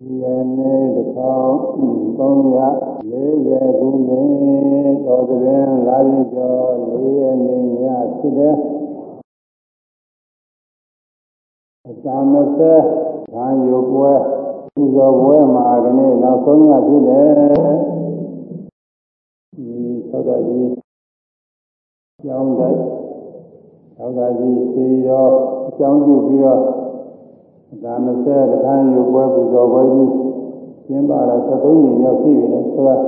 ဒီကနေ့1340ခုနှစ်တော်သဘင်လာရင်ကျော်၄ရက်နေ့ညဖြစ်တဲ့အစာမစဲခံယူပွဲပူဇော်ပွဲမှာဒီနေ့နောက်ဆုံးညဖြစ်တယ်ဒီသောတာကြီးကျောင်းတိုက်သောတာကြီးစီရောအကြောင်းပြုပြီးတော့ ဒါမစဲတခန်းယူပွဲပူဇော်ပွဲကြီးကျင်းပတာ73နှစ်ရောက်ရှိပြီလေဆိုတော့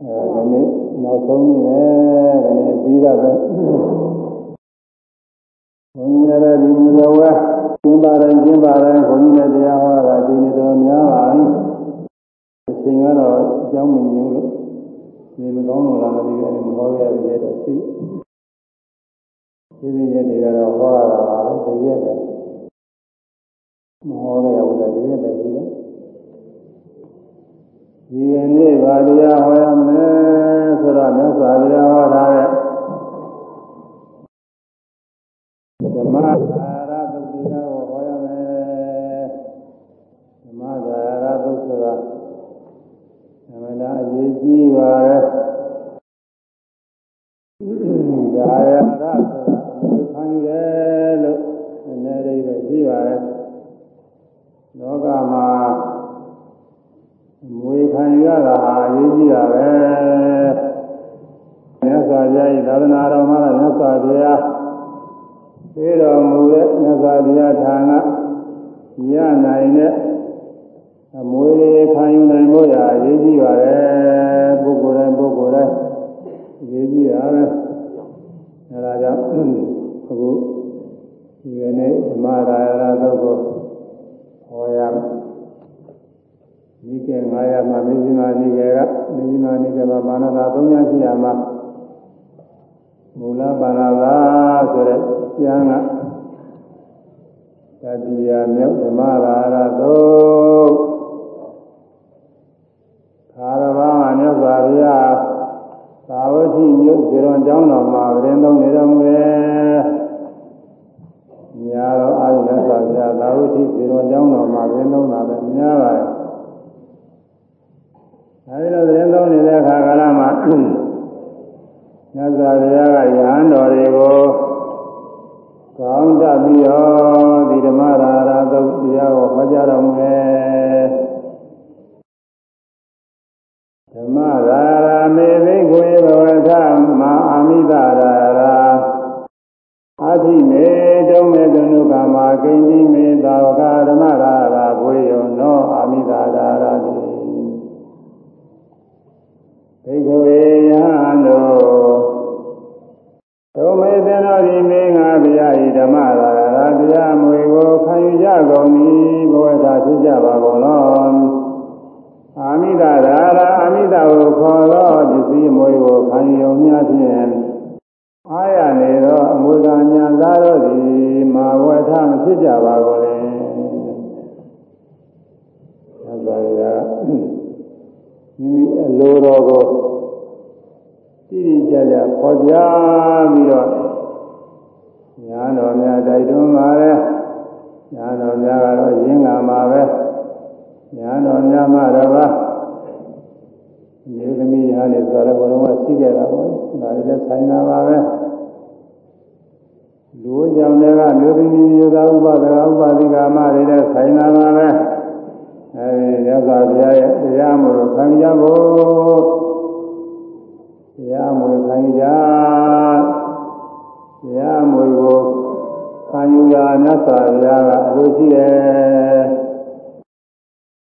အဲဒီနေ့နောက်ဆုံးနေ့ပဲဒီနေ့ပြီးတော့ပဲဘုန်းကြီးလည်းဒီမူတော်ဝဲကျင်းပါတယ်ကျင်းပါတယ်ဘုန်းကြီးလည်းတရားဟောတာဒီနေ့တော်များပါပြီအချိန်ကတော့အကြောင်းမညို့လို့နေမကောင်းလို့လားမသိဘူးအဲဒီမဟောရတဲ့တော့ရှိဒီနေ့ရက်တွေကတော့ဟောရတာပါပဲတကယ်ပဲ မဟောရရဘူးတကယ်ပဲဒီကဒီနေ့ဗာတရားဟောရမယ်ဆိုတော့မြတ်စွာဘုရားဟောတာတဲ့ သစ္စာရာမိမိအလိုတော်ကိုတိတိကျကျခေါ်ပြပြီးတော့ညာတော်များတိုက်တွန်းပါလေညာတော်များကတော့ရင်းလာမှာပဲညာတော်များမှတော့ပါမြေသမီးဟာလည်းဆိုတော့ဘုရားကရှိကြတာပေါ့ဒါလည်းဆိုင်တာပါပဲလူကြောင့်လည်းကလူသမီးမျိုးသားဥပဒကဥပဒိကာမတွေလည်းဆိုင်တာပါပဲ အဲဒီရသော်ဘုရားရဲ့တရားမှုကိုခံကြဖို့တရားမှုခံကြတရားမှုကိုခံယူရာမြတ်စွာဘုရားကအလိုရှိတယ်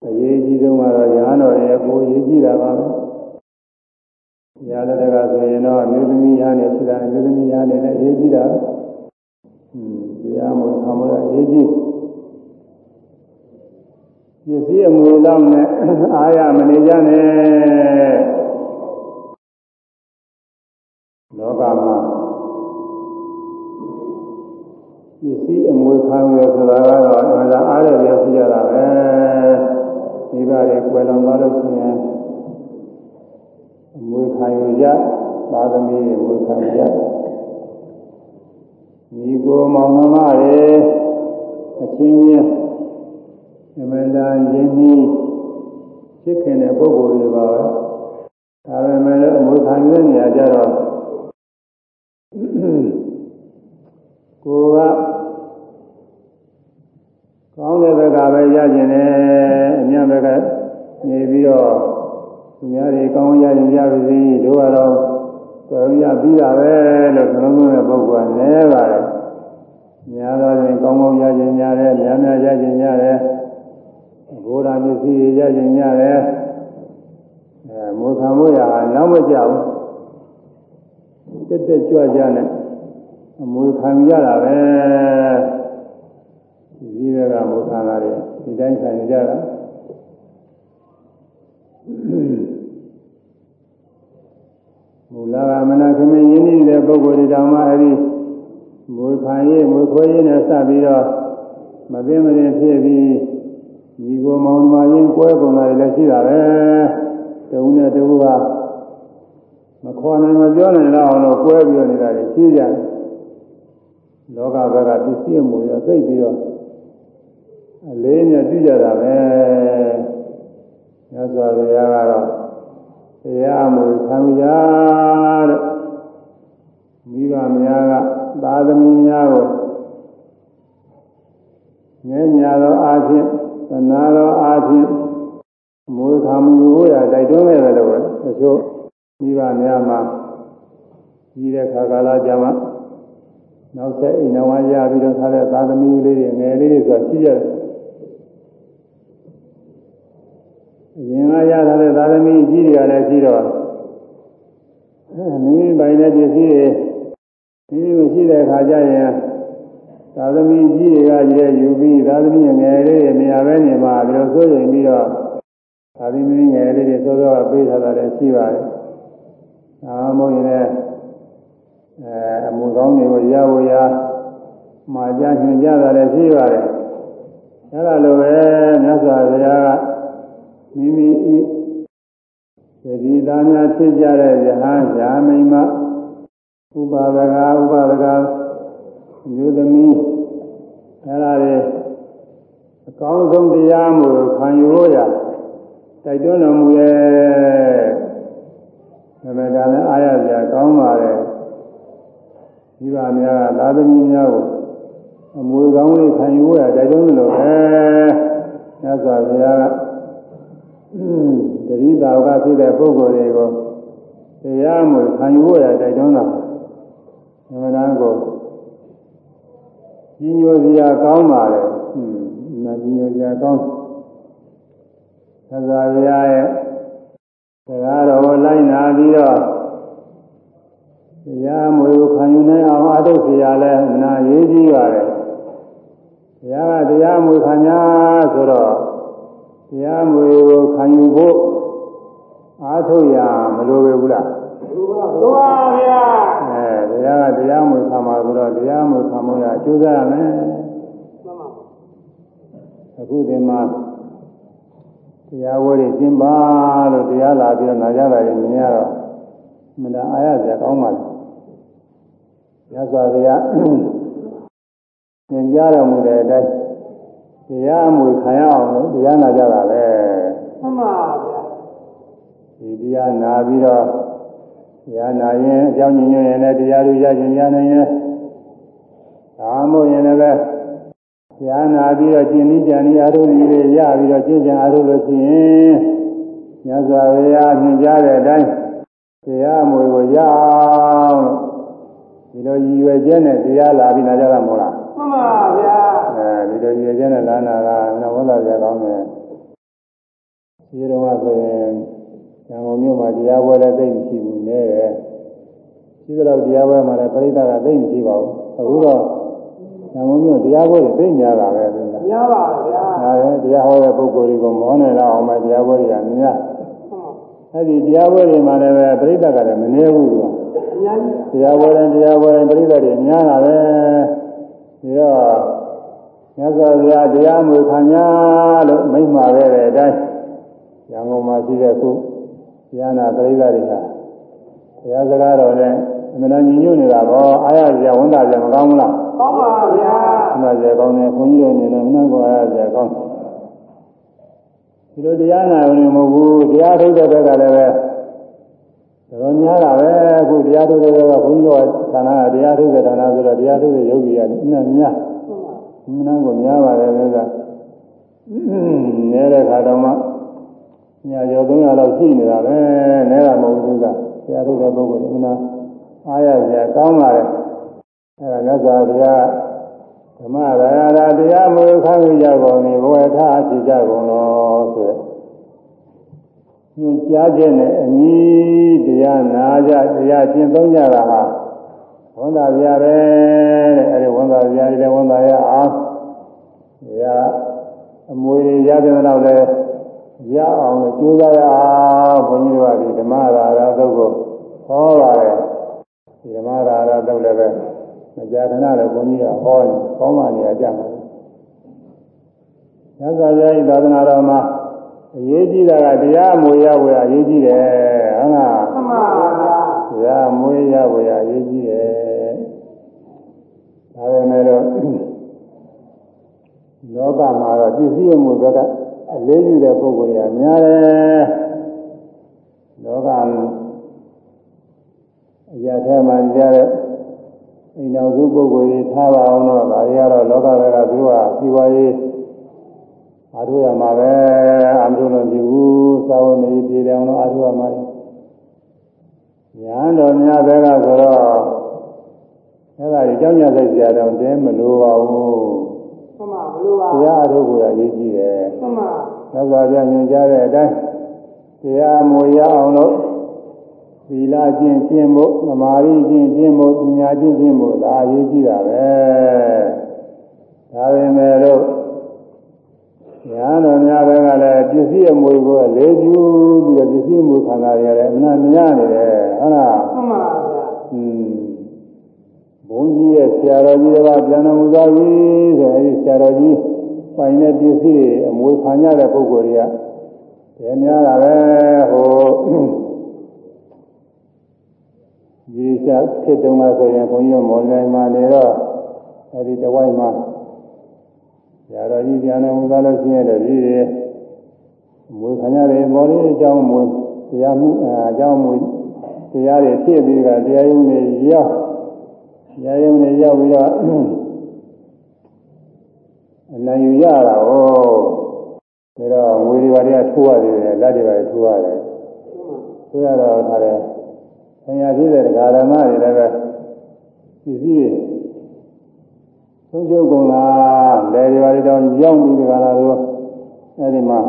အရေးကြီးဆုံးကတော့ရဟန်းတော်ရဲ့ကိုအရေးကြီးတာပါပဲညာလက်တကဆိုရင်တော့မြို့သမီးရဟန်းနဲ့ရှိတာမြို့သမီးရဟန်းနဲ့လည်းအရေးကြီးတာอืมတရားမှုခံမှုအရေးကြီး ပစ္စည်းအမွေလောက်နဲ့အာရမနေကြနဲ့လောကမှာပစ္စည်းအမွေခံရဆိုတာကတော့အမှန်တရားအားရရရှိကြတာပဲဒီပါတွေကွယ်လွန်သွားလို့ရှိရင်အမွေခံရကြသာသမီတွေအမွေခံရကြညီကိုမောင်နှမတွေအချင်းချင်း အမှန်တန်ရင်းနှီးဖြစ်ခင်တဲ့ပုဂ္ဂိုလ်တွေပါပဲဒါပေမဲ့လည်းအမှုခံရတဲ့နေရာကျတော့ကိုယ်ကကောင်းတဲ့ဘက်ကပဲရကျင်တယ်အမြတ်ဘက်ကနေပြီးတော့သူများတွေကောင်းရရင်ရပါစေတို့ကတော့တော်ရပြီးတာပဲလို့နှလုံးသွင်းတဲ့ပုဂ္ဂိုလ်ကနည်းပါတယ်များတော့ရင်ကောင်းကောင်းရကျင်ရတယ်များများရကျင်ရတယ် ဘုရားမျက်စိရကျင်ရတယ်အဲမောခံမို့ရနောက်မကြောက်တက်တက်ကြွကြနဲ့အမွေခံရတာပဲဒီဘက်ကမောခံလာတယ်ဒီတိုင်းခံကြတာမူလကမနာခမင်းရင်းနေတဲ့ပုဂ္ဂိုလ်တွေတောင်မှအဲဒီမွေခံရေးမွေခွေးရေးနဲ့စပြီးတော့မသိမရင်ဖြစ်ပြီး ဒီကိုမောင်မရင်းကွဲပုံလာလည်းရှိတာပဲတဝုနဲ့တဝုကမခေါ်နိုင်မပြောနိုင်တော့အောင်လို့ကွဲပြီးတော့နေတာတွေရှိကြတယ်လောကဘက်ကပစ္စည်းမှုရသိပြီးတော့အလေးနဲ့ကြည့်ကြတာပဲညစွာဘုရားကတော့တရားမှုခံရတဲ့မိဘများကသာသမီများကိုငဲညာသောအားဖြင့် သနာသောအားဖြင့်မွေခံမှုရတိုက်တွန်းခဲ့တယ်လို့တချို့မိဘများမှာကြီးတဲ့ခါကာလကြာမှနောက်ဆက်အိမ်တော်ဝါရပြီးတော့ထားတဲ့သာသမီလေးတွေငယ်လေးတွေဆိုတာရှိရတယ်အရင်ကရထားတဲ့သာသမီကြီးတွေကလည်းရှိတော့မိမိပိုင်တဲ့ပစ္စည်းတွေမိမိမရှိတဲ့အခါကျရင် သာသမီကြီးတွေကကြီးတဲ့ယူပြီးသာသမီငယ်လေးတွေနေရာပဲနေမှာပြီးတော့ဆိုရင်ပြီးတော့သာသမီငယ်လေးတွေစောစောကပေးထားတာလည်းရှိပါတယ်။ဒါမှမဟုတ်ရင်လည်းအဲအမှုကောင်းတွေကိုရဖို့ရမှာကြညွှန်ကြတာလည်းရှိပါတယ်။အဲလိုပဲမြတ်စွာဘုရားကမိမိဤသတိသားများဖြစ်ကြတဲ့ယဟန်ယာမိမဥပါဒကဥပါဒက မျိုးသမီးအဲဒါတွေအကောင်းဆုံးတရားမှုခံယူရတိုက်တွန်းတော်မူရဲ့ဒါပေမဲ့လည်းအားရစရာကောင်းပါတယ်ဒီပါများကသာသမီများကိုအမွေကောင်းလေးခံယူရတိုက်တွန်းလို့ပဲညစွာဘုရားကတတိတာကဖြစ်တဲ့ပုဂ္ဂိုလ်တွေကိုတရားမှုခံယူရတိုက်တွန်းတာဓမ္မတန်ကို ကြီးညိုစရာကောင်းပါလေဟွန်းနာကြီးညိုစရာကောင်းသစ္စာရရဲ့တရားတော်လိုက်နာပြီးတော့တရားမွေကိုခံယူနိုင်အောင်အထုတ်စရာလဲနာရေးကြီးပါတယ်တရားကတရားမွေခံ냐ဆိုတော့တရားမွေကိုခံယူဖို့အားထုတ်ရမလိုပဲဘူးလား လိုပါဗျာအဲတရားကတရားမွေခံမှာဆိုတော့တရားမွေခံမှုရအကျိုးစားရမယ်မှန်ပါအခုဒီမှာတရားဝဲတွေကျင်းပါလို့တရားလာပြီးတော့နာကြတာရင်မြင်ရတော့မနာအားရစရာကောင်းပါလေ။ရသော်ဘုရားသင်ကြားတော်မူတဲ့အတိုင်းတရားအမှုခံရအောင်လို့တရားနာကြတာပဲ။မှန်ပါဗျာ။ဒီတရားနာပြီးတော့တ ရားနာရင်အကြောင်းညွှန်ရင်လည်းတရားလူရခြင်းရနိုင်ရင်ဒါမှမဟုတ်ရင်လည်းဉာဏ်နာပြီးတော့ကျင့်ပြီးကြံပြီးအာရုံကြီးတွေရပြီးတော့ကျင့်ကြံအာရုံလို့ရှိရင်ညဇာဝေယမြင်ကြတဲ့အတိုင်းတရားမွေကိုရအောင်လို့ဒီလိုရည်ရွယ်ချက်နဲ့တရားလာပြီးနာကြတာမဟုတ်လားမှန်ပါဗျာအဲဒီလိုရည်ရွယ်ချက်နဲ့လာနာကနဝလာကြကောင်းတယ်ဒီတော့ဆိုရင် ဉာဏ်ကုန်မြို့မှာတရားပွဲလည်းသိမရှိဘူးနည်းတယ်ရှိတော့တရားပွဲမှာလည်းပရိသတ်ကသိမရှိပါဘူးအခုတော့။နာမမျိုးတရားပွဲတွေသိများတာပဲကွာ။များပါဗျာ။ဒါပဲတရားဟောတဲ့ပုဂ္ဂိုလ်တွေကိုမောနေတော့အောင်မတရားပွဲတွေကများ။အဲ့ဒီတရားပွဲတွေမှာလည်းပဲပြိဿကလည်းမနေဘူးကွာ။အများကြီး။တရားပွဲတိုင်းတရားပွဲတိုင်းပြိဿတွေများတာပဲ။ဒီတော့မြတ်စွာဘုရားတရားမှုခံ냐လို့မိန့်မှာခဲ့တဲ့အတိုင်းရန်ကုန်မှာရှိတဲ့ခု ဉာဏပရိသတ်တွေကဘုရားစကားတော်နဲ့အမှန်တန်ညီညွတ်နေတာပေါ့အားရကြဝန်တာကြမကောင်းဘူးလားကောင်းပါဗျာမှန်ပါကြကောင်းတယ်ခွန်ကြီးတို့အနေနဲ့မနှံ့ကိုအားရကြကောင်းဒီလိုတရားနာရင်မဟုတ်ဘူးတရားထုတ်တဲ့ဘက်ကလည်းပဲတော်များတာပဲအခုတရားထုတ်တဲ့ဘက်ကဘုန်းကြီးတို့ဌာနကတရားထုတ်တဲ့ဌာနဆိုတော့တရားထုတ်တဲ့ယောဂီကအနည်းများမနာကိုများပါတယ်လို့ကနေတဲ့ခါတော့မှ ညာကျော်300လောက်ရှိနေတာပဲနဲတာမဟုတ်ဘူးကတရားထုတ်တဲ့ပုဂ္ဂိုလ်ကမနာအားရစရာကောင်းပါလေအဲဒါမြတ်စွာဘုရားဓမ္မရာရာတရားမူခံရကြကုန်နေဘဝထားဖြစ်ကြကုန်လို့ဆိုရညွှန်ကြားခြင်းနဲ့အညီတရားနာကြတရားကျင့်သုံးကြတာဟာဝန်သာပြရတယ်တဲ့အဲဒီဝန်သာပြရတယ်ဝန်သာရအောင်တရားအမွေတွေရတဲ့တော့လဲ ရအောင်လို့ကြိုးစားရအောင်ဘုန်းကြီးတို့ကဒီဓမ္မရာရာသုတ်ကိုဟောပါတယ်ဒီဓမ္မရာရာသုတ်လည်းပဲမကြာခဏလည်းဘုန်းကြီးကဟောနေကောင်းမှနေရကြမှာညဇာပြဤသာသနာတော်မှာအရေးကြီးတာကတရားမွေရဝယ်အရေးကြီးတယ်ဟုတ်လားမှန်ပါဗျာတရားမွေရဝယ်အရေးကြီးတယ်ဒါပေမဲ့တော့လောကမှာတော့ပစ္စည်းမှုဘက်က အလေးယူတဲ့ပုဂ္ဂိုလ်တွေကများတယ်လောကအရာထဲမှာကြားတဲ့အိမ်တော်စုပုဂ္ဂိုလ်ကြီးထားပါအောင်တော့ဒါတွေကတော့လောကဘက်ကသူကစီဝါရေးအားထုတ်ရမှာပဲအမှန်လို့ကြည့်ဘူးသာဝနေပြည်တယ်အောင်လို့အားထုတ်ရမှာညာတော်များဘက်ကဆိုတော့အဲ့ဒါကြီးကြောင်းကြစိတ်ကြတော့တဲမလိုပါဘူးမှန်ပါမလိုပါဘူး တရားထုတ်ကိုရရေးကြည့်တယ်မှန်ပါသက်သာပြညွှန်ကြားတဲ့အတိုင်းတရားမူရအောင်လို့သီလကျင့်ကျင့်ဖို့သမာဓိကျင့်ကျင့်ဖို့ပညာကျင့်ကျင့်ဖို့ဒါအရေးကြီးတာပဲဒါပေမဲ့လို့ညာတော်များဘက်ကလည်းပစ္စည်းအမွေကိုအလေးကျူးပြီးတော့ပစ္စည်းအမွေခံတာရတယ်အမှန်များနေတယ်ဟုတ်လားမှန်ပါဗျာอืมဘု န်းကြီးရဲ့ဆရာတော်ကြီးကပြန်တော်မူသွားပြီဆိုအဲဒီဆရာတော်ကြီးပိုင်တဲ့ပစ္စည်းအမွေခံရတဲ့ပုဂ္ဂိုလ်တွေကတယ်များတာပဲဟိုဒီစားဖြစ်တုန်းကဆိုရင်ဘုန်းကြီးမော်လမြိုင်မှာနေတော့အဲဒီတဝိုက်မှာဆရာတော်ကြီးပြန်တော်မူသွားလို့ရှိရင်တည်းဒီမွေခံရတယ်မော်လေးအကြောင်းမွေတရားမှုအကြောင်းမွေတရားတွေဖြစ်ပြီးကတရားရုံးတွေရောက် တရားရုံးတွေရောက်ပြီးတော့အနိုင်ယူရတာဟောဒါတော့ငွေတွေပါတွေကထိုးရတယ်လက်တွေပါတွေထိုးရတယ်ထိုးရတော့ခါတယ်ဆရာကြီးတဲ့ဒကာဓမ္မတွေလည်းပဲပစ္စည်းသုံးချုပ်ကုန်လားလေဒီပါတွေတော့ရောက်ပြီးဒကာလာတို့အဲဒီမှာ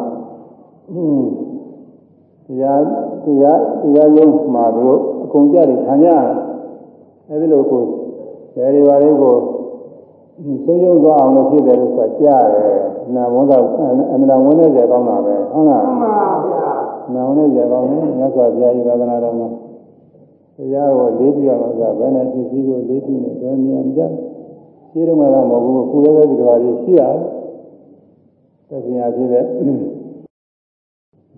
တရားတရားတရားရုံးမှာတို့အကုန်ကြတယ်ခံရအဲဒီလိုကို လေဒီပါတွေကိုသုံးချုပ်သွားအောင်လို့ဖြစ်တယ်လို့ဆိုကြားတယ်နာဝန်သာအမှန်ဝန်နဲ့ကြကောင်းတာပဲဟုတ်လားမှန်ပါဗျာနာဝန်နဲ့ကြကောင်းတယ်မြတ်စွာဘုရားဤသာသနာတော်မှာတရားကိုလေးပြရမှာကဘယ်နဲ့ပစ္စည်းကိုလေးပြနေတော့နေရာမကြရှိတော့မှတော့မဟုတ်ဘူးခုလည်းပဲဒီလိုပါလေးရှိရတယ်သက်ရှင်ရဖြစ်တဲ့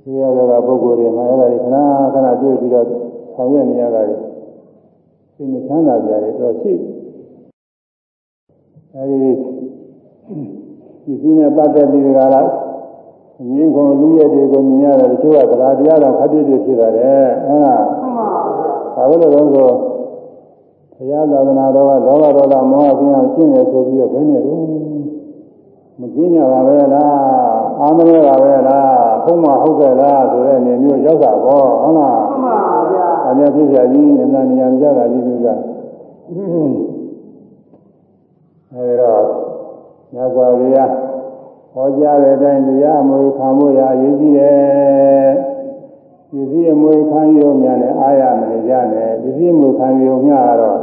ဆွေရတဲ့ပုဂ္ဂိုလ်တွေမှာအဲ့ဒါတွေခဏခဏတွေ့ပြီးတော့ဆောင်ရွက်နေရတာတွေသိနေချမ်းသာကြတယ်တော့ရှိ အဲဒီပစ္စည်းနဲ့ပတ်သက်ပြီးကြလားအငင်းကုန်လူရဲ့တွေကိုမြင်ရတယ်တချို့ကသလားတရားတော်ခက်ပြည့်ပြည့်ဖြစ်ရတယ်ဟုတ်လားမှန်ပါဘာလို့လဲဆိုဘုရားသာသနာတော်ကလောဘဒေါသမောဟကျင်းအောင်ကျင့်တယ်ဆိုပြီးတော့ဘယ်နဲ့တော့မကျင်းကြပါပဲလားအာမရဲပါပဲလားဘုံမဟုတ်ကြလားဆိုတဲ့အနေမျိုးရောက်တာပေါ့ဟုတ်လားမှန်ပါဗျာအမြဲဖြစ်ကြကြီးအမှန်ဉာဏ်ကြတာကြီးသူက အဲဒါညဇောရိယဟောကြားတဲ့အတိုင်းတရားအမွေခံဖို့ရအရေးကြီးတယ်ပစ္စည်းအမွေခံရုံများနဲ့အားရမနေကြနဲ့ပစ္စည်းအမွေခံရုံများတော့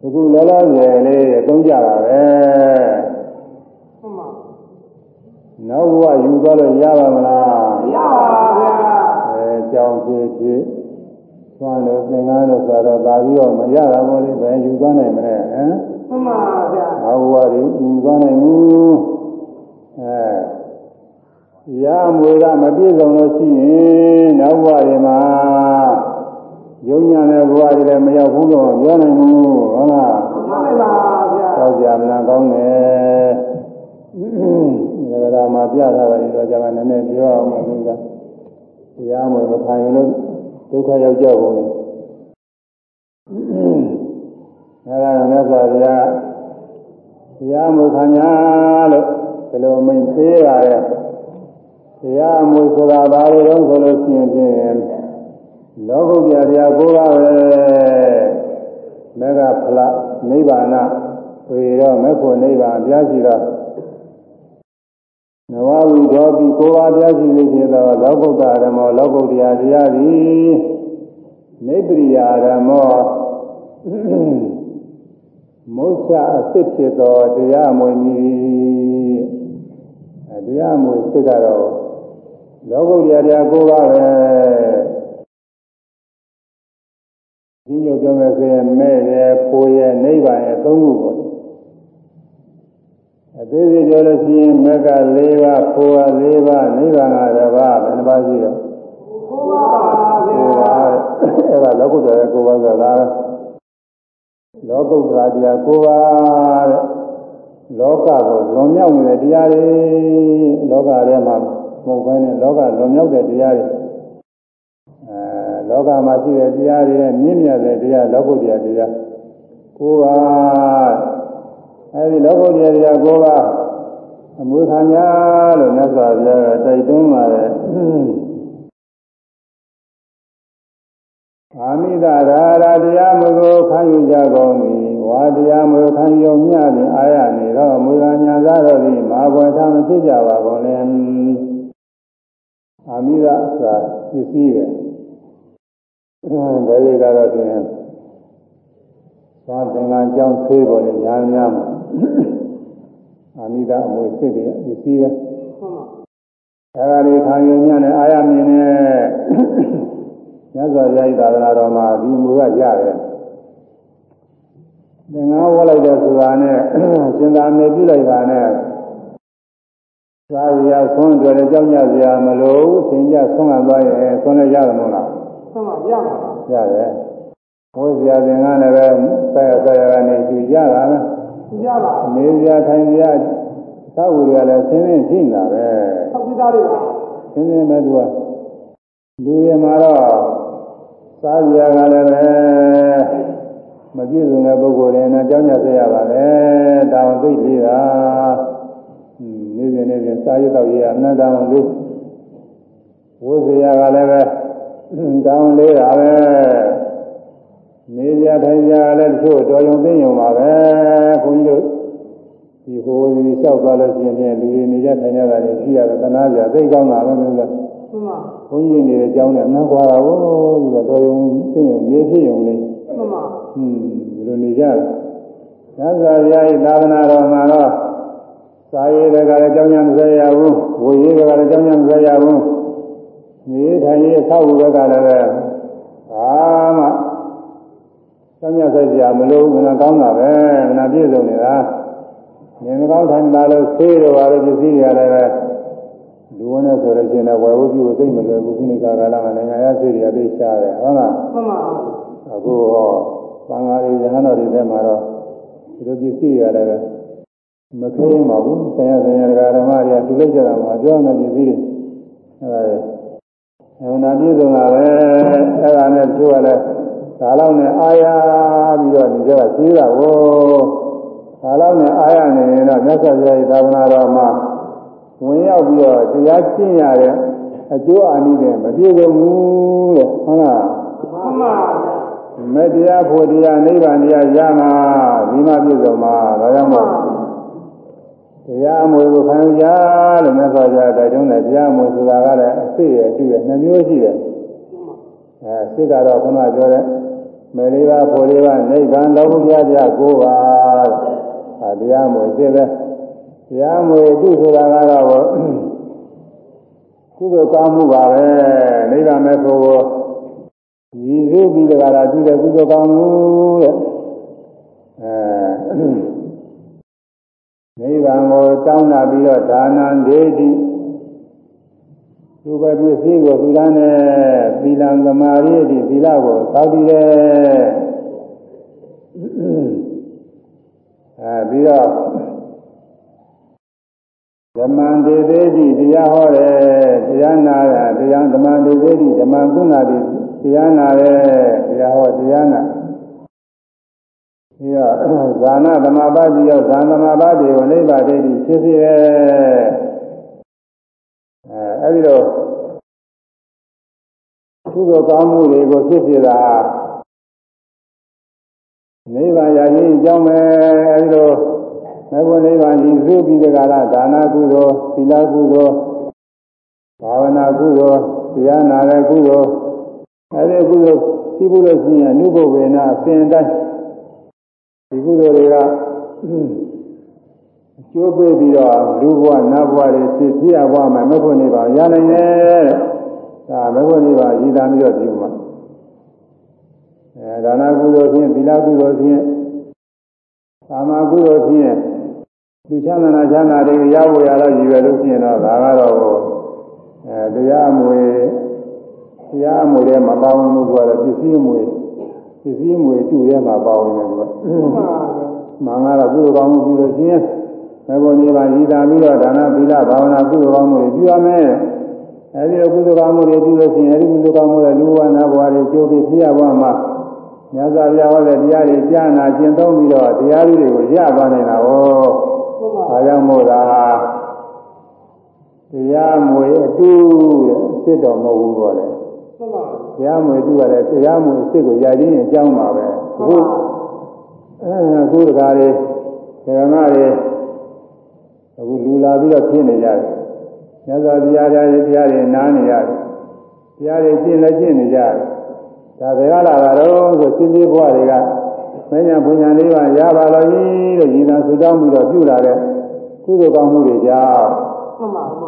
ဒီခုလောလောဆယ်လေးသုံးကြတာပဲမှန်ပါနောက်ဘဝယူသွားလို့ရပါမလားမရပါဘူးဗျာအဲကြောင်းဖြစ်ဖြစ်သွမ်းလို့သင်္ကန်းလို့ဆိုတော့သာပြီးတော့မရတာမို့လေပဲယူသွားနိုင်မလဲဟမ် မှန်ပါဗျာနောက်ဘဝယူသွားနိုင်ဘူးအဲရမွေကမပြည့်စုံလို့ရှိရင်နောက်ဘဝတွေမှာယုံညာတဲ့ဘဝတွေလည်းမရောက်ဘူးလို့ပြောနိုင်ဘူးဟုတ်လားမှန်ပါဗျာကြောက်ကြမလားကောင်းတယ်ဒါကဒါမှာပြထားတာဒီတော့ကျွန်တော်နည်းနည်းပြောအောင်ပါဘုရားတရားမမခံရင်လို့ဒုက္ခရောက်ကြကုန်တယ် အဲဒါကမြတ်စွာဘုရားတရားမခံညာလို့ဒီလိုမိန်သေးရတယ်တရားမူဆိုတာဘာလို့လဲဆိုလို့ရှိရင်ဖြင့်လောကုတ္တရာတရားကိုးပါပဲမေဃဖလားနိဗ္ဗာန်ဝေရောမေဖို့နိဗ္ဗာန်ပြားစီတော့နဝဝိသောပိကိုးပါးပြားစီလို့ဖြစ်သောလောကုတ္တဓမ္မောလောကုတ္တရာတရားသည်နိဗ္ဗရိယာဓမ္မောမုစ္ဆအစ်စ်ဖြစ်သောတရားမွေမည်တရားမွေစစ်ကတော့လောကုတ္တရာတရားကိုးပါးပဲဒီလိုပြောမယ်ဆိုရင်မဲ့ရဖိုးရနိဗ္ဗာန်ရဲ့သုံးခုပေါ့အသေးစိတ်ပြောလို့ရှိရင်မက်က၄ပါးဖိုးရ၄ပါးနိဗ္ဗာန်ကတစ်ပါးဘယ်နှပါးရှိတော့ကိုပါဗျာကိုပါအဲ့ဒါလောကုတ္တရာကိုပါဆိုတာ လောကုတ္တရာတရားကိုပါတဲ့လောကကိုလွန်မြောက်နေတဲ့တရားတွေလောကထဲမှာမဟုတ်ဘဲနဲ့လောကလွန်မြောက်တဲ့တရားတွေအဲလောကမှာရှိတဲ့တရားတွေနဲ့မြင့်မြတ်တဲ့တရားလောကုတ္တရာတရားကိုပါအဲဒီလောကုတ္တရာတရားကိုပါအမွေခံရလို့မြတ်စွာဘုရားကတိုက်တွန်းပါတယ်အာမိဒရာရာတရားမကို ခံယူကြကုန်သည်ဝါတရားမကိုခံယူမြဖြင့်အာရနေတော့မူကညာသာတော်သည်မာဘွယ်ထားမဖြစ်ကြပါကုန်လေအာမိဒဆိုတာပစ္စည်းပဲဒါရီကတော့ဖြင့်သွားသင်္ကန်းကြောင်းသေးပေါ်လေညာများမှာအာမိဒအမွေစစ်တွေပစ္စည်းပဲဟုတ်ပါအဲဒါလေးခံယူမြနဲ့အာရမြင်နဲ့မြတ်စွာဘုရားသာသနာတော်မှာဒီမူကရတယ် သင်္ဃာဝတ်လိုက်တဲ့ဆိုတာနဲ့ရှင်သာမေပြုလိုက်တာနဲ့သာရဆွမ်းတယ်ကြောင်းကြစရာမလိုဘူးသင်ကြဆွမ်းခံသွားရင်ဆွမ်းလည်းရတယ်မဟုတ်လားဟုတ်ပါရပါရတယ်ဘုရားသင်္ဃာလည်းပဲဆက်ရဆက်ရကနေကြည့်ရတာလားရပါနေစရာထိုင်စရာသာဝရလည်းဆင်းရဲရှိနေတာပဲသောက်ပြီးသားတွေပါဆင်းရဲမဲ့သူကလူရမှာတော့စားစရာကလည်းပဲ မပြည့်စုံတဲ့ပုဂ္ဂိုလ်တွေနဲ့ကြောင်းကြဆက်ရပါလေတောင်သိလေးတာနေစဉ်နေစဉ်စားရတော့ရအနန္တအောင်လေးဝိဇ္ဇာကလည်းပဲတောင်းလေးတာပဲနေကြထိုင်ကြလည်းတချို့တော်ရုံသိရုံပါပဲခွန်ကြီးတို့ဒီဟိုဒီလျှောက်သွားလို့ရှိရင်လူတွေနေကြထိုင်ကြတာတွေရှိရတယ်သနာပြသိကောင်းတာပဲလို့ကဟုတ်ပါဘုန်းကြီးနေတဲ့အကြောင်းနဲ့နှမ်းခွာတာကိုဒီကတော်ရုံသိရုံနေဖြစ်ရုံလေးဟုတ်ပါ ဟွန်းဒီလိုနေကြတယ်။သစ္စာပြားဤသာသနာတော်မှာတော့စာရေးတွေကလည်းကြောင်းကြမစရဘူး။ဝေရေးတွေကလည်းကြောင်းကြမစရဘူး။နေထိုင်ရေးအဆောက်အဦတွေကလည်းပဲဘာမှကြောင်းကြဆက်ကြမလို့မနာကောင်းတာပဲမနာပြည့်စုံနေတာ။နေမကောင်းထိုင်လာလို့ဆေးတော်ပါလို့ပစ္စည်းတွေကလည်းပဲလူဝင်နေဆိုလို့ရှိရင်တော့ဝယ်ဖို့ပြုဖို့သိမလွယ်ဘူးခုနိကာကာလမှာနိုင်ငံရဆေးတွေကသိရှားတယ်ဟုတ်လားဟုတ်ပါအခုဟော သံဃာတွေရဟန်းတော်တွေထဲမှာတော့ဒီလိုပစ္စည်းရတယ်ပဲမခဲရင်ပါဘူးဆရာဆရာဒကာဓမ္မတွေကသူလိုက်ကြတာမှာပြောနေပစ္စည်းတွေအဲဒါအမှန်တရားပြည့်စုံတာပဲအဲဒါနဲ့သူကလည်းဒါလောက်နဲ့အာရပြီးတော့ဒီကရှိတာကိုဒါလောက်နဲ့အာရနေရင်တော့မြတ်စွာဘုရားသာသနာတော်မှာဝင်ရောက်ပြီးတော့တရားရှင်းရတဲ့အကျိုးအာနိသင်မပြည့်စုံဘူးတဲ့ဟုတ်လားဟုတ်ပါ မတရားဖို့တရားနိဗ္ဗာန်တရားရမှာဒီမှာပြည့်စုံမှာဒါကြောင့်မို့တရားမွေကိုခံရလို့မြတ်စွာဘုရားတိုက်တွန်းတယ်တရားမွေဆိုတာကလည်းအစစ်ရဲ့အတူရဲ့နှမျိုးရှိတယ်အဲစစ်ကတော့ခုနပြောတဲ့မေလေးပါဖို့လေးပါနိဗ္ဗာန်လောကုတ္တရာတရားကိုပါအဲတရားမွေစစ်ပဲတရားမွေအတူဆိုတာကတော့ကုသိုလ်ကောင်းမှုပါပဲနိဗ္ဗာန်မဲ့ဖို့ ကိုရည်စည်းပြီးတကလားပြုတဲ့ကုသိုလ်ကောင်းမှုတဲ့အဲနိဗ္ဗာန်ကိုတောင်းတာပြီးတော့ဒါနံဒေတိသူပဲပစ္စည်းကိုသီလနဲ့သီလံသမာဓိတိသီလကိုသောက်တည်တယ်အဲပြီးတော့ဓမ္မံဒေသေးတိတရားဟောတယ်တရားနာတာတရားဓမ္မံဒေသေးတိဓမ္မံကုဏတိ တရားနာတယ်တရားဟောတရားနာပြီးတော့ဇာနာသမာပါတိရောဇာသမာပါတိကိုနိဗ္ဗာန်ဒိဋ္ဌိဖြစ်စေတယ်အဲအဲဒီတော့ကုသိုလ်ကောင်းမှုတွေကိုဖြစ်စေတာနိဗ္ဗာန်ရခြင်းအကြောင်းပဲအဲဒီလိုမဘုနိဗ္ဗာန်ကြီးစုပြီးတဲ့ကာလဒါနကုသိုလ်သီလကုသိုလ်ဘာဝနာကုသိုလ်တရားနာတဲ့ကုသိုလ် အဲဒီကုသိုလ်သိဖို့လို့ရှိရင်အနုဘဝေနအစဉ်တိုင်းဒီကုသိုလ်တွေကအကျိုးပေးပြီးတော့လူဘဝနတ်ဘဝတွေဖြစ်ဖြစ်ရဘဝမှာမဘုနိဗ္ဗာန်ရနိုင်တယ်ဒါမဘုနိဗ္ဗာန်ရည်သားပြီးတော့ဒီမှာအဲဒါနကုသိုလ်ဖြင့်သီလကုသိုလ်ဖြင့်သာမကုသိုလ်ဖြင့်လူချမ်းသာချမ်းသာတွေရဖို့ရတော့ရည်ရွယ်လို့ရှိရင်တော့ဒါကတော့အဲတရားအမွေ တရားအမွေတွေမပေါင်းဘူးဆိုတော့ပစ္စည်းအမွေပစ္စည်းအမွေတူရဲမှာပေါင်းနေတယ်ကွာမှန်ကတော့ကုသိုလ်ကောင်းမှုပြုလို့ရှိရင်မေဖို့နေပါရည်သာပြီးတော့ဒါနသီလဘာဝနာကုသိုလ်ကောင်းမှုတွေပြုရမယ်အဲဒီလိုကုသိုလ်ကောင်းမှုတွေပြုလို့ရှိရင်အဲဒီကုသိုလ်ကောင်းမှုတွေလူဝနာဘဝတွေကျိုးပြီးဖြစ်ရဘဝမှာမြတ်စွာဘုရားဟောတဲ့တရားတွေကြားနာကျင့်သုံးပြီးတော့တရားတွေကိုရပါနေတာဟော။ဒါကြောင့်မို့လားတရားမွေအတူတဲ့အစ်စ်တော်မဟုတ်ဘူးပေါ့လေ။ တရားမွေတူရတယ်တရားမွေအစ်စ်ကိုရခြင်းအကြောင်းပါပဲ။အခုအဲအခုတကားလေးဓမ္မတွေအခုလူလာပြီးတော့ဖြစ်နေကြတယ်။မြတ်စွာဘုရားတရားတွေတရားတွေနားနေရတယ်။တရားတွေကျင့်လည်းကျင့်နေကြတယ်။ဒါဘယ်ကလာတာတော့ဆိုစိစိဘဝတွေကမညာဘုညာလေးပါရပါလို့ကြီးလို့ရည်သာဆူတောင်းပြီးတော့ပြုလာတဲ့ကုသိုလ်ကောင်းမှုတွေကြောင့်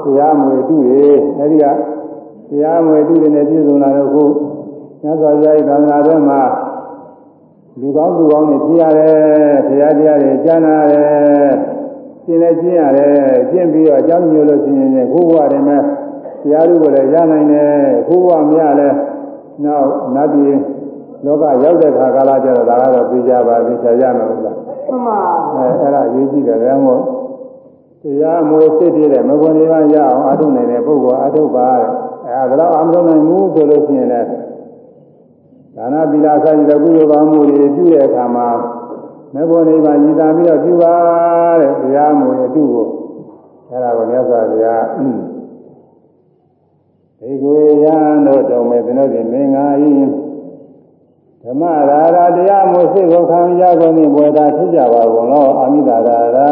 တရားမွေတုတွေအဲဒီက တရားမွေတုတွေနဲ့ပြည့်စုံလာတော့ခုညဇောရိုက်သံဃာတွေမှာလူကောင်းလူကောင်းတွေဖြစ်ရတယ်ဘုရားတရားတွေကြားနာရတယ်ရှင်းလည်းရှင်းရတယ်ရှင်းပြီးတော့အကြောင်းမျိုးလို့ရှင်းရင်ခုဘဝတွေမှာတရားလူကိုလည်းရနိုင်တယ်ခုဘဝမရလဲနောက်နတ်ပြည်လောကရောက်တဲ့ခါကာလကျတော့ဒါကတော့သိကြပါသိချာရမယ်ဟုတ်လားမှန်ပါအဲအဲ့ဒါအရေးကြီးတယ်ဗျာမို့တရားမွေစစ်ပြည့်တဲ့မဘုံလေးပါးရအောင်အထုနိုင်တဲ့ပုဂ္ဂိုလ်အထုပါတဲ့ အဲဒါတော့အမှန်တော့နိုင်မှုဆိုလို့ရှိရင်လည်းဒါနပီလာဆိုင်တဲ့ကုသိုလ်ကောင်းမှုတွေပြုတဲ့အခါမှာမဘုံလေးပါးရည်သာပြီးတော့ပြုပါတဲ့တရားမွေအတုကိုအဲ့ဒါကိုမြတ်စွာဘုရားဒီကိုရန်တို့တုံမဲ့သင်တို့ဒီမင်္ဂလာဤဓမ္မရာရာတရားမို့စိတ်ကိုခံကြကုန်ပြီဘွယ်သာဖြစ်ကြပါကုန်လောအာမိတာရာရာ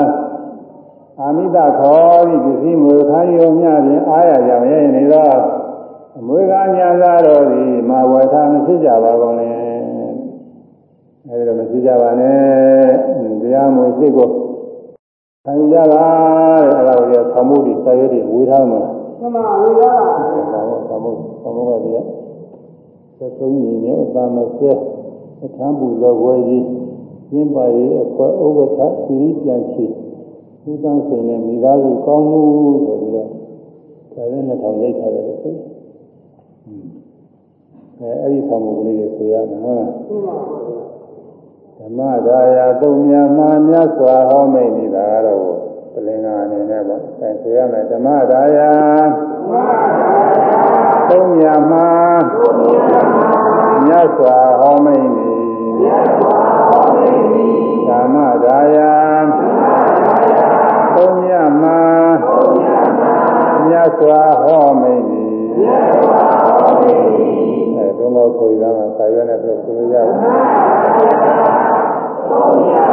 အာမိတခေါ်ပြီးပစ္စည်းမွေခံရုံမျှဖြင့်အားရကြရဲ့နေတော့ အမွေကညာသာတော်သည်မာဝေထာမဖြစ်ကြပါကုန်လေအဲဒီတော့မဖြစ်ကြပါနဲ့တရားမွေစိတ်ကိုခံကြပါတဲ့အဲဒါကိုသမှုတိစာရွက်တွေဝေထားမှာမှန်ပါဝေထားပါသမှုသမှုကတည်းကသက်ဆုံးညီညွတ်သာမစဲအထမ်းပူလောဝဲကြီးကျင်းပါရေးအခွဲဥပ္ပထသီရိပြန်ချီဥသန်းစိန်နဲ့မိသားစုကောင်းမှုဆိုပြီးတော့ဒါလည်းနှစ်ထောင်ရိုက်ထားတယ်လို့ဆို အဲအဲ့ဒီဆောင်မှုကလေးတွေဆိုရမယ်ဟုတ်လားဓမ္မဒါယာသုံးမြတ်မှာမြတ်စွာဟောမိတ်နေတာကတော့ပလင်္ကာအနေနဲ့ပေါ့အဲဆိုရမယ်ဓမ္မဒါယာဓမ္မဒါယာသုံးမြမှာမြတ်စွာဟောမိန်သည်ဓမ္မဒါယသုံးမြမှာမြတ်စွာဟောမိန်သည်အဲဘုံတော်ဆိုရမှာဆာရွက်နဲ့ပြော ဆိုရအောင်သုံးမြမှာ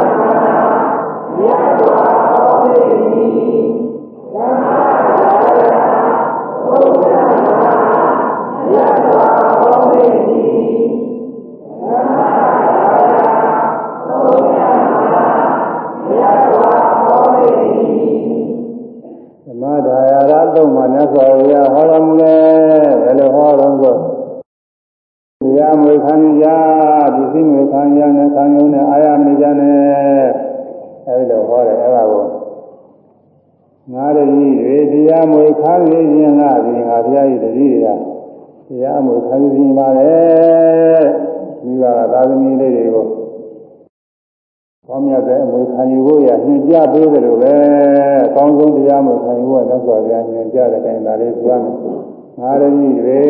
မြတ်စွာဟောမိန်သည်ဓမ္မဒါယသုံးမြမဒါယရသုံးမှာမြတ်စွာဘုရားဟောတော်မူလဲဘယ်လိုဟောတော်ဆို တရားမွေခံရပစ္စည်းမွေခံရနဲ့ခံရုံနဲ့အာရမေကြနဲ့အဲဒီလိုဟောတယ်အဲ့ဒါကိုငါတည်းတွေတရားမွေခံရခြင်းကဒီငါဘုရားရဲ့တတိတွေကတရားမွေခံရခြင်းပါလေဒီကသာသမီလေးတွေကိုကောင်းမြတ်တဲ့အမွေခံယူဖို့ရညွှန်ကြားပေးတယ်လို့ပဲအကောင်းဆုံးတရားမှခံယူဖို့လက်စွာဘုရားညွှန်ကြားတဲ့တိုင်သာလေးပြောမယ်ငါရမီတွေ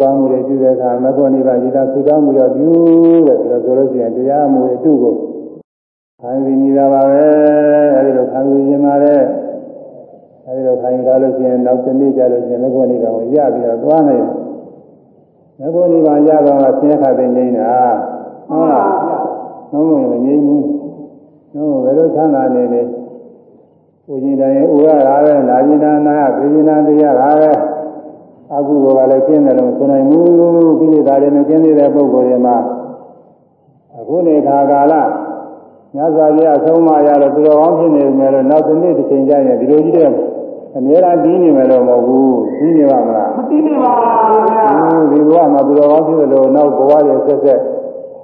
ကုသိုလ်ကောင်းမှုတွေပြုတဲ့အခါမဂ္ဂနိဗ္ဗာန်ရည်သာသုတောင်းမှုရောပြုတဲ့ဒါဆိုလို့ရှိရင်တရားမှုအတုကိုခံယူနေတာပါပဲအဲဒီလိုခံယူခြင်းပါလေအဲဒီလိုခံယူထားလို့ရှိရင်နောက်တစ်နေ့ကျလို့ရှိရင်မဂ္ဂနိဗ္ဗာန်ကိုရပြီးတော့သွားနိုင်တယ်မဂ္ဂနိဗ္ဗာန်ရတော့ဆင်းရဲခတ်တဲ့ငြိမ်းတာမှန်ပါဗျာနှုံးဝင်မငြိမ်းဘူးနှုံးဘယ်လိုချမ်းသာနေလဲဥရှင်တိုင်းဥရတာပဲနာကျင်နာနာပြေကျင်နာတရားတာပဲ အကုသိုလ်ကလည်းကျင်းတယ်လို့ဆိုနိုင်ဘူးကိလေသာတွေနဲ့ကျင်းနေတဲ့ပုဂ္ဂိုလ်တွေမှာအခုနေခါကာလညဇာပြအဆုံးမရတော့သူတော်ကောင်းဖြစ်နေမယ်လို့နောက်တစ်နေ့တစ်ချိန်ကျရင်ဒီလိုကြီးတဲ့အများအားပြီးနေမယ်လို့မဟုတ်ဘူးပြီးနေပါမလားမသိနေပါဗျာဒီဘဝမှာသူတော်ကောင်းဖြစ်လို့နောက်ဘဝတွေဆက်ဆက်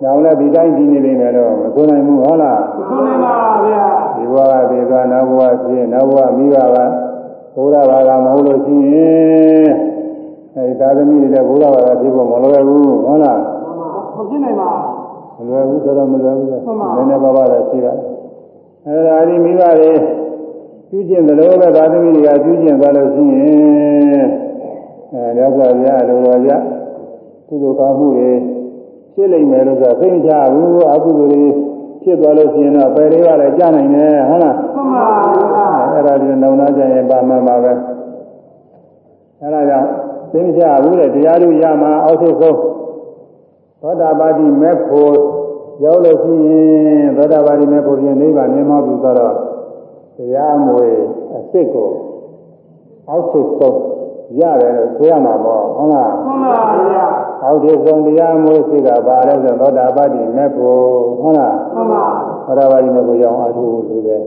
နောင်လည်းဒီတိုင်းဒီနေနေမယ်တော့မဆိုနိုင်ဘူးဟုတ်လားမဆုံးနေပါဗျာဒီဘဝကဒီသွားနောက်ဘဝဖြစ်နောက်ဘဝမိဘကဘုရားဘာသာမဟုတ်လို့ရှိရင် အဲဒီသာသမီတွေလည်းဘုရားဘာသာဖြစ်ဖို့မလွယ်ဘူးဟုတ်လားမဖြစ်နိုင်ပါမလွယ်ဘူးဆိုတော့မလွယ်ဘူးလေမှန်ပါနည်းနည်းပါးပါးလည်းရှိတာအဲဒါဒီမိဘတွေပြုကျင့်သလိုပဲသာသမီတွေကပြုကျင့်သွားလို့ရှိရင်အဲရသော်ပြအလိုတော်ကြကုသိုလ်ကောင်းမှုတွေဖြစ်လိမ့်မယ်လို့ဆိုသိမချဘူးအကုသိုလ်တွေဖြစ်သွားလို့ရှိရင်တော့ပယ်လေးပါလည်းကြားနိုင်တယ်ဟုတ်လားမှန်ပါဗျာအဲ့ဒါဒီနောင်နာကြရင်ပါမှန်ပါပဲအဲ့ဒါကြောင့် သိမချဘူးတဲ့တရားတို့ရမှာအောက်ဆုံးဆုံးသောတာပတိမေဖို့ရောက်လို့ရှိရင်သောတာပတိမေဖို့ပြင်နိဗ္ဗာန်မြင်မောပြီဆိုတော့တရားမွေအစ်စ်ကိုအောက်ဆုံးဆုံးရတယ်လို့ဆိုရမှာပေါ့ဟုတ်လားမှန်ပါဗျာအောက်ဆုံးတရားမွေစိတ်ကပါလဲဆိုသောတာပတိမေဖို့ဟုတ်လားမှန်ပါသောတာပတိမေဖို့ရောက်အားထုတ်လို့လေ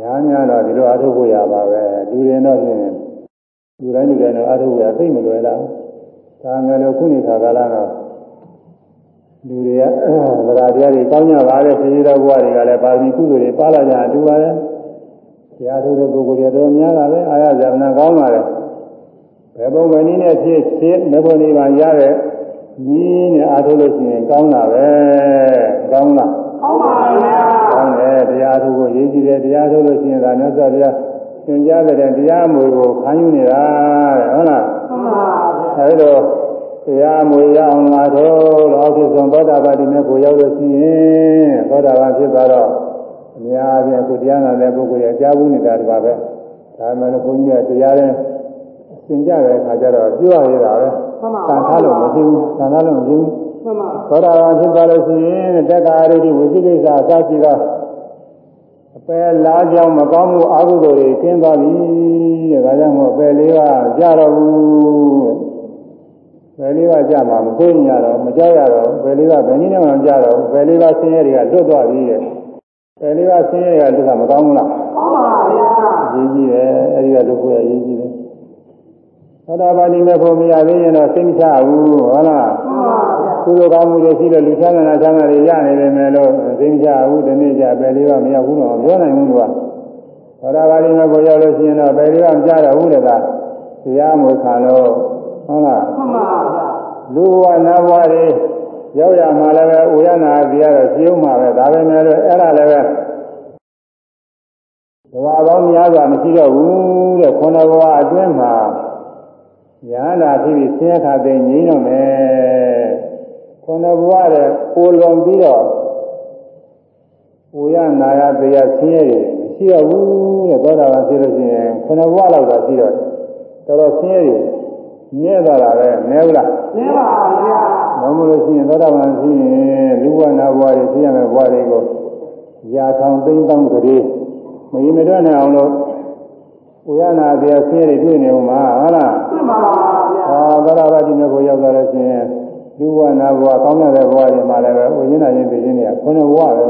ညာညာတော့ဒီလိုအားထုတ်ဖို့ရပါပဲလူတွေတော့ဖြင့် လူတိုင်းလူတိုင်းတော့အားထုတ်ရသိမလွယ်လားဒါငယ်လို့ခုနေခါကာလတော့လူတွေကဗราတရားတွေကောင်းကြပါလေဆင်းရဲတဲ့ဘဝတွေကလည်းပါရမီကုသိုလ်တွေပါလာကြအတူပါပဲတရားထုတ်တဲ့ပုဂ္ဂိုလ်တွေတော့များတာပဲအာရဇာမနာကောင်းပါလေဘယ်ပုံပဲနည်းနဲ့ဖြစ်ဖြစ်မေဖို့နိဗ္ဗာန်ရတဲ့ဤနဲ့အားထုတ်လို့ရှိရင်ကောင်းတာပဲကောင်းလားကောင်းပါဗျာကောင်းတယ်တရားထုတ်ဖို့ရည်ကြည်တယ်တရားထုတ်လို့ရှိရင်ဒါမြတ်စွာဘုရား သင်ကြားတဲ့တရားမွေကိုခံယူနေတာတဲ့ဟုတ်လားမှန်ပါဗျာအဲဒီတော့တရားမွေရအောင်လာတော့လောကိစ္စံသောတာပတိနဲ့ကိုရောက်လို့ရှိရင်သောတာပန်ဖြစ်သွားတော့အများကြီးအခုတရားနာတဲ့ပုဂ္ဂိုလ်ရဲ့ကြားဘူးနေတာဒီပါပဲဒါမှလည်းဘုန်းကြီးကတရားနဲ့သင်ကြတဲ့အခါကျတော့ပြောရတာပဲမှန်ပါသံထားလို့မဖြစ်ဘူးသံထားလို့မဖြစ်ဘူးမှန်ပါသောတာပန်ဖြစ်သွားလို့ရှိရင်တက္ကရာရိဝိသိကိစ္စအစရှိသောအ ပယ်လားကြောင့်မကောင်းမှုအကုသိုလ်တွေကျင်းသွားပြီတဲ့ဒါကြောင့်မို့အပယ်လေးပါးကြတော့ဘူးပယ်လေးပါးကြမှာမသိရင်ရတော့မကြောက်ရတော့ပယ်လေးပါးဘယ်နည်းနဲ့မှမကြတော့ပယ်လေးပါးဆင်းရဲတွေကလွတ်သွားပြီတဲ့ပယ်လေးပါးဆင်းရဲတွေကလွတ်တာမကောင်းဘူးလားကောင်းပါဗျာအရေးကြီးတယ်အဲဒီကလွတ်ဖို့အရေးကြီးတယ်သောတာပန်ဒီမဲ့ဖို့မရသေးရင်တော့သိမချဘူးဟုတ်လားမှန်ပါဗျာ ကုသိုလ်ကောင်းမှုတွေရှိလို့လူချမ်းသာချမ်းသာတွေရနေတယ်မယ်လို့သိကြဘူးဒီနေ့ကျပဲလေးပါမရဘူးတော့ပြောနိုင်ဘူးကွာသောတာပတိမေကိုရောက်လို့ရှိရင်တော့ပဲလေးပါမကြတော့ဘူးတဲ့ကတရားမွေခံလို့ဟုတ်လားမှန်ပါဗျာလူဘဝနတ်ဘဝတွေရောက်ရမှာလည်းပဲဥရနာတရားတော့ရှင်းမှာပဲဒါပဲမဲ့လို့အဲ့ဒါလည်းပဲဘဝပေါင်းများစွာမရှိတော့ဘူးတဲ့ခုနဘဝအတွင်းမှာညာနာဖြစ်ပြီးဆင်းရဲခါသိငြိမ်းတော့မယ် ခုနဘဝတဲ့ပိုလွန်ပြီးတော့ဝေရနာရတရားဆင်းရဲတွေမရှိတော့ဘူးတဲ့သောတာပန်ဖြစ်လို့ရှိရင်ခုနဘဝလောက်တော့ရှိတော့တော်တော်ဆင်းရဲတွေမြဲသွားတာပဲမြဲဘူးလားနေပါဗျာမဟုတ်လို့ရှိရင်သောတာပန်ဖြစ်ရင်လူဝနာဘဝတွေဖြစ်ရမယ့်ဘဝတွေကိုရာထောင်သိမ့်တောင်းကြည်မရင်မတွက်နိုင်အောင်လို့ဝေရနာတရားဆင်းရဲတွေတွေ့နေဦးမှာဟုတ်လားမှန်ပါဗျာအာသရဝတိမေကိုရောက်သွားလို့ရှိရင် လူဝနာဘဝကောင်းတဲ့ဘဝတွေမှာလည်းပဲဝိညာဉ်ရင်းသိခြင်းတွေကခုနဘဝပဲ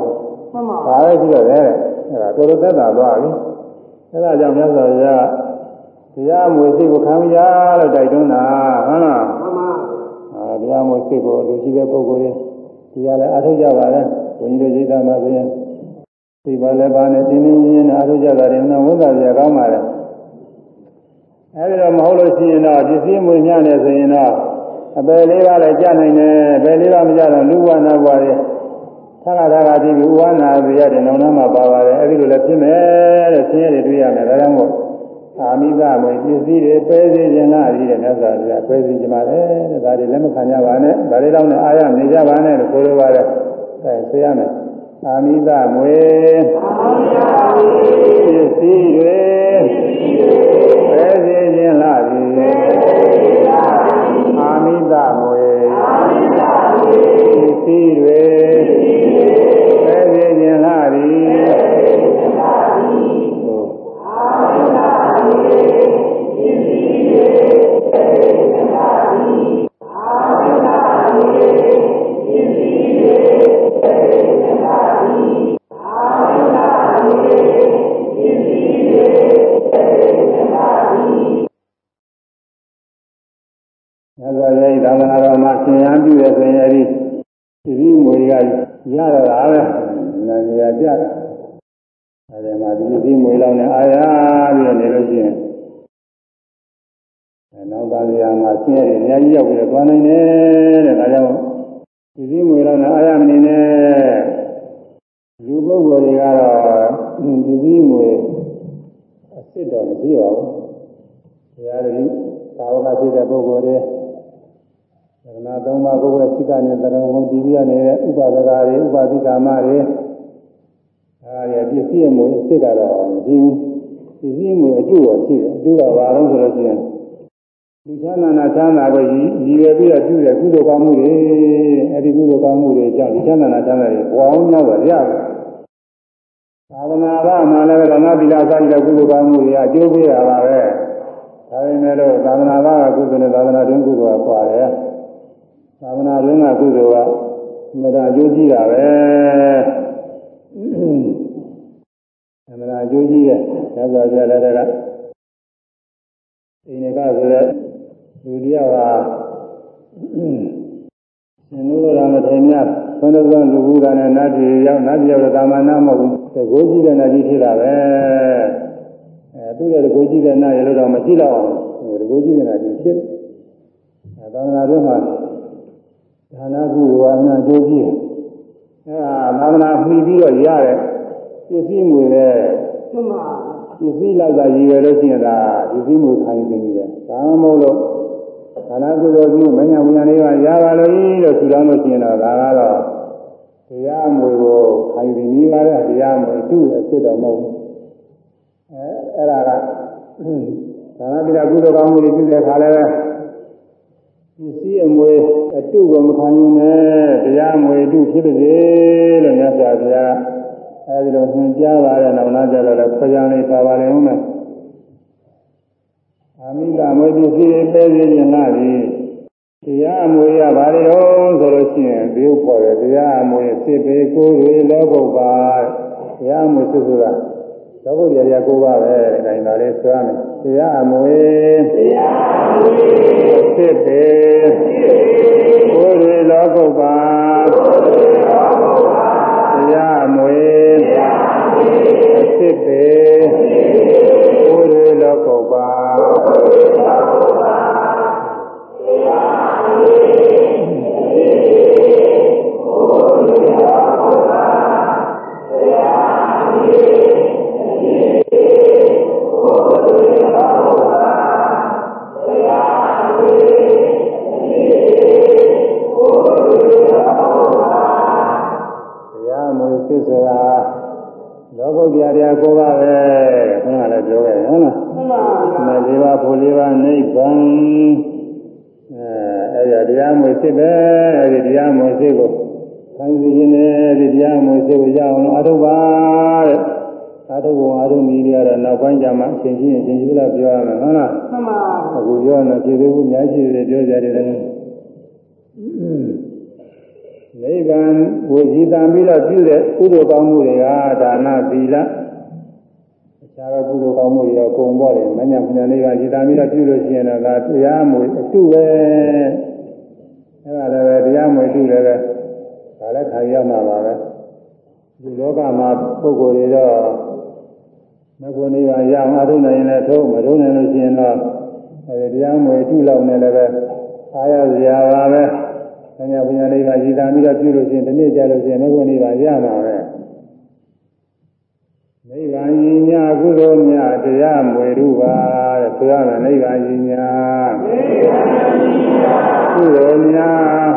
မှန်ပါဒါပဲရှိတော့တယ်အဲ့ဒါတော်တော်သက်သာသွားပြီအဲ့ဒါကြောင့်မြတ်စွာဘုရားတရားမွေစိတ်ကိုခံရလို့တိုက်တွန်းတာဟုတ်လားမှန်ပါအာတရားမွေစိတ်ကိုလူရှိတဲ့ပုဂ္ဂိုလ်တွေတရားလည်းအားထုတ်ကြပါလေဘုန်းကြီးတို့ရိတ်တာမှာဆိုရင်သိပါလည်းပါနဲ့တင်းတင်းရင်းနဲ့အားထုတ်ကြတာတွေနော်ဝိသရာကောင်းပါလေအဲဒီတော့မဟုတ်လို့ရှိရင်တော့ပစ္စည်းမွေညံ့နေဆိုရင်တော့ အပယ်လေးပါးလည်းကြာနိုင်တယ်အပယ်လေးပါးမကြတော့လူဝနာဘွားတွေသာကသာကတိဥဝနာပြရတယ်နောင်နာမှာပါပါတယ်အဲဒီလိုလည်းဖြစ်မယ်တဲ့ဆင်းရဲတွေတွေ့ရမယ်ဒါကြောင့်မို့အာမိသမွေပစ္စည်းတွေပဲစေခြင်းလားဒီတဲ့မြတ်စွာဘုရားပဲစေခြင်းပါလေတဲ့ဒါတွေလည်းမခံကြပါနဲ့ဒါတွေတော့နဲ့အာရနေကြပါနဲ့လို့ဆိုလိုပါတယ်အဲဆိုရမယ်အာမိသမွေပစ္စည်းတွေပဲစေခြင်းလားဒီ ပဲ ဂိုလ်တွေကတော့ဒီဒီမွေအစ်စ်တော်မရှိပါဘူးဘုရားတည်းသာဝကဖြစ်တဲ့ပုဂ္ဂိုလ်တွေသရဏသုံးပါးကိုယ်ပဲစိကနဲ့သရဏဝံတည်ပြီးရနေတဲ့ဥပဒကာတွေဥပဒိကာမတွေအဲဒါပြည့်စည်မှုအစ်စ်ကတော့မရှိဘူးပြည့်စည်မှုအတူရောရှိတယ်အတူကဘာလို့ဆိုလို့ရှိရင်လူချမ်းသာနာချမ်းသာကိုရည်ရည်ရွယ်ပြီးတော့ပြုတဲ့ကုသိုလ်ကောင်းမှုတွေအဲဒီကုသိုလ်ကောင်းမှုတွေကြောင့်လူချမ်းသာနာချမ်းသာတွေဘဝအောင်များစွာရတယ် သာသနာ့ဘာမှလည်းဓမ္မတိလာဆိုင်တဲ့ကုသိုလ်ကောင်းမှုတွေအကျိုးပေးရပါပဲဒါပေမဲ့လို့သာသနာ့ဘာကကုသိုလ်နဲ့သာသနာ့တွင်ကုသိုလ်ကကွာတယ်သာသနာ့တွင်ကကုသိုလ်ကမတာအကျိုးကြီးတာပဲအမှန်အကျိုးကြီးတယ်သစ္စာပြတဲ့ကအိနေကဆိုတဲ့လူတယောက်ဟာရှင်လို့ရမထေမြတ်သွန်သွန်လူဘူးကနဲ့နတ်ပြည်ရောက်နတ်ပြည်ရောက်တာမနာမဟုတ်ဘူး သကိုးကြီးတဲ့နတ်ကြီးဖြစ်တာပဲအဲသူ့ရဲ့သကိုးကြီးတဲ့နတ်ရလို့တော့မရှိတော့အောင်သကိုးကြီးတဲ့နတ်ကြီးဖြစ်အဲသာသနာ့တွင်မှာဒါနကုဝါနာကြိုးကြီးအဲဒါသာသနာမှီပြီးတော့ရတဲ့ပစ္စည်းငွေနဲ့မှန်ပါပစ္စည်းလောက်ကရည်ရွယ်လို့ရှိရင်ဒါပစ္စည်းငွေခံယူနေတယ်ဒါမှမဟုတ်လို့ဒါနကုသိုလ်ကြီးမညာမညာလေးပါရပါလို့လို့ထူထောင်လို့ရှိရင်တော့ဒါကတော့ တရားမွေကိုခံယူပြီးပါတဲ့တရားမွေသူ့အစ်စ်တော်မဟုတ်ဘူးအဲအဲ့ဒါကဒါနပိတာကုသိုလ်ကောင်းမှုတွေပြုတဲ့ခါလည်းပဲပစ္စည်းအမွေအတုကိုမခံယူနဲ့တရားမွေအတုဖြစ်ပါစေလို့မြတ်စွာဘုရားအဲဒီလိုသင်ကြားပါတဲ့နောက်နာကြတော့လည်းခွကြံလေးပါပါလိမ့်ဦးမယ်အာမိတမွေပစ္စည်းပဲစေခြင်းလားဒီ တရားအမွေရပါလေတော့ဆိုလို့ရှိရင်ဒီဥပေါ်တယ်တရားအမွေစစ်ပေကိုယ်တွေလောကုတ်ပါတရားအမွေစစ်ဆိုတာလောကုတ်ရရကိုပါပဲခိုင်တာလေးဆိုရမယ်တရားအမွေတရားအမွေစစ်ပေကိုယ်တွေလောကုတ်ပါတရားအမွေအစစ်ပေကိုယ်တွေလောကုတ်ပါ တ္တရာတရားကိုပါပဲခဏလည်းပြောခဲ့ဟုတ်လားမှန်ပါဗျာမလေးပါဖို့လေးပါနိဗ္ဗာန်အဲအဲ့ဒီတရားမွေစစ်ပဲအဲ့ဒီတရားမွေစစ်ကိုခံယူခြင်းနဲ့ဒီတရားမွေစစ်ကိုရအောင်အထုပ်ပါတဲ့အထုပ်ဘုံအထုပ်နည်းတွေကတော့နောက်ပိုင်းကျမှအရှင်ကြီးအရှင်ကြီးလည်းပြောရမယ်ဟုတ်လားမှန်ပါအခုပြောနေပြည်သေးဘူးအများကြီးတွေပြောကြတယ်လည်းနိဗ္ဗာန်ဝိဇိတံပြီးတော့ပြုတဲ့ကုသိုလ်ကောင်းမှုတွေကဒါနသီလ အခြားသောကုသိုလ်ကောင်းမှုတွေတော့ကုန်ပေါ်တယ်မညာမညာနိဗ္ဗာန်ဇိတံပြီးတော့ပြုလို့ရှိရင်တော့ဒါတရားမွေအတုပဲအဲ့ဒါလည်းပဲတရားမွေတုလည်းပဲဒါလည်းခံရမှာပါပဲဒီလောကမှာပုဂ္ဂိုလ်တွေတော့မကွနိဗ္ဗာန်ရအောင်အထုနိုင်ရင်လည်းထုံးမထုံးနိုင်လို့ရှိရင်တော့အဲဒီတရားမွေတုလောက်နဲ့လည်းပဲအားရစရာပါပဲ။ဆရာဘုရားလေးကရည်သာပြီးတော့ပြုလို့ရှိရင်ဒီနေ့ကြလို့ရှိရင်မကွနိဗ္ဗာန်ရမှာပဲ။ နိဗ္ဗာန်ကြီးညာကုသိုလ်များတရားမွေတုပါတဲ့ဆိုရမယ်နိဗ္ဗာန်ကြီးညာကုသိုလ်များ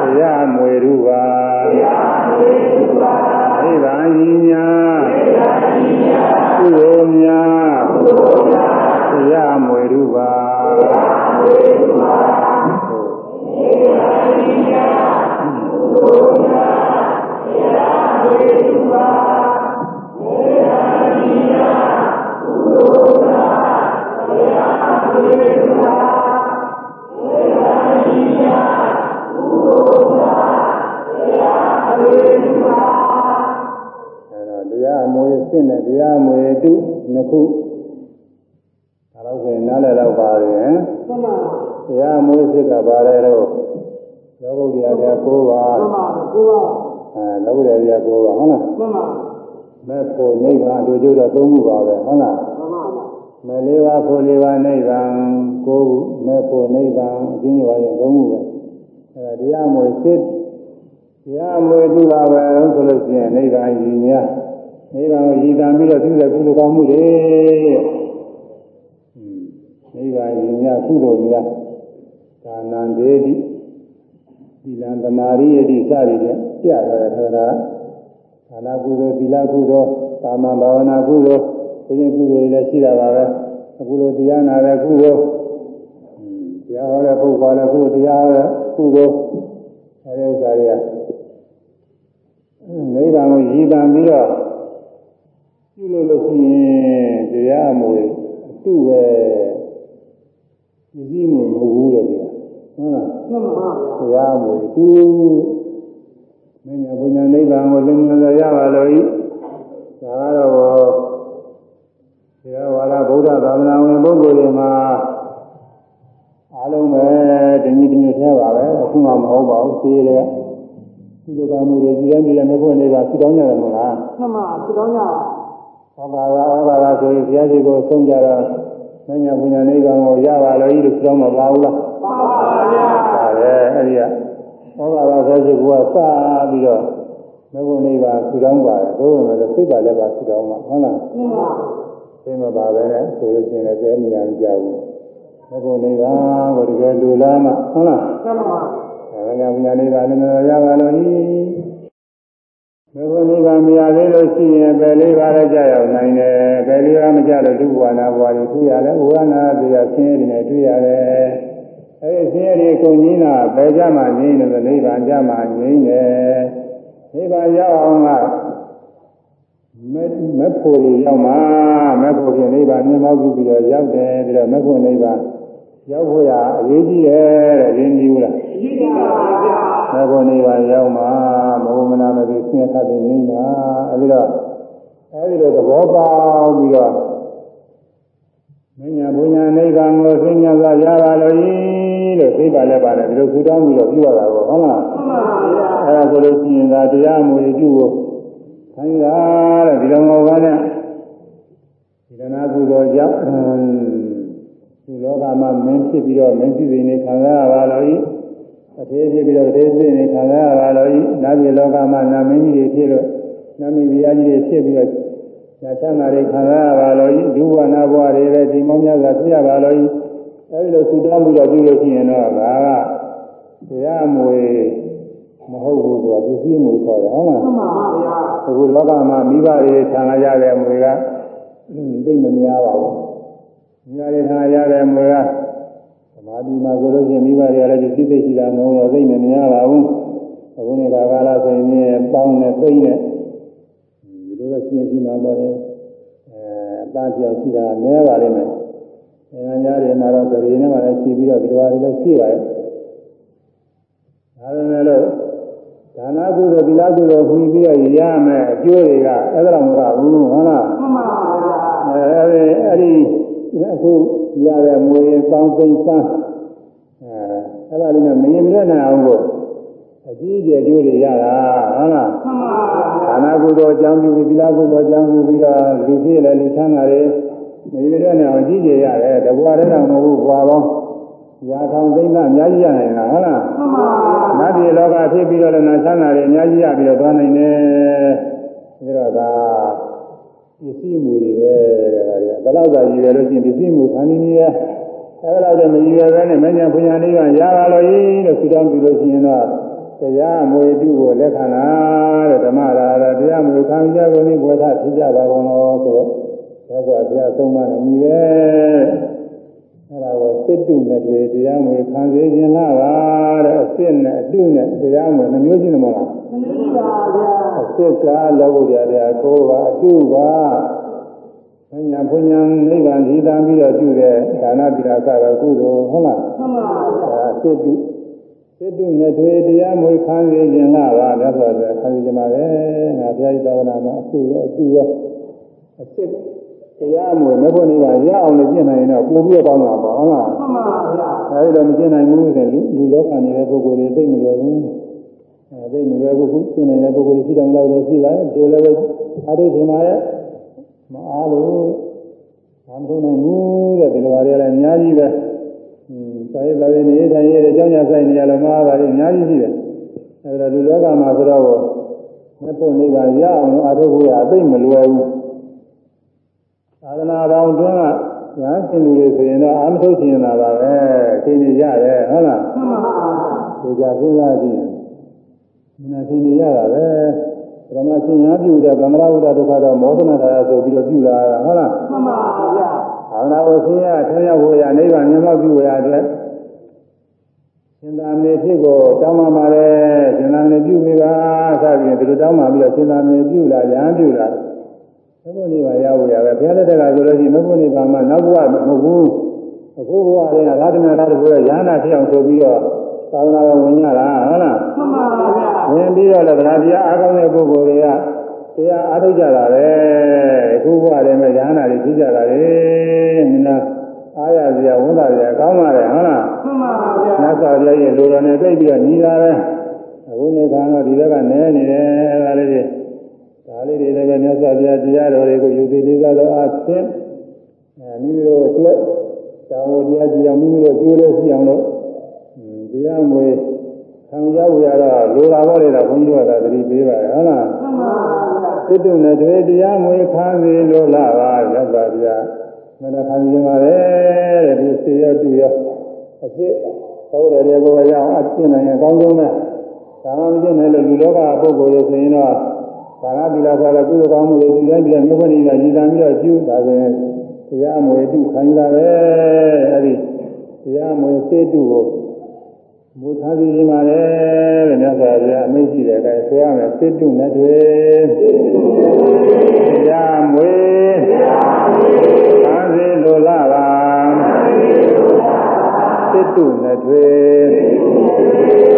တရားမွေတုပါနိဗ္ဗာန်ကြီးညာကုသိုလ်များတရားမွေတုပါအဲတော့တရားမွေစစ်နဲ့တရားမွေတုနှစ်ခုဒါတော့ဆိုရင်နားလည်တော့ပါရဲ့ဟမ်မှန်ပါတရားမွေးစစ်ကပါတယ်တော့လောကုတ္တရာတရား၉ပါးမှန်ပါကိုပါအဲလောကုတ္တရာတရား၉ပါး မှန်ပါမဲ့ဖို့နိဗ္ဗာန်တို့ကျတော့၃ခုပါပဲဟုတ်လား မှန်ပါမဲ့လေးပါးဖို့လေးပါးနိဗ္ဗာန်၉ခုမဲ့ဖို့နိဗ္ဗာန်အချင်းချင်းပါရင်၃ခုပဲအဲဒါတရားမွေးစစ်တရားမွေးသူပါပဲဆိုလို့ရှိရင်နိဗ္ဗာန်ကြီးများနိဗ္ဗာန်ကိုရည်တံပြီးတော့ပြုတဲ့ကုသိုလ်ကောင်းမှုတွေနိဗ္ဗာန်ကြီးများကုသိုလ်များဒါနံဒေတိသီလံသမာရိယတိစသည်ဖြင့်ပြရတယ်ခန္ဓာဒါနကုသိုလ်သီလကုသိုလ်သာမန်ဘာဝနာကုသိုလ် ဒီရင်ကုသိုလ်တွေလည်းရှိတာပါပဲအခုလိုတရားနာတဲ့ကုသိုလ်တရားဟောတဲ့ပုဂ္ဂိုလ်လည်းကုသိုလ်တရားဟောတဲ့ကုသိုလ်အဲဒီဥစ္စာတွေကနိဗ္ဗာန်ကိုရည်တံပြီးတော့ပြုလို့လို့ရှိရင်တရားမူအတုပဲရည်မှုမဟုတ်ဘူးလေဒီဟုတ်လားမှန်ပါတရားမူသူမင်းညာဘုညာနိဗ္ဗာန်ကိုလင်းလင်းရပါလို့ဤဒါကတော့တရား ဝါဒဗုဒ္ဓသာသနာဝင်ပုဂ္ဂိုလ်တွေမှာအားလုံးပဲတဏှိတညွတ်သေးပါပဲအခုမှမဟုတ်ပါဘူးသိရတယ်ကုသကမှုတွေကြည်ရင်ကြည်ရင်မဖွင့်နေတာဆူတောင်းကြတယ်မဟုတ်လားမှန်ပါသူတော်ညဟောပါလားဟောပါလားဆိုရင်ဘုရားရှိခိုးဆုံးကြတော့မညာဘုညာနိဗ္ဗာန်ကိုရပါလို့ဤလို့ဆူတောင်းမှာပါဘူးလားမှန်ပါဗျာဒါပဲအဲ့ဒီကဟောပါပါဆိုချင်ကစပြီးတော့မဘုံနိဗ္ဗာန်ဆူတောင်းပါတယ်သို့ပေမဲ့စိတ်ပါလည်းပါဆူတောင်းမှာဟုတ်လားမှန်ပါ သိမပါပဲနဲ့ဆိုလို့ရှိရင်လည်းကျဲနေရမကြဘူးမဘုံနိဗ္ဗာန်ကိုတကယ်လူလားမှဟုတ်လားမှန်ပါအဲဒါညာနိဗ္ဗာန်လည်းရပါလို့ဤမဘုံနိဗ္ဗာန်မရသေးလို့ရှိရင်ပဲလေးပါးလည်းကြာရောက်နိုင်တယ်ပဲလေးပါးမကြလို့ဒုဝါနာဘွားတွေတွေ့ရတယ်ဝါနာတရားဆင်းရဲတွေနဲ့တွေ့ရတယ်အဲဒီဆင်းရဲတွေကုန်ကြီးတာပဲကြမှာငြိမ့်တယ်နိဗ္ဗာန်ကြမှာငြိမ့်တယ်နိဗ္ဗာန်ရောက်အောင်က မမဖို့ရရောက်မှာမဖို့ဖြင့်နိဗ္ဗာန်မြင်မောက်ပြီးတော့ရောက်တယ်ပြီးတော့မဖို့နိဗ္ဗာန်ရောက်ဖို့ရအရေးကြီးတယ်တဲ့ရင်းကြီးဘူးလားအရေးကြီးပါဗျာမဘုံနိဗ္ဗာန်ရောက်မှာမဘုံမနာမပြီးဆင်းရဲတဲ့နေမှာအဲဒီတော့အဲဒီလိုသဘောပေါက်ပြီးတော့မညာဘုညာနိဗ္ဗာန်ကိုသိညာစွာရပါလို့ဤလို့သိပါလဲပါလေဒီလိုဆူတောင်းပြီးတော့ပြုရတာကိုဟုတ်လားမှန်ပါဗျာအဲဒါဆိုလို့ရှိရင်ဒါတရားမူရပြုကို ခိုင်းတာတဲ့ဒီလိုမဟုတ်ပါနဲ့ဒီကနာကုသိုလ်ကြောင့်ဒီလောကမှာမင်းဖြစ်ပြီးတော့မင်းစီစဉ်နေခံရပါလို့ဤအသေးဖြစ်ပြီးတော့တေးစိနေခံရပါလို့ဤနာပြည်လောကမှာနာမင်းကြီးတွေဖြစ်လို့နာမည်ဗျာကြီးတွေဖြစ်ပြီးတော့ညာချမ်းသာတွေခံရပါလို့ဤဒုဝနာဘဝတွေလည်းဒီမောင်းများစွာဖြစ်ရပါလို့ဤအဲဒီလိုသုတောင်းပြီးတော့ပြုလို့ရှိရင်တော့ဒါကတရားမွေ မဟုတ်ဘူးကွာပစ္စည်းမှုခေါ်တယ်ဟုတ်လားမှန်ပါဗျာအခုလောကမှာမိဘတွေဆံလာရတဲ့အမွေကသိမများပါဘူးမိဘတွေဆံလာရတဲ့အမွေကသမာဓိမှာဆိုလို့ရှိရင်မိဘတွေကလည်းဒီစိတ်သိရှိတာမဟုတ်တော့သိမများပါဘူးအခုနေ့ကကာလဆိုရင်ပေါင်းနဲ့သိမ့်နဲ့ဒီလိုတော့ရှင်းရှင်းမှာပေါ့လေအဲအသားပြောင်ရှိတာနည်းပါလိမ့်မယ်အဲညာညာတွေမှာတော့ကြည်နေမှာလည်းရှိပြီးတော့ဒီလိုဟာတွေလည်းရှိပါရဲ့ဒါပေမဲ့လို့ ဒါနကုသိုလ်သီလကုသိုလ်ခွင့်ပြီးတော့ရမယ်အကျိုးတွေကအဲ့ဒါမဟုတ်ဘူးဟုတ်လားမှန်ပါဗျာအဲအဲ့ဒီအခုရတဲ့မွေစောင်းသိမ်းစမ်းအဲအဲ့ဒါလေးနဲ့မရင်မရနိုင်အောင်ကိုအကြီးအကျယ်ကျိုးတွေရတာဟုတ်လားမှန်ပါဗျာဒါနကုသိုလ်အကြောင်းပြုပြီးသီလကုသိုလ်အကြောင်းပြုပြီးတော့လူဖြစ်လည်းလူချမ်းသာတယ်မရင်မရနိုင်အောင်ကြီးကျယ်ရတယ်တဘွားတည်းတော့မဟုတ်ဘူးဘွားပေါင်း ရာထောင်သိန်းသားအများကြီးရနိုင်တာဟုတ်လားမှန်ပါဗျာနတ်ပြည်လောကဖြစ်ပြီးတော့လည်းနာချမ်းသာတယ်အများကြီးရပြီးတော့သွားနိုင်တယ်ဒါတော့ဒါပစ္စည်းမူတွေပဲတဲ့ဒါတွေကဒါတော့သာရည်ရလို့ရှိရင်ပစ္စည်းမူခံနေနေရဲ့အဲဒါတော့မရည်ရပဲနဲ့မဉ္ဇဉ်ပညာလေးကရပါလို့ရည်လို့ဆူတောင်းပြုလို့ရှိရင်တော့တရားမွေတုကိုလက်ခံတာတဲ့ဓမ္မရာတော့တရားမွေခံကြကုန်ပြီးဘဝထဖြစ်ကြပါကုန်လို့ဆိုတော့ဒါဆိုဘုရားဆုံးမနေပြီပဲ အဲ့ဒါကိုစစ်တုနဲ့တွေတရားမွေခံစေခြင်းလားပါတဲ့အစစ်နဲ့အတုနဲ့တရားမွေနှမျိုးချင်းတယ်မဟုတ်လားမနည်းပါဗျာအစစ်ကလောကုတ္တရာတရားကိုးပါအတုပါဘုညာဘုညာနိဗ္ဗာန်ကြီးတမ်းပြီးတော့ပြုတဲ့ဒါနတိရသရကုသိုလ်ဟုတ်လားမှန်ပါဗျာဒါစစ်တုစစ်တုနဲ့တွေတရားမွေခံစေခြင်းလားပါမြတ်စွာဘုရားခံစေခြင်းပါပဲငါဘုရားဤသာသနာမှာအစစ်ရောအတုရောအစစ် တရားမွေမဖို့နေပါရအောင်လို့ပြင်နိုင်ရင်တော့ပို့ပြီးတော့ကောင်းတာပါဟုတ်လားမှန်ပါဗျာအဲဒီတော့မကျင်နိုင်ဘူးဆိုရင်လူလူလောကနေတဲ့ပုဂ္ဂိုလ်တွေသိမလွယ်ဘူးအဲသိမလွယ်ဘူးခုကျင်နိုင်တဲ့ပုဂ္ဂိုလ်တွေရှိတယ်လို့ရှိပါတယ်ဒီလိုလည်းအားထုတ်ခြင်းမှာရဲ့မအားလို့မမထုတ်နိုင်ဘူးတဲ့ဒီလိုပါတွေလည်းအများကြီးပဲอืมစာရေးတော်ရင်းနေထိုင်ရတဲ့အကြောင်းညာဆိုင်နေရလို့မအားပါဘူးအများကြီးရှိတယ်အဲဒါလူလောကမှာဆိုတော့မဖို့နေပါရအောင်လို့အားထုတ်ဖို့ရအသိမလွယ်ဘူး သာသနာပေါင်းတွင်းကညာရှင်လူတွေဆိုရင်တော့အာမထုတ်ခြင်းလာပါပဲသိနေရတယ်ဟုတ်လားမှန်ပါဗျာဒီကြစဉ်းစားကြည့်ရင်မနာသိနေရတာပဲဓမ္မရှင်ညာပြုတဲ့ဗမ္မာဝုဒ္ဒဒုက္ခတော့မောဒနာထာဆိုပြီးတော့ပြုလာတာဟုတ်လားမှန်ပါဗျာဘာဝနာကိုဆင်းရဲဆင်းရဲဖို့ရနိဗ္ဗာန်မျက်မှောက်ပြုရတဲ့ရှင်သာမေဖြစ်ကိုတောင်းပါပါလေရှင်သာမေပြုမိပါစသည်ဖြင့်ဒီလိုတောင်းပါပြီးတော့ရှင်သာမေပြုလာရဟန်းပြုလာ သဘုန်နိဗ္ဗာန်ရဖို့ရပဲဘုရားလက်ထက်ကဆိုလို့ရှိရင်သဘုန်နိဗ္ဗာန်မှာနောက်ဘဝမဟုတ်ဘူးအခုဘဝလေးကသာသနာတော်ဘုရားရဟန္တာဖြစ်အောင်ဆိုပြီးတော့သာသနာတော်ဝင်ရတာဟုတ်လားမှန်ပါဗျာဝင်ပြီးတော့လည်းဗလာတရားအားကောင်းတဲ့ပုဂ္ဂိုလ်တွေကတရားအားထုတ်ကြတာပဲအခုဘဝတည်းမှာရဟန္တာတွေဖြစ်ကြတာလေမင်းသားအားရစရာဝန်တာစရာကောင်းပါလေဟုတ်လားမှန်ပါဗျာနတ်စွာဘုရားရဲ့လူတော်နဲ့သိပြီးတော့ညီတာပဲအခုနေခါတော့ဒီဘက်ကနဲနေတယ်အဲဒါလေးတွေဒါ လေးတွေလည်းမြတ်စွာဘုရားတရားတော်တွေကိုယူသေးသေးသောအားဖြင့်အဲမိမိတို့အတွက်တောင်းဝတရားကြည်အောင်မိမိတို့ကျိုးလို့ရှိအောင်လို့တရားမွေခံရဝရတော့လိုတာဘောလေတော့ဘုန်းကြီးတို့ကသတိပေးပါတယ်ဟုတ်လားမှန်ပါဗျာစိတ်တုနဲ့တွေတရားမွေခံစီလို့လာပါရသဗျာမနခံစီမှာလေတဲ့ဒီစေရတူရအဖြစ်သောတယ်တွေကိုရအောင်အကျင့်နိုင်ရင်အကောင်းဆုံးပဲဒါမှမကျင့်နိုင်လို့လူလောကပုဂ္ဂိုလ်တွေဆိုရင်တော့ ဘာသာတိလာဆိုတဲ့ကုသိုလ်ကောင်းမှုတွေဒီတိုင်းဒီတိုင်းမြို့ခွင့်ကြီးကညီတံပြီးတော့ကျူးဒါဆိုရင်တရားမွေတုခံရတာပဲအဲဒီတရားမွေစေတုကိုမူထားပြီးဒီမှာလေတဲ့မြတ်စွာဘုရားအမိန့်ရှိတဲ့အတိုင်းဆိုရမယ်စေတုနဲ့တွေတရားမွေခံစေလိုလားပါစေတုနဲ့တွေ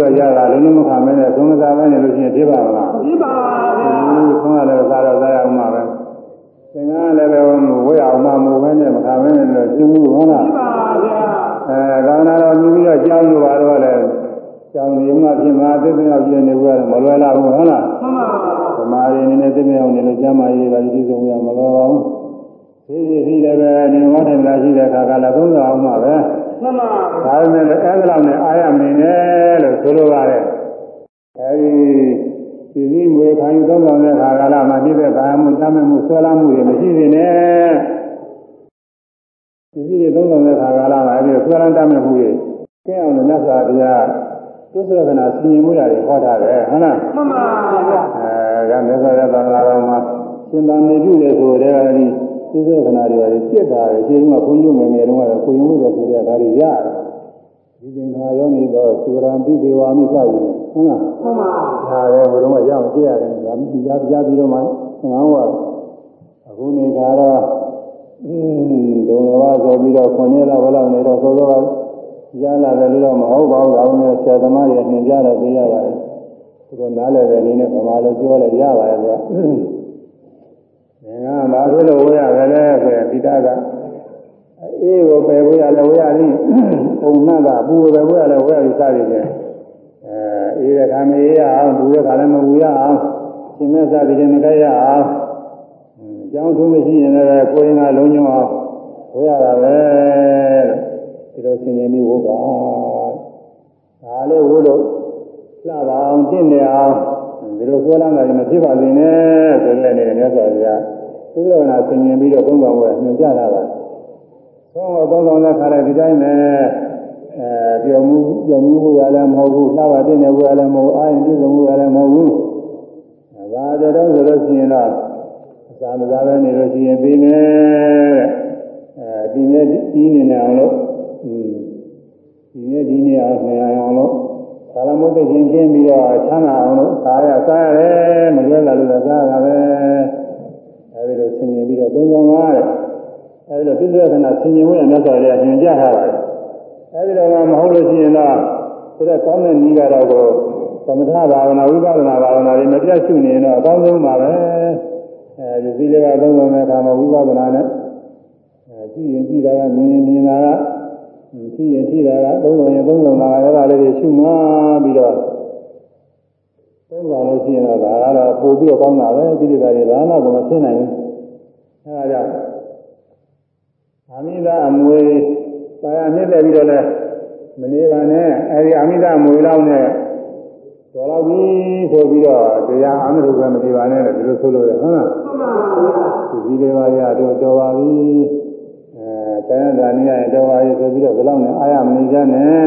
သာသနာပြီးပြီးတော့ရတာလည်းမခံမနဲ့သုံးစားပဲနေလို့ရှိရင်ဖြစ်ပါမလားပြပါဗျာဒီဆုံးရတယ်စားတော့စားရအောင်ပါပဲသင်္ကန်းလည်းပဲဝေးအောင်မှမဟုတ်ဘဲနဲ့မခံမနဲ့လို့ရှင်းဘူးဟုတ်လားပြပါဗျာအဲသာသနာတော်ပြီးပြီးတော့ကြောင်းလို့ပါတော့လည်းကြောင်းနေမှဖြစ်မှာသိတဲ့အောင်ပြနေဘူးမလွယ်လာဘူးဟုတ်လားမှန်ပါဗျာသမားရင်းနေသိတဲ့အောင်နေလို့ကျမ်းမာရေးပါလိမ့်ဆုံးရမလွယ်ပါဘူးဒီဒီရှိလည်းပဲနေဝတ်တယ်လားရှိတဲ့အခါကလည်းသုံးစားအောင်ပါပဲမှန်ပါဒါပေမဲ့လည်းအဲဒီလောက်နဲ့အားရမင်းနဲ့လို့ ဆိုလိုပါတယ်အဲဒီဒီစည်းမွေခံယူသုံးဆောင်တဲ့ခါကာလမှာနှိမ့်တဲ့ကာယမှုတမ်းမှုဆွဲလာမှုတွေမရှိစေနဲ့ဒီစည်းတွေသုံးဆောင်တဲ့ခါကာလမှာအဲဒီဆွဲလန်းတမ်းမှုတွေကဲအောင်လို့မြတ်စွာဘုရားသုသရကနာစီရင်မှုရတယ်ဟောထားတယ်ဟုတ်လားမှန်ပါဗျာအဲဒါမြတ်စွာဘုရားသံဃာတော်မှာရှင်သာနေပြုတယ်ဆိုတဲ့အဲဒီသုသရကနာတွေပါပြစ်တာတယ်ရှင်ကဘုန်းကြီးငယ်ငယ်တုန်းကတော့ကိုရင်မှုတယ်ဆိုတဲ့ဒါတွေရတယ် ဒီသင်္ခါယောနေတော့သုရံပိသေဝါမိသယူဟုတ်လားမှန်ပါဒါလည်းဘုရားကရအောင်ကြည့်ရတယ်ဒါမှကြားကြားပြီးတော့မှငောင်းကအခုနေကြတော့အင်းဒုံတော်ဆိုပြီးတော့ခွန်ရတော့ဘယ်လောက်နေတော့သောသောကရလာတယ်လို့တော့မဟုတ်ပါဘူးဒါမှမဟုတ်ဆရာသမားတွေနှင်ကြတော့ပြရပါတယ်သူတို့နားလည်တဲ့အနေနဲ့ဗမာလိုပြောလဲရပါတယ်ကွာငါဘာဖြစ်လို့ဝေးရတယ်လဲဆိုရင်ဒီတာက အေးကိုပယ်ဖို့ရလဲဝေးရလိမ့်ပုံနှက်ကပူပယ်ဖို့ရလဲဝေးရလိစသည်ဖြင့်အဲအေးတဲ့ခါမအေးရအောင်ပူတဲ့ခါလည်းမပူရအောင်ရှင်မဲ့စသည်ဖြင့်မကြရအောင်ကျောင်းထုံးမရှိရင်လည်းကိုယ်ရင်ကလုံးညောအောင်ဝေးရတာပဲဒီလိုဆင်ញင်ပြီးဝုတ်ပါဒါလေးဝုတ်လို့လှပါအောင်တင့်နေအောင်ဒီလိုဆွဲလန်းတာလည်းမဖြစ်ပါစေနဲ့ဆိုတဲ့အနေနဲ့မြတ်စွာဘုရားသုဒ္ဓနာဆင်ញင်ပြီးတော့သုံးပါးဝယ်ညွှန်ကြားတာပါ သုံးတော့သုံးဆောင်တဲ့ခါလည်းဒီတိုင်းပဲအဲပြောမှုပြောမှုရလည်းမဟုတ်ဘူးလှပါတင့်နေဘူးရလည်းမဟုတ်အာရင်ပြည့်စုံမှုရလည်းမဟုတ်ဘူးဒါတော့ဆိုလို့ရှိရင်တော့အစာမစားပဲနေလို့ရှိရင်ပြီးမယ်အဲဒီနေ့ဒီနေနေအောင်လို့อืมဒီနေ့ဒီနေ့အောင်နေအောင်လို့သာလမုတ်သိချင်းကျင်းပြီးတော့ချမ်းသာအောင်လို့စားရစားရတယ်မလွဲလာလို့စားရတာပဲအဲဒီလိုဆင်ញင်ပြီးတော့သုံးဆောင်ပါတဲ့ အဲဒီလိုပြစ္ဆေခဏဆင်ញင်မှုရမြတ်စွာဘုရားညွှန်ကြားထားပါတယ်အဲဒီလိုမှမဟုတ်လို့ရှိရင်တော့ဆိုတော့ကောင်းတဲ့နည်းကတော့ကိုသမထဘာဝနာဝိပဿနာဘာဝနာတွေမပြတ်ရှုနေရင်တော့အကောင်းဆုံးပါပဲအဲဒီသီလကသုံးဆောင်တဲ့အခါမှာဝိပဿနာနဲ့အဲကြည့်ရင်ကြည့်တာကမြင်ရင်မြင်တာကကြည့်ရင်ကြည့်တာကသုံးဆောင်ရင်သုံးဆောင်တာကအဲ့ဒါလေးတွေရှုမှပြီးတော့သုံးဆောင်လို့ရှိရင်တော့ဒါကတော့ပို့ပြီးတော့ကောင်းတာပဲဒီလိုတွေဘာမှကိုမဖြစ်နိုင်ဘူးအဲဒါကြောင့်အာ မိဒအမွေပါရနှစ်သက်ပြီးတော့လဲမနေပါနဲ့အဲဒီအာမိဒအမွေလောက်နဲ့တော်တော့ပြီဆိုပြီးတော့တရားအာမရုပဲမနေပါနဲ့ဒီလိုဆိုလို့ရဟုတ်လားမှန်ပါဗျာဒီလေးပါးရတော့တော်ပါပြီအဲဆန္ဒနည်းရတော်ပါပြီဆိုပြီးတော့ဘယ်လောက်နဲ့အာရမနေကြနဲ့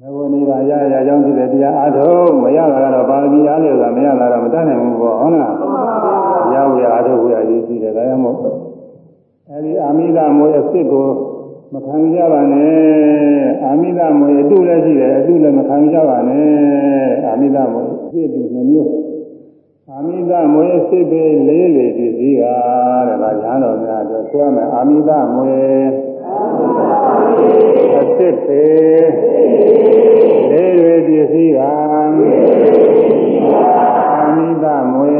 မဘုန်းကြီးကရရကြောင်းဖြစ်တဲ့တရားအားထုတ်မရတာကတော့ပါရမီအားလျော်တာမရတာတော့မတတ်နိုင်ဘူးပေါ့ဟုတ်လားမှန်ပါဗျာရဝရအားထုတ်ဝရရေးကြည့်တယ်ဒါကြောင့်မို့ အဲဒီအာမိဒမိုးရဲ့စစ်ကိုမခံကြပါနဲ့အာမိဒမိုးရဲ့အတုလည်းရှိတယ်အတုလည်းမခံကြပါနဲ့အာမိဒမိုးစစ်တူနှမျိုးအာမိသမွေစစ်ပေလေးတွေပစ္စည်းကတဲ့ဒါညာတော်များတို့ဆိုရမယ်အာမိသမွေအစစ်ပေလေးတွေပစ္စည်းကအာမိသမွေ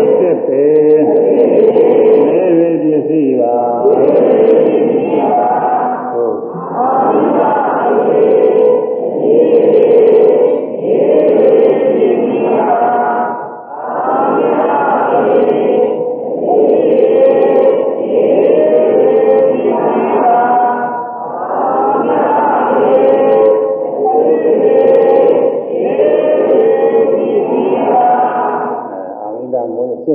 အစစ်ပေလေးတွေပ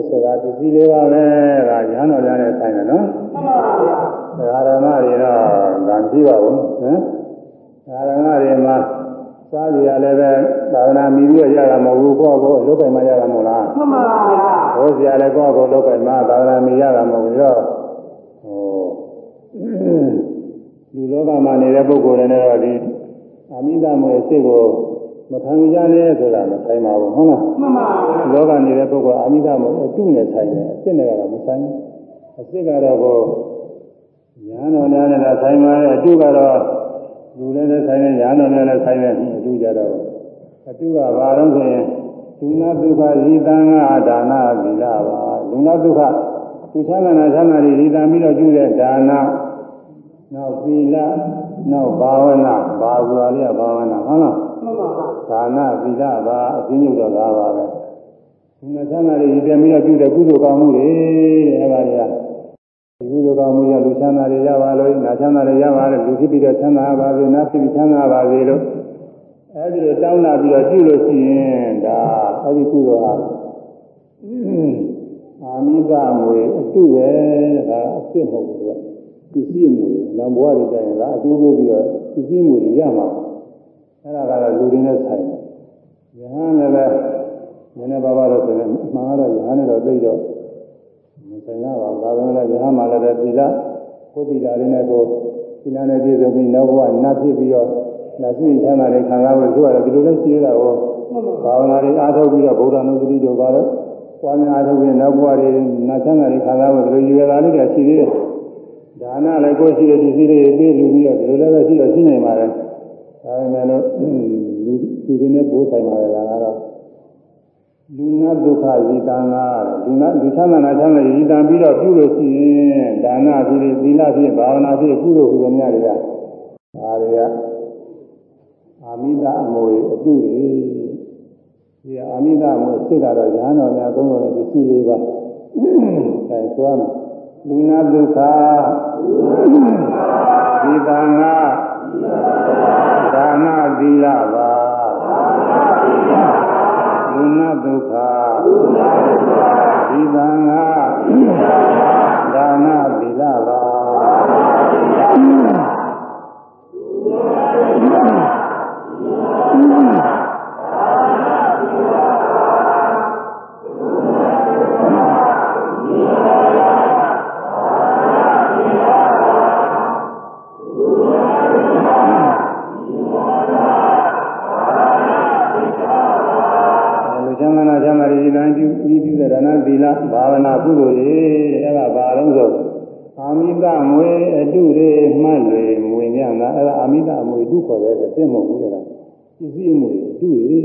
ဆိုတာပစ္စည်းလေးပါပဲဒါညာတော်များနဲ့ဆိုင်တယ်နော်မှန်ပါဗျာဒါရမတွေတော့ဗန်ကြည့်ပါဘူးဟမ်ဒါရမတွေမှာစားကြရလည်းပဲသာသနာမီပြီးတော့ရတာမဟုတ်ဘူးကိုယ့်ကိုယ်လုတ်ပိုင်မှရတာမဟုတ်လားမှန်ပါဗျာဟောစရာလည်းကိုယ့်ကိုယ်လုတ်ပိုင်မှသာသနာမီရတာမဟုတ်ဘူးတော့ဟိုလူလောကမှာနေတဲ့ပုဂ္ဂိုလ်တွေနဲ့တော့ဒီအမိသမွေစိတ်ကို မခံကြနဲ့ဆိုတာမဆိုင်ပါဘူးဟုတ်လားမှန်ပါဗျာလောကနေတဲ့ပုဂ္ဂိုလ်အာမိသမုအတုနဲ့ဆိုင်တယ်အစ်စ်နဲ့ကတော့မဆိုင်ဘူးအစ်စ်ကတော့ကိုညာတော်များနဲ့တော့ဆိုင်ပါရဲ့အတုကတော့လူလည်းလည်းဆိုင်တယ်ညာတော်များလည်းဆိုင်တယ်အတုကြတော့အတုကဘာလို့ဆိုရင်သုနာဒုက္ခဇိတံငါဒါနသီလပါလူနာဒုက္ခသူချမ်းသာနာချမ်းသာတွေဇိတံပြီးတော့ပြုတဲ့ဒါန နောက်သီလနောက်ဘာဝနာဘာဆိုတာလေးကဘာဝနာဟုတ်လားမှန်ပါဗျာဒါနသီလပါအပြင်းညုတော့ဒါပါပဲဒီမှာသံဃာတွေဒီပြန်ပြီးတော့ပြုတဲ့ကုသိုလ်ကောင်းမှုတွေအဲပါတွေကဒီကုသိုလ်ကောင်းမှုရလူချမ်းသာတွေရပါလို့နာချမ်းသာတွေရပါလို့လူဖြစ်ပြီးတော့ချမ်းသာပါစေနာဖြစ်ပြီးချမ်းသာပါစေလို့အဲဒီလိုတောင်းလာပြီးတော့ပြုလို့ရှိရင်ဒါအဲဒီကုသိုလ်ဟာအာမိသမွေအတုပဲဒါအစ်စ်မဟုတ်ဘူးက ပစ္စည်းမွေနံဘဝတွေကြရင်လားအကျိုးပေးပြီးတော့ပစ္စည်းမွေရမှာအဲ့ဒါကတော့လူတွေနဲ့ဆိုင်တယ်ယဟန်လည်းပဲနည်းနည်းပါးပါးတော့ဆိုရင်အမှန်ကတော့ယဟန်နဲ့တော့သိတော့မဆိုင်တော့ပါဘူးဒါပေမဲ့ယဟန်မှလည်းပဲသီလကိုယ်သီလလေးနဲ့ကိုသီလနဲ့ပြည့်စုံပြီးနောက်ဘဝနတ်ဖြစ်ပြီးတော့နာသိချမ်းသာတဲ့ခံစားဖို့သူကတော့ဒီလိုလဲရှိရတာကိုမှန်ပါဘာဝနာတွေအားထုတ်ပြီးတော့ဗုဒ္ဓနုစတိတို့ပါတော့ပွားများအားထုတ်ပြီးနောက်ဘဝတွေနာချမ်းသာတွေခံစားဖို့ဒီလိုရွယ်လာလေးတွေရှိသေးတယ် ဒါနလည်းကိုယ်ရှိတဲ့ဒီစည်းလေးပြေးလူပြီးတော့ဒီလိုလည်းပဲရှိတော့ရှိနေပါလေဒါပေမဲ့လို့လူလူတွေနဲ့ပိုးဆိုင်ပါလေဒါကတော့လူနာဒုက္ခဇီတံကလူနာလူချမ်းသာနာချမ်းသာဇီတံပြီးတော့ပြုလို့ရှိရင်ဒါနဖြစ်ဖြစ်သီလဖြစ်ဘာဝနာဖြစ်ကုသိုလ်ဟူသည်များတွေကဒါတွေကအာမိတအမွေအတုတွေဒီအာမိတအမွေစစ်ကတော့ညာတော်များသုံးတော်တဲ့ပစ္စည်းလေးပါအဲဆိုရမယ် လူနာဒုက္ခဇီတံကဒါနသီလပါလူနာဒုက္ခဇီတံက ပြီးပြုတဲ့ဒါနသီလဘာဝနာကုသိုလ်တွေအဲ့ဒါဘာလို့ဆိုအာမိတမွေအတုတွေမှတ်လေမွေညံ့တာအဲ့ဒါအာမိတမွေတုခေါ်တဲ့သိမဟုတ်ဘူးလားပစ္စည်းမွေအတုတွေ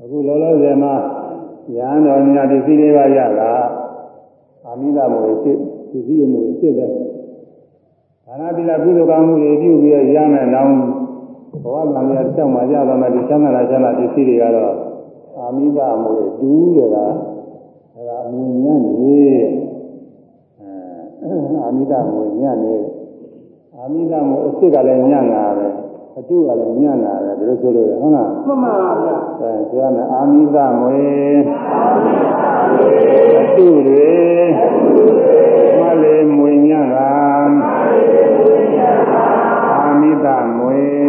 အခုလောလောဆယ်မှာရဟန်းတော်များပစ္စည်းလေးပါရတာအာမိတမွေစစ်ပစ္စည်းမွေစစ်ပဲဒါနသီလကုသိုလ်ကောင်းမှုတွေပြုပြီးတော့ရမယ်နောင်ဘဝကံရတောက်မှရသွားမယ်ဒီချမ်းသာချမ်းသာပစ္စည်းတွေကတော့ အာမိတမွေတူးတယ်လားအဲ့ဒါအမွေညံ့နေအဲအာမိတမွေညံ့နေအာမိတမွေအစ်စ်ကလည်းညံ့တာပဲအတုကလည်းညံ့တာပဲဒါလို့ဆိုလို့ရဟုတ်လားမှန်ပါဗျာအဲဆိုရမယ်အာမိသမွေအတုတွေမလေးမွေညံ့တာအာမိသမွေ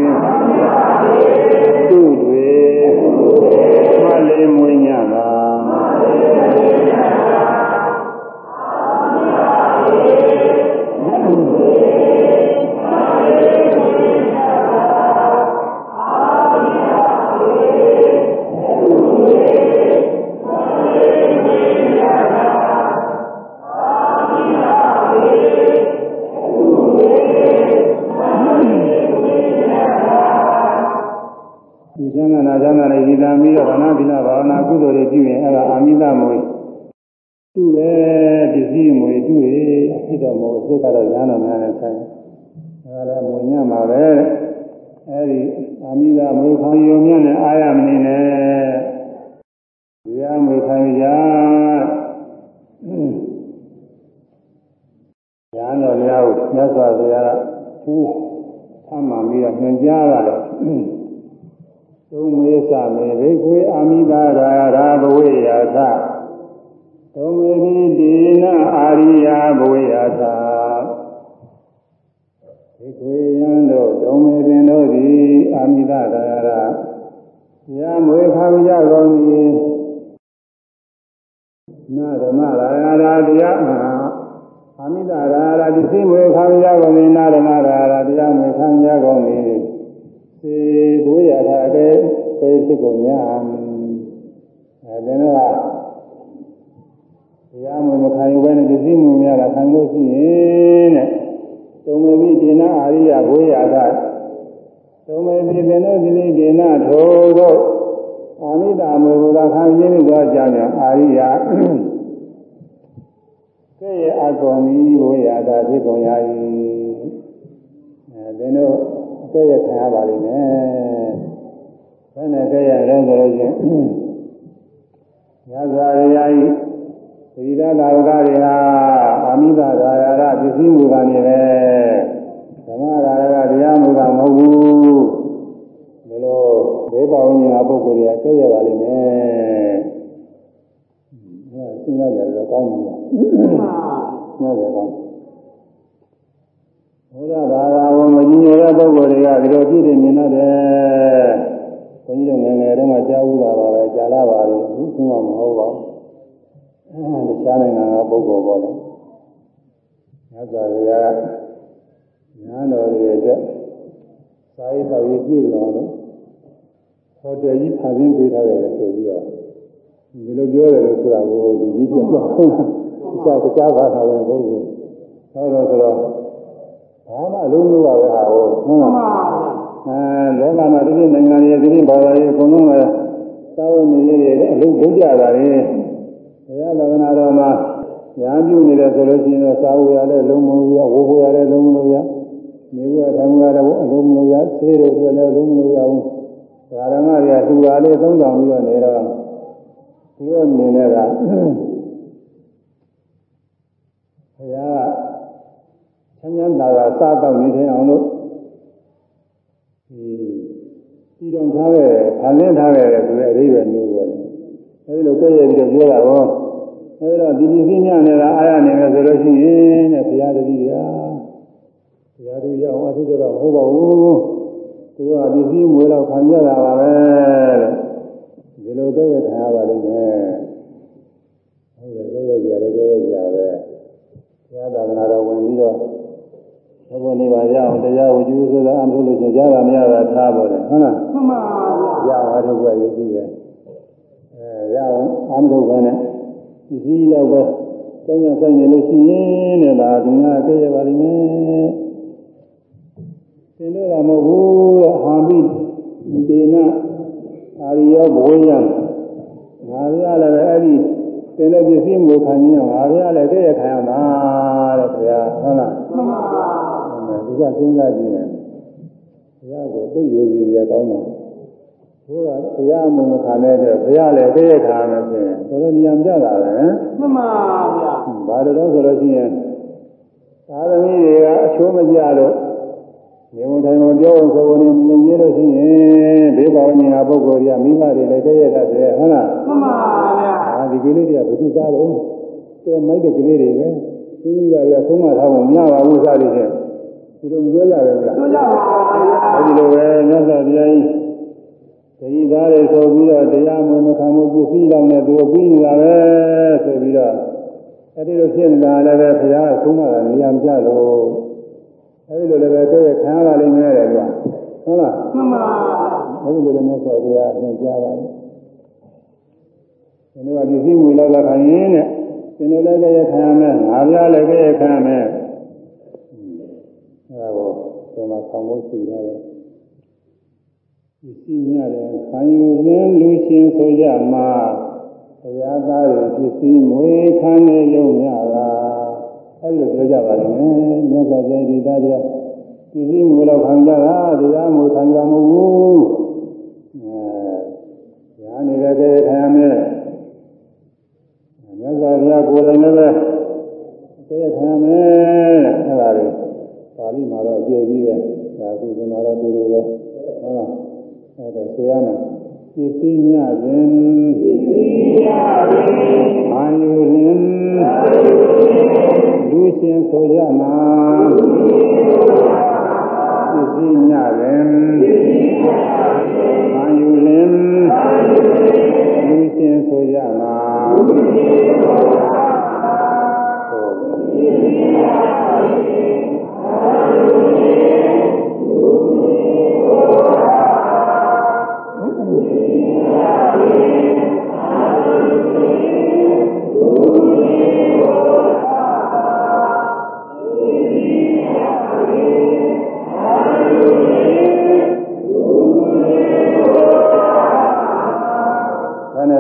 မလေးမွေညံ့ ဒီချမ်းသာနာချမ်းသာနဲ့ဒီတံပြီးတော့ဘာနာသီလဘာဝနာကုသိုလ်တွေပြုရင်အဲ့ဒါအာမိသမွေသူ့ပဲပစ္စည်းမွေသူ့ရေဖြစ်တော်မူစိတ်ကတော့ညာတော်များနဲ့ဆိုင်ဒါလည်းမွေညံ့မှာပဲအဲ့ဒီအာမိသမွေခေါင်းယုံမြနဲ့အာရမနေနဲ့ဒီအမွေခံရညာတော်များကိုမြတ်စွာဘုရားကသူ့ဆမ်းမှပြီးတော့ညွှန်ကြားတာတော့ သုံးမေသမေဘိခွေအာမိတာရာရာဘဝေယာသသုံးမေတိဒေနအာရိယာဘဝေယာသဘိခွေယံတို့သုံးမေပင်တို့သည်အာမိတာရာရာယမွေခံကြကုန်သည်နာဓမ္မရာရာတရားမဟာအာမိတာရာရာဒီစိမွေခံကြကုန်သည်နာဓမ္မရာရာတရားမွေခံကြကုန်သည် စေဘုရားထာတဲ့ပေဖြစ်ကုန်ညာအဲဒီတော့တရားမဝင်မခံယူဘဲနဲ့ဒီစိမှုများတာခံလို့ရှိရင်တဲ့တုံမေပိဒေနအာရိယဘွေယာကတုံမေပိဒေနသီလိဒေနထိုတို့အာမိတာမေဘုရားခံရင်းသောကြောင့်အာရိယကဲ့ရဲ့အကောင်မီဘွေယာကဖြစ်ကုန်ရ၏အဲဒီတို့ ကဲ့ရဲ့ခံရပါလိမ့်မယ်ဘယ်နဲ့ကဲ့ရဲ့လဲဆိုလို့ချင်းညဇာရိယဤသီရသာဝကတွေဟာအာမိတာရာရပစ္စည်းမူကနေပဲဓမ္မရာရကတရားမူတာမဟုတ်ဘူးဒီလိုဒေဝဝိညာဉ်ပုဂ္ဂိုလ်တွေကကြည့်ရပါလိမ့်မယ်အဲစဉ်းစားကြတယ်ကောင်းတယ်ဟုတ်တယ်ကောင်း ဘုရားဘာသာဝင်မကြီးနေတဲ့ပုဂ္ဂိုလ်တွေကဒီလိုပြည့်တယ်မြင်တတ်တယ်ဘုန်းကြီးတို့ငယ်ငယ်တုန်းကကြားဘူးတာပါပဲကြားလာပါလို့ဘူးမှမဟုတ်ပါဘူးအဲတခြားနိုင်ငံကပုဂ္ဂိုလ်ပေါ်တယ်။ညဇာတွေကညာတော်တွေအတွက်စာရေးတော်ရေးပြည့်တော်တော့ဟိုတယ်ကြီးဖန်ဆင်းပေးထားတယ်ဆိုပြီးတော့ဒီလိုပြောတယ်လို့ဆိုတာကိုဒီကြီးပြတော့ဟုတ်လား။တခြားတခြားဘာသာဝင်ပုဂ္ဂိုလ်ဟောတော့ဆိုတော့ ဘာမှအလုံးလို့ပါပဲဟာဟုတ်ဟုတ်လား။အဲလောကမှာဒီနိုင်ငံရဲ့ဒီဘာသာရေးအကုန်လုံးကသာဝနေရေးတွေအလုံးဘုရားတာတွေဘုရားသာသနာတော်မှာညာပြုနေတယ်ဆိုလို့ရှိရင်တော့စာဝေရလည်းလုံးမလို့ရဝေဝေရလည်းလုံးမလို့ရနေဝရဓမ္မရလည်းအလုံးမလို့ရသေတွေလည်းလုံးမလို့ရဘူးဒါရမတွေကသူပါလေးသုံးဆောင်ပြီးတော့နေတော့ဒီလိုမြင်တဲ့ကဘုရားက ချမ်းသာတာစားတော့နေထိုင်အောင်လို့ဒီပြည်တော်ထားခဲ့ဖန်ဆင်းထားခဲ့ဆိုတဲ့အရေးပဲမျိုးပေါ်တယ်အဲဒီလိုကြည့်ရပြီးတော့ပြောတာဟောအဲဒီတော့ဒီဒီစည်းညနေတာအားရနေမယ်ဆိုလို့ရှိရင်တဲ့ဘုရားတတိယဘုရားတို့ရောက်အထုကြတော့ဟုတ်ပါဘူးသူကဒီစည်းမွေးတော့ခံရတာပါပဲတဲ့ဒီလိုကြည့်ရခံရပါလိမ့်မယ်ဟုတ်တယ်ကြည့်ရကြတယ်ကြည့်ရကြပဲဘုရားသာသနာတော်ဝင်ပြီးတော့ ဘုရားနေပါရအောင်တရားဝကျူးဆိုတာအမှုလို့ကြားတာမရတာထားပါလေဟုတ်လားမှန်ပါဗျာရအောင်အထုပ်ကရည်ကြည့်တယ်အဲရအောင်အာမထုတ်ပဲနဲ့ဒီစည်းတော့ပဲကျောင်းရဆိုင်နေလို့ရှိရင်တဲ့လားဒီများကြည့်ရပါလိမ့်မယ်သင်တို့ကမဟုတ်ဘူးတဲ့ဟာမိဒေနအာရိယောဘဝယံငါရလည်းပဲအဲ့ဒီသင်တို့ပစ္စည်းမျိုးခံရအောင်ငါရလည်းကြည့်ရခံရမှာတဲ့ခင်ဗျာဟုတ်လားမှန်ပါ ဒီကစဉ်းစားကြည့်ရင်ဘုရားကိုသိရစီရကောင်းတာဘုရားဘုရားမုံခါတဲ့အတွက်ဘုရားလည်းသိရခါမယ်ဆိုရင်တော်တော်ဉာဏ်ပြတာပဲမှန်ပါဗျာဘာလို့ဆိုလို့ရှိရင်သာသမီတွေကအချိုးမကြလို့မြေဝန်တိုင်းမှာပြောအောင်ဆိုဝင်နေမြင်ရလို့ရှိရင်ဘေးပါဝင်ညာပုဂ္ဂိုလ်တွေကမိမတွေလည်းသိရတတ်တယ်ဟုတ်လားမှန်ပါဗျာအာဒီကလေးတွေကဘယ်သူသားတော့တဲမိုက်တဲ့ကလေးတွေပဲသူမိဘတွေကသုံးမထားဖို့မရပါဘူးစသည်ဖြင့် ဒီလိုပြောကြတယ်ဗျာပြောကြပါဗျာအဲဒီလိုပဲမြတ်စွာဘုရားကြီးတတိသားတွေဆိုပြီးတော့တရားမဝင်မခံမှုပစ္စည်းလောက်နဲ့သူပြီးနေတာပဲဆိုပြီးတော့အဲဒီလိုဖြစ်နေတာလည်းပဲဘုရားကသုံးမတာနေရာမကျလို့အဲဒီလိုလည်းပဲတည့်ရခံရပါလိမ့်မယ်တဲ့ကွာဟုတ်လားမှန်ပါအဲဒီလိုလည်းမြတ်စွာဘုရားသင်ကြားပါတယ်ဒီလိုကပစ္စည်းမူလောက်လာခံရင်တဲ့သင်တို့လည်းကြရခံရမယ်ငါပြလည်းကြရခံရမယ်အဲဒါ ကိုဒီမှာဆောင်းဖို့ရှိရတယ်ပစ္စည်းများတယ်ခံယူရင်းလူရှင်ဆိုကြမှာဘုရားသားရဲ့ပစ္စည်းမွေခံနေရုံများလားအဲ့လိုပြောကြပါလိမ့်မယ်မြတ်စွာဘုရားဒီသားတွေပစ္စည်းမွေတော့ခံကြတာတရားမွေခံကြမဟုတ်ဘူးအဲညာနေတဲ့ကြရခံရမယ်မြတ်စွာဘုရားကိုယ်တိုင်လည်းပဲကြရခံရမယ်အဲ့ဒါတွေပါ ဠိမှာတော့အကျယ်ကြီးပဲဒါကုသနာတော့ဒီလိုပဲဟုတ်လားအဲ့ဒါဆိုရမယ်ပစ္စည်းညခြင်းပစ္စည်းညခြင်းအာယုလင်လူရှင်ဆိုရမှာပစ္စည်းညခြင်းအာယုလင်လူရှင်ဆိုရမှာ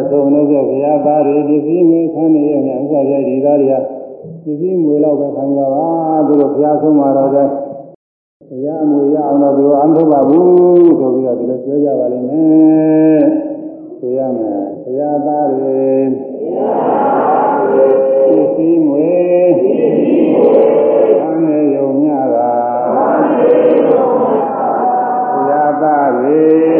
ဆုံးလို့ဆိုဘုရားပါရီပစ္စည်းမင်းဆန်းနေရမြဥစ္စာရဲ့ဒီသားတွေက ပစ္စည်းငွေတော့ပဲခံကြပါသူတို့ဘုရားဆုံးမှာတော့တဲ့ဘုရားငွေရအောင်တော့သူအမှန်ပါဘူးဆိုပြီးတော့ဒီလိုပြောကြပါလိမ့်မယ်ဆိုရမယ်ဘုရားသားတွေပစ္စည်းငွေခံနေရုံများတာဘုရားသားတွေ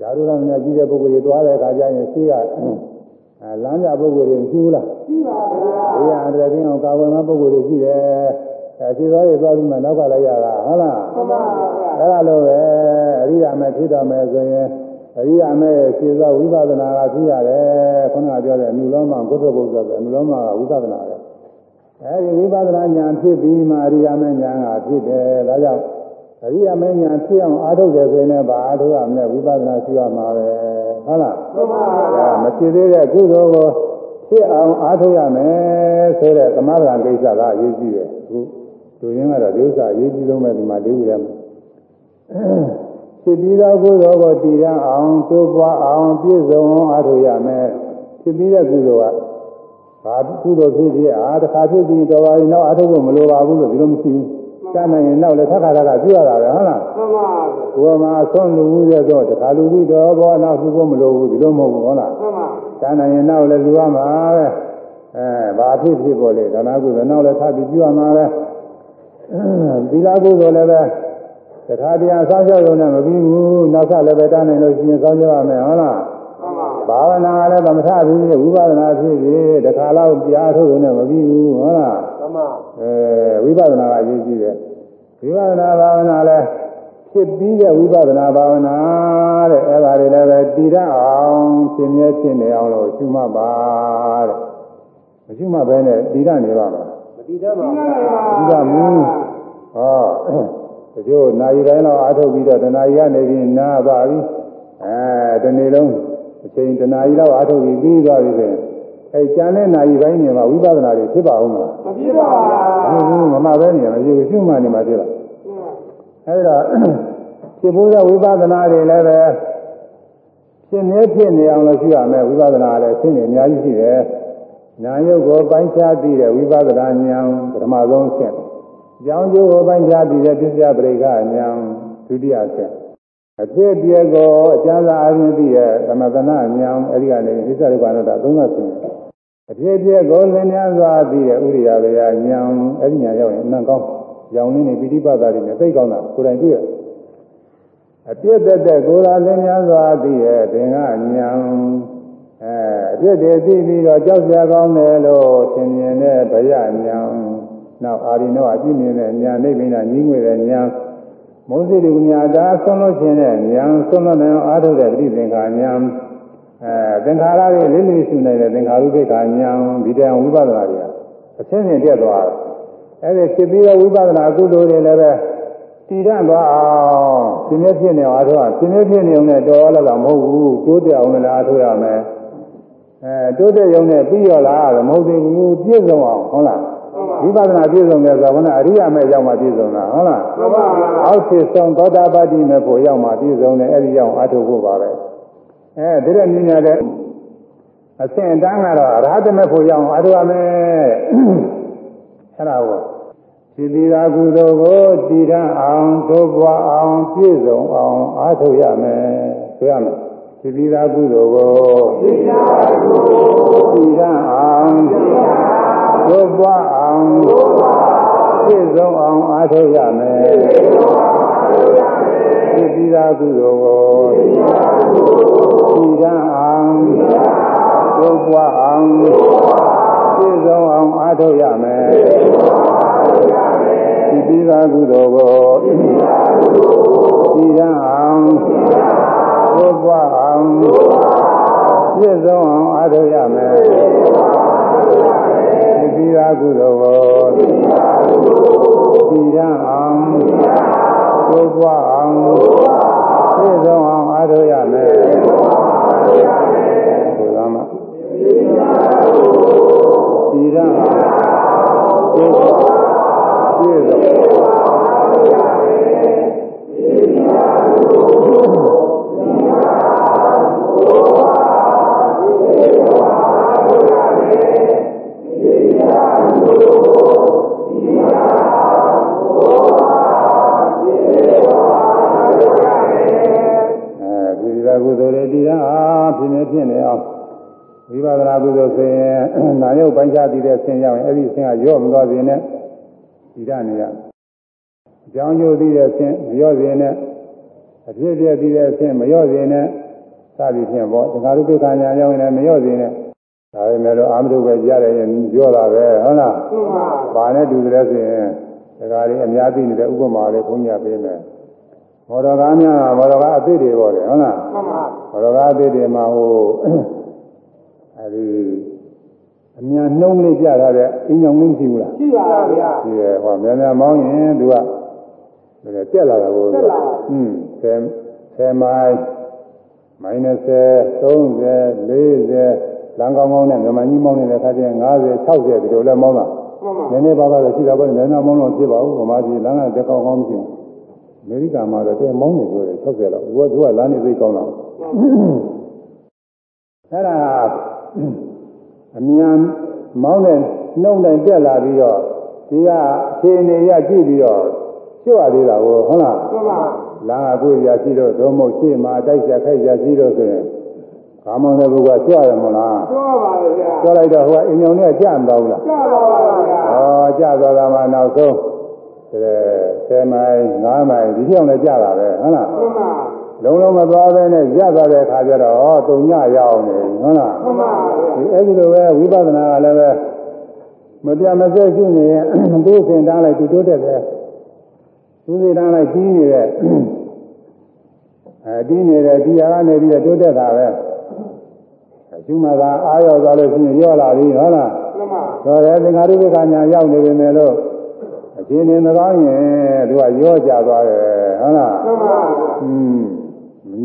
ယာရုကမနဲ့ကြီးတဲ့ပုဂ္ဂိုလ်တွေသွားတဲ့အခါကျရင်ရှင်းကအဲလမ်းကြပုဂ္ဂိုလ်တွေမရှိဘူးလားရှိပါဗျာဒီဟာတကယ်အောင်ကာဝယ်မပုဂ္ဂိုလ်တွေရှိတယ်အဲခြေသွားရသွားပြီးမှနောက်ကလည်းရတာဟုတ်လားမှန်ပါဗျာအဲ့ဒါလိုပဲအရိယာမဲဖြစ်တော်မယ်ဆိုရင်အရိယာမဲခြေသွားဝိပဿနာကဖြစ်ရတယ်ခုနကပြောတဲ့အနုလောမကုသဘုရားဆိုအနုလောမကဝိပဿနာပဲအဲဒီဝိပဿနာဉာဏ်ဖြစ်ပြီးမှအရိယာမဲဉာဏ်ကဖြစ်တယ်ဒါကြောင့် အရိယာမဲဉာဏ်ဖြစ်အောင်အားထုတ်တယ်ဆိုရင်လည်းဘာအားထုတ်ရမလဲဝိပဿနာရှိရမှာပဲဟုတ်လားမှန်ပါအဲဗျာမဖြစ်သေးတဲ့ကုသိုလ်ကိုဖြစ်အောင်အားထုတ်ရမယ်ဆိုတဲ့သမထကိစ္စကအရေးကြီးတယ်အခုသူရင်းကတော့ဒီဥစ္စာအရေးကြီးဆုံးပဲဒီမှာလေးခုထဲမှာဖြစ်ပြီးသောကုသိုလ်ကိုတည်ရန်အောင်သိုးပွားအောင်ပြည့်စုံအောင်အားထုတ်ရမယ်ဖြစ်ပြီးတဲ့ကုသိုလ်ကဘာကုသိုလ်ဖြစ်ဖြစ်အားတစ်ခါဖြစ်ပြီးတော်ပါရင်တော့အားထုတ်ဖို့မလိုပါဘူးလို့ဒီလိုမရှိဘူး တတ်နိုင်ရင်တော့လည်းသက္ကာရကပြုရတာပဲဟုတ်လားမှန်ပါဗျာဘုရားမှာအဆုံးလူဦးရဲ့တော့တခါလူပြီးတော့ဘောနောက်ပြုဖို့မလိုဘူးဒီလိုမဟုတ်ဘူးဟုတ်လားမှန်ပါတန်းနိုင်ရင်နောက်လည်းလူရမှာပဲအဲဘာဖြစ်ဖြစ်ပေါ်လေဒါနာကုသိုလ်နောက်လည်းထားပြီးပြုရမှာပဲသီလကုသိုလ်လည်းပဲတခါတည်းအဆောက်အအုံနဲ့မပြီးဘူးနောက်ဆက်လည်းပဲတန်းနိုင်လို့ရှိရင်ဆောင်းကြရမယ်ဟုတ်လားမှန်ပါတဘာဝနာကလည်းသမထဖြစ်ဖြစ်ဝိပဿနာဖြစ်ဖြစ်တခါတော့ကြားထုတ်လို့နဲ့မပြီးဘူးဟုတ်လားသ မအဲဝိပဿနာကအရေးကြီးတယ်ဝိပဿနာဘာဝနာလည်းဖြစ်ပြီးတဲ့ဝိပဿနာဘာဝနာတဲ့အဲဒါတွေလည်းပဲတည်ရအောင်ရှင်မြဲဖြစ်နေအောင်လို့ရှုမှတ်ပါတဲ့မရှုမှတ်ဘဲနဲ့တည်ရနေပါမှာမတည်တတ်ပါဘူးဒီကမူဟောတချို့နာရီတိုင်းတော့အားထုတ်ပြီးတော့တဏှာကြီးကနေပြီးနားသွားပြီအဲတနေ့လုံးအချိန်တဏှာကြီးတော့အားထုတ်ပြီးပြီးသွားပြီဆိုရင် အဲကျန်တဲ့နာရီပိုင်းနေမှာဝိပဿနာတွေဖြစ်ပါဦးမလားမဖြစ်ပါဘူးဘူးဘူးမမပဲနေရမရှိဘူးရှုမှတ်နေမှာဖြစ်လားအဲဒါဖြစ်ဖို့သောဝိပဿနာတွေလည်းပဲဖြစ်နေဖြစ်နေအောင်လို့ရှိရမယ်ဝိပဿနာလည်းရှင်းနေအများကြီးရှိတယ်နာယုတ်ကိုပိုင်းခြားသိတဲ့ဝိပဿနာဉာဏ်ပထမဆုံးဆင့်ကြောင်းကျိုးကိုပိုင်းခြားသိတဲ့ပစ္စယပရိက္ခဉာဏ်ဒုတိယဆင့်အဖြစ်အပျက်ကိုအကျဉ်းစာအချင်းသိတဲ့သမထနာဉာဏ်အဲဒီကနေဣစ္ဆရိပါဏတာသုံးသပ်ဆင့် အဖြစ်အပျက်ကိုလင်းများစွာသိတဲ့ဥရိယဝေယဉာဏ်အဲဒီဉာဏ်ရောက်ရင်အနံကောင်းရောင်နေနေပိဋိပတ်တာတွေနဲ့သိကောင်းတာကိုယ်တိုင်တွေ့ရအပြည့်သက်သက်ကိုယ်သာလင်းများစွာသိတဲ့သင်္ကဉာဏ်အဲအပြည့်တည်းသိပြီးတော့ကြောက်ကြကောင်းတယ်လို့သင်မြင်တဲ့ဗယဉာဏ်နောက်အာရိနောအပြည့်မြင်တဲ့ဉာဏ်နိဗ္ဗာန်ကြီးငွေတဲ့ဉာဏ်မောဇိတုမြာတာဆုံးလို့ခြင်းတဲ့ဉာဏ်ဆုံးလို့တဲ့အာထုတဲ့ပြိသင်္ခာဉာဏ် အဲသင်္ခါရတွေလေးလေးရှုနေတဲ့သင်္ခါရုပ္ပခာဉာဏ်ဒီတန်ဝိပဿနာတွေအဆင်းဆင်းတက်သွားတယ်အဲဒီဖြစ်ပြီးတော့ဝိပဿနာကုသိုလ်တွေလည်းပဲတည်ရသွားအောင်ရှင်မြဖြစ်နေအောင်အားထုတ်ရရှင်မြဖြစ်နေအောင်နဲ့တော်လည်းတော့မဟုတ်ဘူးတိုးတက်အောင်လည်းအားထုတ်ရမယ်အဲတိုးတက်ရုံနဲ့ပြီးရောလားမဟုတ်သေးဘူးပြည့်စုံအောင်ဟုတ်လားဝိပဿနာပြည့်စုံတယ်ဆိုတော့ကအရိယာမဲ့ရောက်မှပြည့်စုံတာဟုတ်လားမှန်ပါဗျာအောက်ဖြစ်ဆုံးသောတာပတိမဲ့ဖို့ရောက်မှပြည့်စုံတယ်အဲ့ဒီရောက်အားထုတ်ဖို့ပါပဲ အဲဒီတဲ့မြင်ရတဲ့အဆင့်အတန်းကတော့အရဟတမဲ့ဖို့ရောက်အားထုတ်ရမယ်အဲ့ဒါကိုဒီသီလကုသိုလ်ကိုတည်ရန်အောင်သိုးပွားအောင်ပြည့်စုံအောင်အားထုတ်ရမယ်ဆိုရမယ်ဒီသီလကုသိုလ်ကိုတည်ရန်အောင်သိုးပွားအောင်ပြည့်စုံအောင်အားထုတ်ရမယ်ဒီသီလကုသိုလ်ကို တည်ရန်အောင်သိုးပွားအောင်ပြည့်စုံအောင်အားထုတ်ရမယ်ဒီသီလကုသိုလ်ကိုတည်ရန်အောင်သိုးပွားအောင်ပြည့်စုံအောင်အားထုတ်ရမယ်ဒီသီလကုသိုလ်ကိုတည်ရန်အောင်သိုးပွားအောင် ပြည့်စုံအောင်အားထုတ်ရမယ်ဘုရားမ ရောက်ရင်အဲ့ဒီဆင်းကရော့မသွားစေနဲ့တည်ရနေရအကြောင်းကျိုးတည်တဲ့ဆင်းမရော့စေနဲ့အဖြစ်ပြည့်တည်တဲ့ဆင်းမရော့စေနဲ့စသည်ဖြင့်ပေါ့သင်္ခါရုပ္ပခာညာရောက်ရင်လည်းမရော့စေနဲ့ဒါပေမဲ့လို့အာမတုပဲကြားရရင်ရော့တာပဲဟုတ်လားမှန်ပါဘာနဲ့တူတယ်ဆိုရင်ဒါကြလေးအများသိနေတဲ့ဥပမာလေးဘုန်းကြီးပေးမယ်မော်တော်ကားများကမော်တော်ကားအသစ်တွေပေါ့လေဟုတ်လားမှန်ပါမော်တော်ကားအသစ်တွေမှာဟိုအဲဒီ အမြန်နှုံးလေးပြထားတဲ့အင်းကြောင်မရှိဘူးလားရှိပါဗျာရှိတယ်ဟောမြန်မြန်မောင်းရင်သူကဒါလည်းတက်လာတာကိုတက်လာอืม10 10မိုင်မိုင်30 30 40လမ်းကောင်းကောင်းနဲ့မြန်မာကြီးမောင်းနေတဲ့ခါကျရင်50 60ဒီလိုလဲမောင်းတာမှန်ပါနည်းနည်းပါးပါးတော့ရှိတာပေါ့နည်းနည်းမောင်းလို့ဖြစ်ပါဘူးဗမာပြည်လမ်းကတက်ကောင်းကောင်းမရှိဘူးအမေရိကန်မှာတော့တဲမောင်းနေကြတယ်60လောက်သူကသူကလမ်းနေသိကောင်းတော့အဲ့ဒါ အမြန်မောင်းတဲ့နှုံတဲ့တက်လာပြီးတော့ဒီကအခြေအနေရကြည့်ပြီးတော့ကျွတ်ရသေးတာကိုဟုတ်လားမှန်ပါလမ်းကကိုယ်ရရှိတော့သို့မဟုတ်ရှေ့မှာတိုက်ရခိုက်ရရှိတော့ဆိုရင်ကာမောင်းတဲ့ဘုရားကျွတ်ရမလားပြောပါလေဗျာကျွတ်လိုက်တော့ဟိုကအင်ညောင်နဲ့ကြံ့တော့ဘူးလားကြပါပါဗျာ။ဩကြသွားတာမှနောက်ဆုံးအဲ10မိုင်9မိုင်ဒီကြောင်လည်းကြတာပဲဟုတ်လားမှန်ပါ။ လုံးလုံးမသွားပဲနဲ့ရသွားတဲ့အခါကျတော့ဟောတုံညရအောင်နေဟုတ်လားမှန်ပါဗျာဒီအဲ့ဒီလိုပဲဝိပဿနာကလည်းပဲမပြတ်မစဲရှိနေရင်သူ့စင်တားလိုက်သူတိုးတက်တယ်သူ့စင်တားလိုက်ကြီးနေတဲ့အဲဒီနေတဲ့ဒီဟာကနေပြီးတော့တိုးတက်တာပဲအကျူမှာကအာရောသွားလို့ရှိရင်ရော့လာပြီဟုတ်လားမှန်ပါဆိုတော့သင်္ဃာရုပ္ပကညာရောက်နေပြီမယ်လို့အရှင်နေမကောင်းရင်သူကရော့ကြသွားတယ်ဟုတ်လားမှန်ပါอืม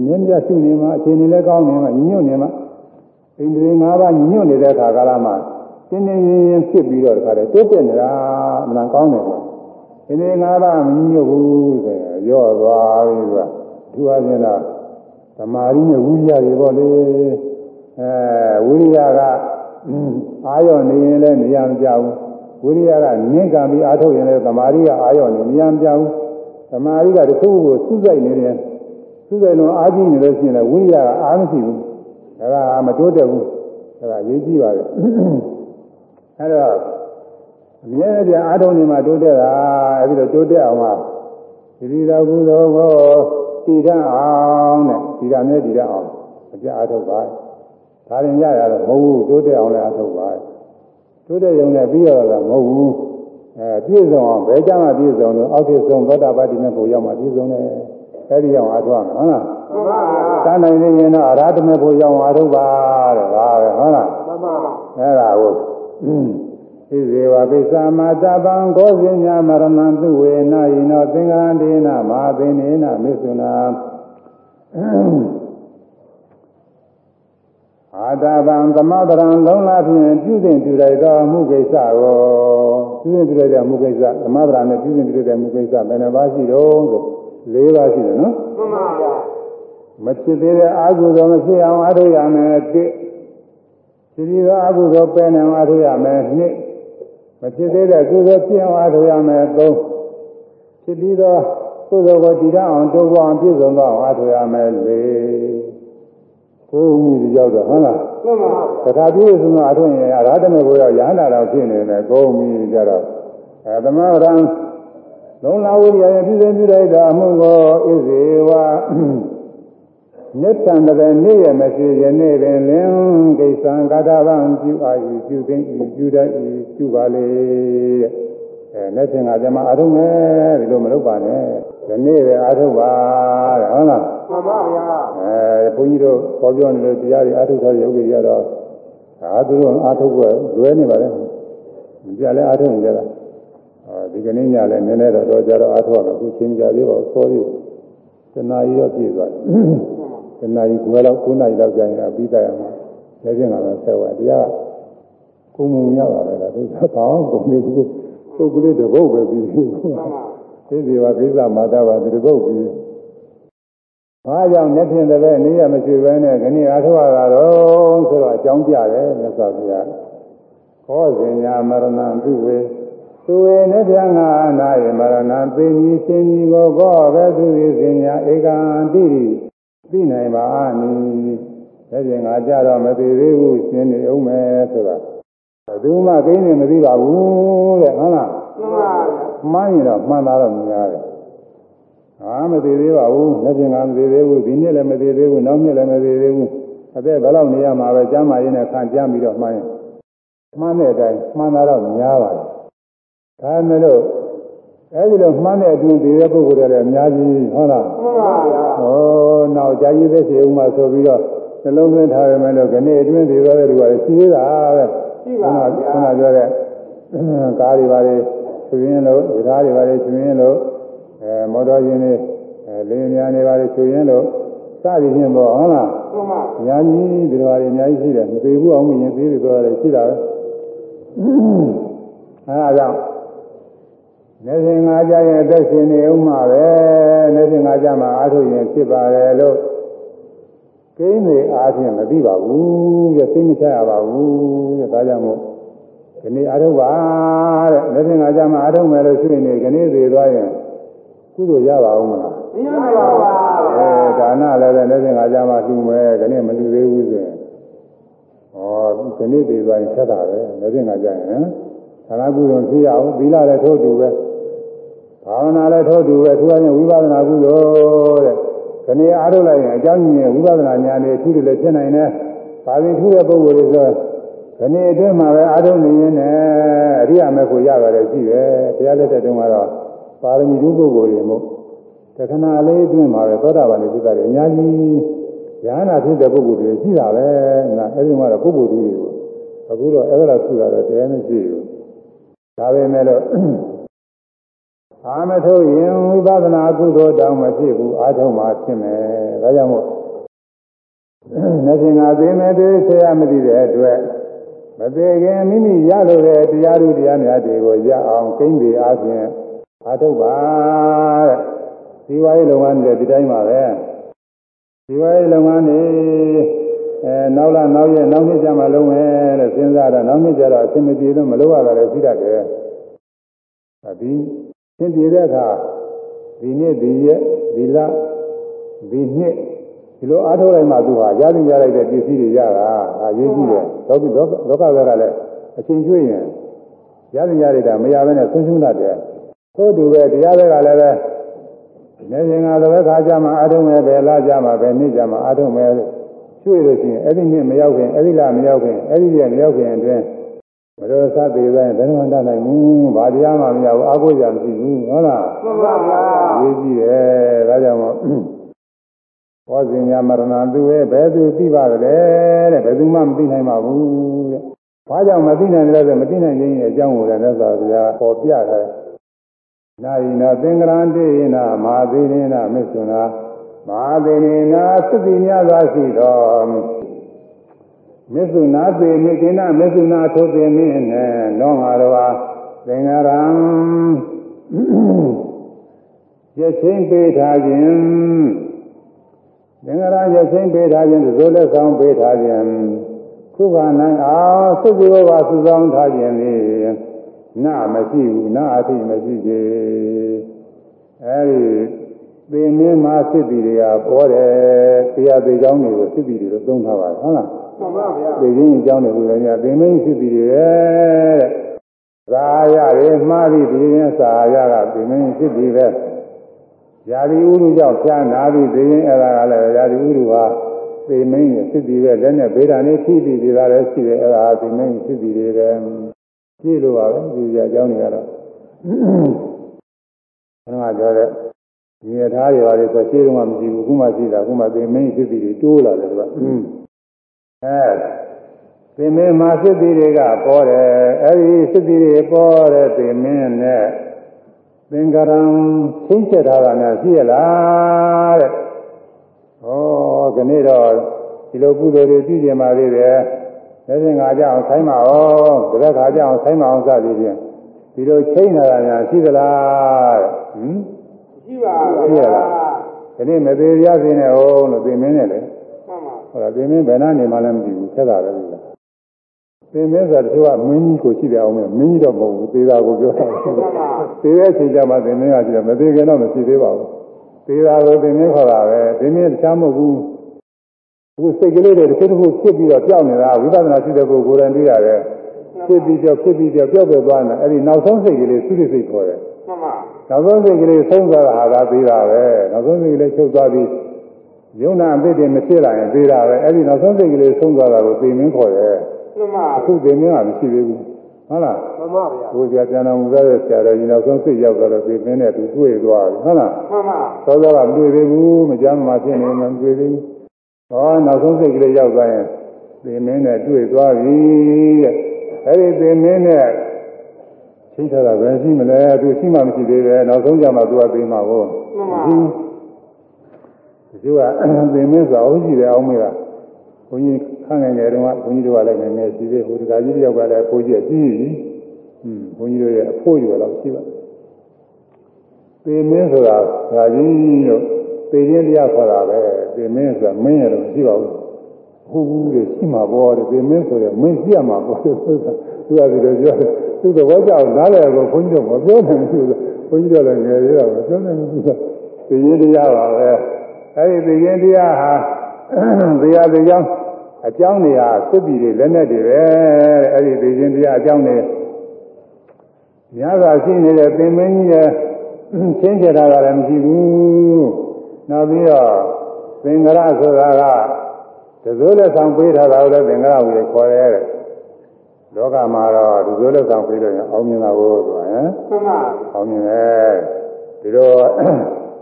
မြင်းပြရှုနေမှာအရှင်နေလည်းကောင်းနေမှာညွတ်နေမှာဣန္ဒြေ၅ပါးညွတ်နေတဲ့အခါကာလမှာတင်းတင်းရင်းရင်းဖြစ်ပြီးတော့တခါတည်းတိုးတက်နေတာအမှန်ကောင်းတယ်ကွာဣန္ဒြေ၅ပါးမညွတ်ဘူးဆိုရင်ရော့သွားပြီကွာသူအချင်းတော့သမာဓိနဲ့ဝိရိယတွေပေါ့လေအဲဝိရိယကအာရော့နေရင်လည်းနေရာမပြောင်းဝိရိယကနင်းကံပြီးအာထုတ်ရင်လည်းသမာဓိကအာရော့နေနေရာမပြောင်းသမာဓိကတစ်ခုခုကိုစုစိုက်နေတယ် စုစိုက်လုံးအားကြီးနေလို့ရှိရင်လည်းဝိရိယကအားမရှိဘူးဒါကမတိုးတက်ဘူးဒါကရေးကြည့်ပါလေအဲတော့အမြဲတမ်းအားထုတ်နေမှတိုးတက်တာအဲဒီတော့တိုးတက်အောင်ကဒီဒီတော်ကုသိုလ်ကိုတည်တတ်အောင်တဲ့ဒီရနဲ့တည်တတ်အောင်အပြအားထုတ်ပါဒါရင်ရရတော့မဟုတ်ဘူးတိုးတက်အောင်လည်းအားထုတ်ပါတိုးတက်ရုံနဲ့ပြီးရတာမဟုတ်ဘူးအဲပြည့်စုံအောင်ဘယ်ကြမှာပြည့်စုံလို့အောက်ထစ်ဆုံးသောတာပတ္တိမေဖို့ရောက်မှပြည့်စုံတယ် အဲဒီအောင်အားထုတ်ရမှာဟုတ်လားမှန်ပါဗျာတန်းနိုင်နေရင်တော့အရာဓမေဖို့ရောက်အောင်အားထုတ်ပါတဲ့ဒါပဲဟုတ်လားမှန်ပါအဲ့ဒါကိုဣဇေဝပိစ္ဆာမတပံကိုဇင်ညာမရမံသူဝေနာယိနောသင်္ဃာဒေနမဟာသိနေနမေသုနာအာတပံသမဗရံလုံးလားဖြင့်ပြုစဉ်ပြုလိုက်သောမှုကိစ္စကိုပြုစဉ်ပြုလိုက်တဲ့မှုကိစ္စသမဗရံနဲ့ပြုစဉ်ပြုလိုက်တဲ့မှုကိစ္စဘယ်နှပါးရှိတော့ဆို ၄ပါးရှိတယ်နော်မှန်ပါဗျာမဖြစ်သေးတဲ့အာဟုသောမဖြစ်အောင်အားထုတ်ရမယ်တစ်ဒီဒီသောအာဟုသောပယ်နိုင်အောင်အားထုတ်ရမယ်နှစ်မဖြစ်သေးတဲ့ကုသိုလ်ဖြစ်အောင်အားထုတ်ရမယ်သုံးဖြစ်ပြီးသောကုသိုလ်ကိုတည်ရအောင်တိုးပွားအောင်ပြည့်စုံသောအောင်အားထုတ်ရမယ်လေးကိုယ်မှုဒီရောက်တော့ဟုတ်လားမှန်ပါတခါပြည့်စုံသောအားထုတ်ရင်အရာဓမေကိုရောက်ရဟန္တာတော်ဖြစ်နေတယ်ကိုယ်မှုကြတော့အဲသမရံ လုံးလာဝိရိယနဲ့ပြည့်စုံပြည့်လိုက်တာအမှုကိုဣဇေဝနိစ္စံတည်းနေ့ရမရှိယနေ့ပင်လင်ကိစ္စံကာသဗံပြုအာယူပြုသိမ့်ဤပြုတတ်ဤပြုပါလေတဲ့အဲနေ့စဉ်ကကျမအာထုံးမယ်ဒီလိုမလုပ်ပါနဲ့ဒီနေ့ပဲအာထုံးပါတဲ့ဟုတ်လားမှန်ပါဗျာအဲဘုန်းကြီးတို့ခေါ်ပြောနေလို့တရားတွေအာထုံးထားတဲ့ယောဂီတွေကတော့ဒါသူတို့အာထုံးပွဲလွဲနေပါလေကြလဲအာထုံးကြတာအဲ ဒီကနေ့ညလည်းနည်းနည်းတော့တော့ကြတော့အာထုံးရမယ်အခုချင်းကြသေးပါဦးစောသေးတနာရီတော့ပြည့်သွားတယ်တနာရီခွဲလောက်9နာရီလောက်ကြာရင်အပြီးတတ်ရမှာလက်ချင်းကတော့ဆက်သွားတရားကုံမုံရပါပဲလားသူကကောင်းကုန်နေဘူးပုဂ္ဂလိတပုတ်ပဲပြီးပြီမှန်ပါသိစီပါကိစ္စမာတာပါဒီတပုတ်ပြီးဘာကြောင့်လက်ဖြင့်တပည့်နေရမရှိဘဲနဲ့ခဏအားထုတ်ရတာတော့ဆိုတော့အကြောင်းပြတယ်မြတ်စွာဘုရားခောဇင်ညာမရဏံသူဝေ သူဝေနိဗ္ဗာန်အနာယမရဏံသိညီရှင်ကြီးကိုကောပဲသူဝေဇင်ညာဧကံတိရိသိနိုင်ပါနိလက်ဖြင့်ငါကြတော့မသိသေးဘူးရှင်းနေအောင်မယ်ဆိုတာဘယ်သူမှကိန်းနေမသိပါဘူးတဲ့ဟုတ်လားမှန်ပါဗျာမှန်းရင်တော့မှန်တာတော့များတယ်။ဟာမသေးသေးပါဘူး။လက်ပြင်ကမသေးသေးဘူး။ဒီနှစ်လည်းမသေးသေးဘူး။နောက်နှစ်လည်းမသေးသေးဘူး။အသက်ဘယ်လောက်နေရမှာပဲကျမ်းမာရေးနဲ့ခံကြမ်းပြီးတော့မှန်းရင်မှန်းတဲ့အတိုင်းမှန်တာတော့များပါတယ်။ ဒါမဲ့လို့အဲဒီလိုမှန်းတဲ့အပြင်သေးတဲ့ပုဂ္ဂိုလ်တွေလည်းအများကြီးဟုတ်လားမှန်ပါဗျာ။ဩနောက်ကြာကြီးသက်စီဦးမှာဆိုပြီးတော့နှလုံးသွင်းထားရမယ်လို့ခဏအတွင်းသေးသွားတဲ့လူကလည်းရှိသေးတာပဲ။ရှိပါဗျာခုနပြောတဲ့ကားတွေပါလေချွေရင်လို့ဓာတ်တွေပါလေချွေရင်လို့အဲမော်တော်ယာဉ်တွေအဲလင်းများနေပါလေချွေရင်လို့စသည်ဖြင့်ပေါ့ဟုတ်လားမှန်ပါအများကြီးဒီလိုပါလေအများကြီးရှိတယ်မသေးဘူးအောင်မြင်သေးတယ်ပြောရတယ်ရှိတာပဲအဲဒါကြောင့် နေစဉ်ငါကြရဲ့အသက်ရှင်နေဦးမှာပဲနေစဉ်ငါကြမှာအားထုတ်ရင်ဖြစ်ပါတယ်လို့ကိန်းတွေအားဖြင့်မသိပါဘူးတဲ့သိမချရပါဘူးတဲ့ဒါကြောင့်မို့ဒီနေ့အားထုတ်ပါတဲ့နေစဉ်ငါကြမှာအားထုတ်မယ်လို့ရှိရင်ဒီနေ့သေးသွားရင်ကုသိုလ်ရပါဦးမလားမရပါဘူးအဲဒါနလည်းပဲလက်စင်ကကြမှာလှူမယ်ခဏမလှူသေးဘူးဆိုရင်ဟောဒီနေ့သေးသွားရင်ဆက်တာပဲလက်စင်ကကြရင်သာနာကုသိုလ်ဖြစ်ရအောင်သီလလည်းထိုးတူပဲ ဘာဝနာလည်းထိုးတူပဲသူကရင်ဝိပဿနာကုသိုလ်တဲ့ခခဏအားထုတ်လိုက်ရင်အကြောင်းကြီးရဲ့ဝိပဿနာဉာဏ်နဲ့ထူးတယ်လည်းဖြစ်နိုင်တယ်။ဒါပြင်ထူးတဲ့ပုဂ္ဂိုလ်တွေဆိုခဏအတွင်းမှာပဲအားထုတ်နေရင်လည်းအရိယာမေဖို့ရပါတယ်ရှိတယ်။တရားလက်တဲ့တုန်းကတော့ပါရမီဓုပုဂ္ဂိုလ်တွေမို့တခဏလေးအတွင်းမှာပဲသောတာပန်တွေဖြစ်တာတွေအများကြီးဉာဏ်နာဖြစ်တဲ့ပုဂ္ဂိုလ်တွေရှိတာပဲ။နာအဲဒီမှာတော့ပုဂ္ဂိုလ်တွေကိုအခုတော့အဲ့ဒါထူတာတော့တရားမရှိဘူး။ဒါပေမဲ့လို့ အာမထုတ်ရင်ဝိပဿနာကုသိုလ်တောင်မဖြစ်ဘူးအာထုံမှဖြစ်မယ်ဒါကြောင့်မို့နေစဉ်ကသိမဲ့တည်းဆရာမသိတဲ့အတွက်မသေးခင်မိမိရလို့တဲ့တရားဓုတရားများတွေကိုရအောင်ကိန်းပြီးအားဖြင့်အာထုပါတဲ့ဒီဝါရေးလုပ်ငန်းတွေဒီတိုင်းပါပဲဒီဝါရေးလုပ်ငန်းတွေအဲနောက်လာနောက်ရက်နောက်နှစ်ကျမှလုံးမယ်လို့စဉ်းစားတော့နောက်နှစ်ကျတော့အဆင်မပြေလို့မလုပ်ရတာလည်းရှိတတ်တယ်ဒီ သင်ပြတဲ့အခါဒီနေ့ဒီရက်ဒီလဒီနှစ်ဒီလိုအားထုတ်လိုက်မှသူဟာရည်ရလိုက်တဲ့ပစ္စည်းတွေရတာအရေးကြီးတယ်လောကလောကကလည်းအချိန်ကျွေးရင်ရည်ရရတာမရဘဲနဲ့ဆုံးရှုံးတတ်တယ်သို့တူပဲတရားတွေကလည်းပဲနေရင်ကလည်းခါကြမှာအားထုတ်မယ်ပဲလာကြမှာပဲနေ့ကြမှာအားထုတ်မယ်ကျွေးလို့ရှိရင်အဲ့ဒီနှစ်မရောက်ခင်အဲ့ဒီလမရောက်ခင်အဲ့ဒီရက်မရောက်ခင်အတွင်း မတော်စသေးပဲဘယ်မှတတ်နိုင်ဘူးဘာတရားမှမရဘူးအာကိုရမရှိဘူးဟုတ်လားမှန်ပါဗျာရေးကြည့်တယ်ဒါကြောင့်မို့ဘောဇင်ညာမရဏသူရဲ့ဘယ်သူသိပါကြလဲတဲ့ဘယ်သူမှမသိနိုင်ပါဘူးတဲ့ဘာကြောင့်မသိနိုင်လဲဆိုမသိနိုင်ခြင်းရဲ့အကြောင်းကိုလည်းသက်သာဗျာပေါ်ပြတယ်နာယိနာသင်္ကရံတေနာမဟာသေနေနာမစ္ဆုနာမဟာသေနေနာသတိများစွာရှိတော် မစ္ဆုနာသေမိကိနာမစ္ဆုနာထိုသေမိနဲ့လောငါတော်ဟာသင်္ကရံရချင်းပေးထားခြင်းသင်္ကရာရချင်းပေးထားခြင်းသို့လက်ဆောင်ပေးထားခြင်းခုခနိုင်အောင်သုဇောပါစုဆောင်ထားခြင်းလေနာမရှိဘူးနာအထိမရှိသေးအဲဒီသင်မင်းမှာစစ်တီတွေကပေါ်တယ်တရားသေးကြောင်းတွေကိုစစ်တီတွေလို့သုံးထားပါတယ်ဟုတ်လားမှန်ပါဗျာ သိချင်းအကြောင်းတွေကိုလည်းညသင်မင်းစစ်တီတွေတဲ့သာရရေမှားပြီးဒီရင်သာရကသင်မင်းစစ်တီပဲယာတိဥရုကြောင့်ဖြာနာပြီးသိရင်အဲ့ဒါကလည်းယာတိဥရုဟာသိမင်းရဲ့စစ်တီပဲလက်နဲ့ဗေဒာနေထိပြီးဒီကလည်းရှိတယ်အဲ့ဒါသိမင်းစစ်တီတွေပဲကြည့်လို့ပါပဲဒီကြအကြောင်းတွေကတော့ဘယ်တော့ပြောတဲ့ဒီရထားတွေပါလေဆိုရှင်းတော့မရှိဘူးခုမှရှိတာခုမှသိမင်းစစ်တီတွေတိုးလာတယ်ကွာ အဲသိမင်းမှာစစ်တီတွေကပေါ်တယ်အဲ့ဒီစစ်တီတွေပေါ်တဲ့သိမင်းနဲ့သင်္ကရံချင်းချက်ထားတာများရှိရလားတဲ့။ဩခဏတော့ဒီလိုကုသိုလ်တွေပြုကျင်ပါသေးတယ်။လက်ရှင်ငါကြအောင်ဆိုင်းပါအောင်တရက်ခါကြအောင်ဆိုင်းပါအောင်စသည်ဖြင့်ဒီလိုချိန်ထားတာများရှိသလားတဲ့။ဟင်ရှိပါရှိရလား။ဒီနေ့မသေးရစေနဲ့ဟုတ်လို့သိမင်းနဲ့လေ မှန်ပါ။ဟောသိမင်းဘယ်နှနေမှလည်းမသိဘူးဆက်တာပဲလို့လား။သိမင်းဆိုတော့သူကမင်းကြီးကိုရှိတယ်အောင်မင်းမင်းကြီးတော့မဟုတ်ဘူးသေတာကိုပြောတာမှန်ပါသေးတဲ့အချိန်ကျမှသင်မင်းကကြည့်တယ်မသေးခင်တော့မရှိသေးပါဘူးသေးတာကိုသင်မင်းခေါ်တာပဲသင်မင်းတခြားမဟုတ်ဘူးအခုစိတ်ကလေးတွေတစ်ခုတစ်ခုဖြစ်ပြီးတော့ကြောက်နေတာဝိပဿနာရှိတဲ့ပုဂ္ဂိုလ်ကိုယ်တိုင်သိရတယ်ဖြစ်ပြီးကြောက်ဖြစ်ပြီးကြောက်ကြောက်ပဲသွားနေအဲ့ဒီနောက်ဆုံးစိတ်ကလေးသုတိစိတ်ခေါ်တယ်မှန်ပါနောက်ဆုံးစိတ်ကလေးဆုံးသွားတာဟာကသေးတာပဲနောက်ဆုံးစိတ်ကလေးချုပ်သွားပြီး ယုံနာအပိတ်တွေမဖြစ်လာရင်သေးတာပဲအဲ့ဒီနောက်ဆုံးစိတ်ကလေးဆုံးသွားတာကိုသိမင်းခေါ်တယ်မှန်ပါအခုသိမင်းကမရှိသေးဘူးဟုတ်လားမှန်ပါဗျာကိုယ်ကြပြန်တော်မူတဲ့ဆရာတော်ကြီးနောက်ဆုံးစိတ်ရောက်တော့သိမင်းနဲ့သူတွေ့သွားပြီဟုတ်လားမှန်ပါသောသောကမတွေ့သေးဘူးမကြမ်းမှဖြစ်နေမှမတွေ့သေးဘူးဟောနောက်ဆုံးစိတ်ကလေးရောက်သွားရင်သိမင်းနဲ့တွေ့သွားပြီတဲ့အဲ့ဒီသိမင်းနဲ့ချိန်ထားတာပဲရှိမလဲသူရှိမှမရှိသေးပဲနောက်ဆုံးကြမှာသူကသိမှာကိုမှန်ပါ ဒီသူကသိမင်းဆိုအောင်ရှိတယ်အောင်မေးတာဘုန်းကြီးခန့်ငယ်ငယ်တုန်းကဘုန်းကြီးတို့ကလည်းငယ်ငယ်ရှိသေးဟိုတခါကြီးတယောက်ကလည်းဘိုးကြီးကကြီးပြီဟွန်းဘုန်းကြီးတို့ရဲ့အဖို့ရွယ်တော့ရှိပါသေမင်းဆိုတာငါကြီးတို့သေခြင်းတရားခေါ်တာပဲသေမင်းဆိုတာမင်းရတော့ရှိပါဘူးဟုတ်ဘူးလေရှိမှာပေါ့တဲ့သေမင်းဆိုရင်မင်းရှိရမှာပေါ့သူကသူကဒီလိုပြောတယ်သူကဘောကြောက်နားလည်ကိုဘုန်းကြီးတို့မပြောနိုင်ဘူးဘုန်းကြီးတို့လည်းငယ်သေးတာမပြောနိုင်ဘူးသူကသေခြင်းတရားပါပဲ အဲဒီသေခြင်းတရားဟာတရားသေးကြောင်းအကြောင်းတွေဟာသစ္တိတွေလက်နဲ့တွေပဲတဲ့အဲဒီသေခြင်းတရားအကြောင်းတွေများစွာရှိနေတဲ့သင်မင်းကြီးရဲ့ချင်းချတာကလည်းမရှိဘူးနောက်ပြီးတော့သင်္ကရဆိုတာကတစိုးလက်ဆောင်ပေးထားတာကိုလည်းသင်္ကရဝီခေါ်ရဲတဲ့လောကမှာတော့တစိုးလက်ဆောင်ပေးလို့ရင်အောင်မြင်တာကိုဆိုတာဟမ်မှန်ပါအောင်မြင်တယ်ဒီလို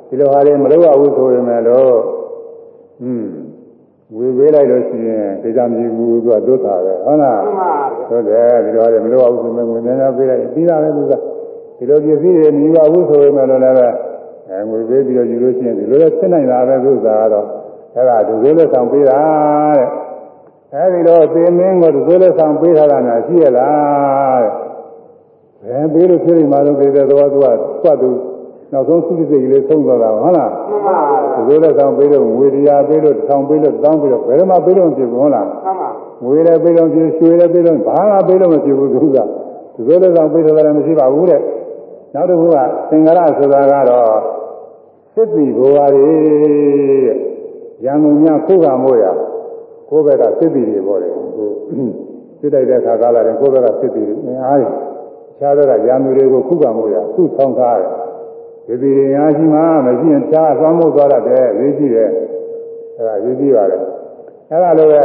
ဒီလိုဟာတွေမလုပ်ရဘူးဆိုရင်လည်းอืมဝေပေးလိုက်လို့ရှိရင်ဒေသမြည်ဘူးသူကဒုက္ခပဲဟုတ်လားမှန်ပါဟုတ်တယ်ဒီလိုရတယ်မလို့အောင်ဆိုမှငွေများများပေးလိုက်ပြီးတာပဲသူကဒီလိုပစ္စည်းတွေမြည်ပါဘူးဆိုရင်လည်းလည်းအဲငွေပေးပြီးတော့ယူလို့ရှိရင်ဒီလိုလည်းဖြစ်နိုင်တာပဲသူကကတော့အဲ့ဒါဒုစိုးလက်ဆောင်ပေးတာတဲ့အဲဒီတော့သေမင်းကိုဒုစိုးလက်ဆောင်ပေးထားတာများရှိရလားတဲ့ဘယ်ပေးလို့ဖြစ်နေမှာလို့သိတဲ့တော့သူကသတ်သူ နောက်ဆုံးသုတိစိတ်ကလေးဆုံးသွားတာဟုတ်လားမှန်ပါဒုစိုးလက်ဆောင်ပေးလို့ငွေတရားပေးလို့ထောင်ပေးလို့တောင်းပေးလို့ဘယ်မှာပေးလို့မဖြစ်ဘူးဟုတ်လားမှန်ပါငွေလည်းပေးလို့ဖြစ်ရွှေလည်းပေးလို့ဘာမှပေးလို့မဖြစ်ဘူးသူကဒီလိုလည်းဆောင်ပေးတယ်လည်းမရှိပါဘူးတဲ့နောက်တစ်ခုကသင်္ကရဆိုတာကတော့စစ်တီဘဝတွေတဲ့ရန်ကုန်များခုကမို့ရကိုယ့်ဘက်ကစစ်တီတွေပေါ့လေဟိုစစ်တိုက်တဲ့ခါကားလာတယ်ကိုယ့်ဘက်ကစစ်တီတွေအင်အားကြီးခြားဘက်ကရန်သူတွေကိုခုကမို့ရစုဆောင်ထားတယ် ဒီဒီအားရှိမှမရှိရင်ခြားသွားမှုသွားတယ်ရေးကြည့်တယ်အဲဒါရေးကြည့်ပါလေအဲဒါလိုပဲ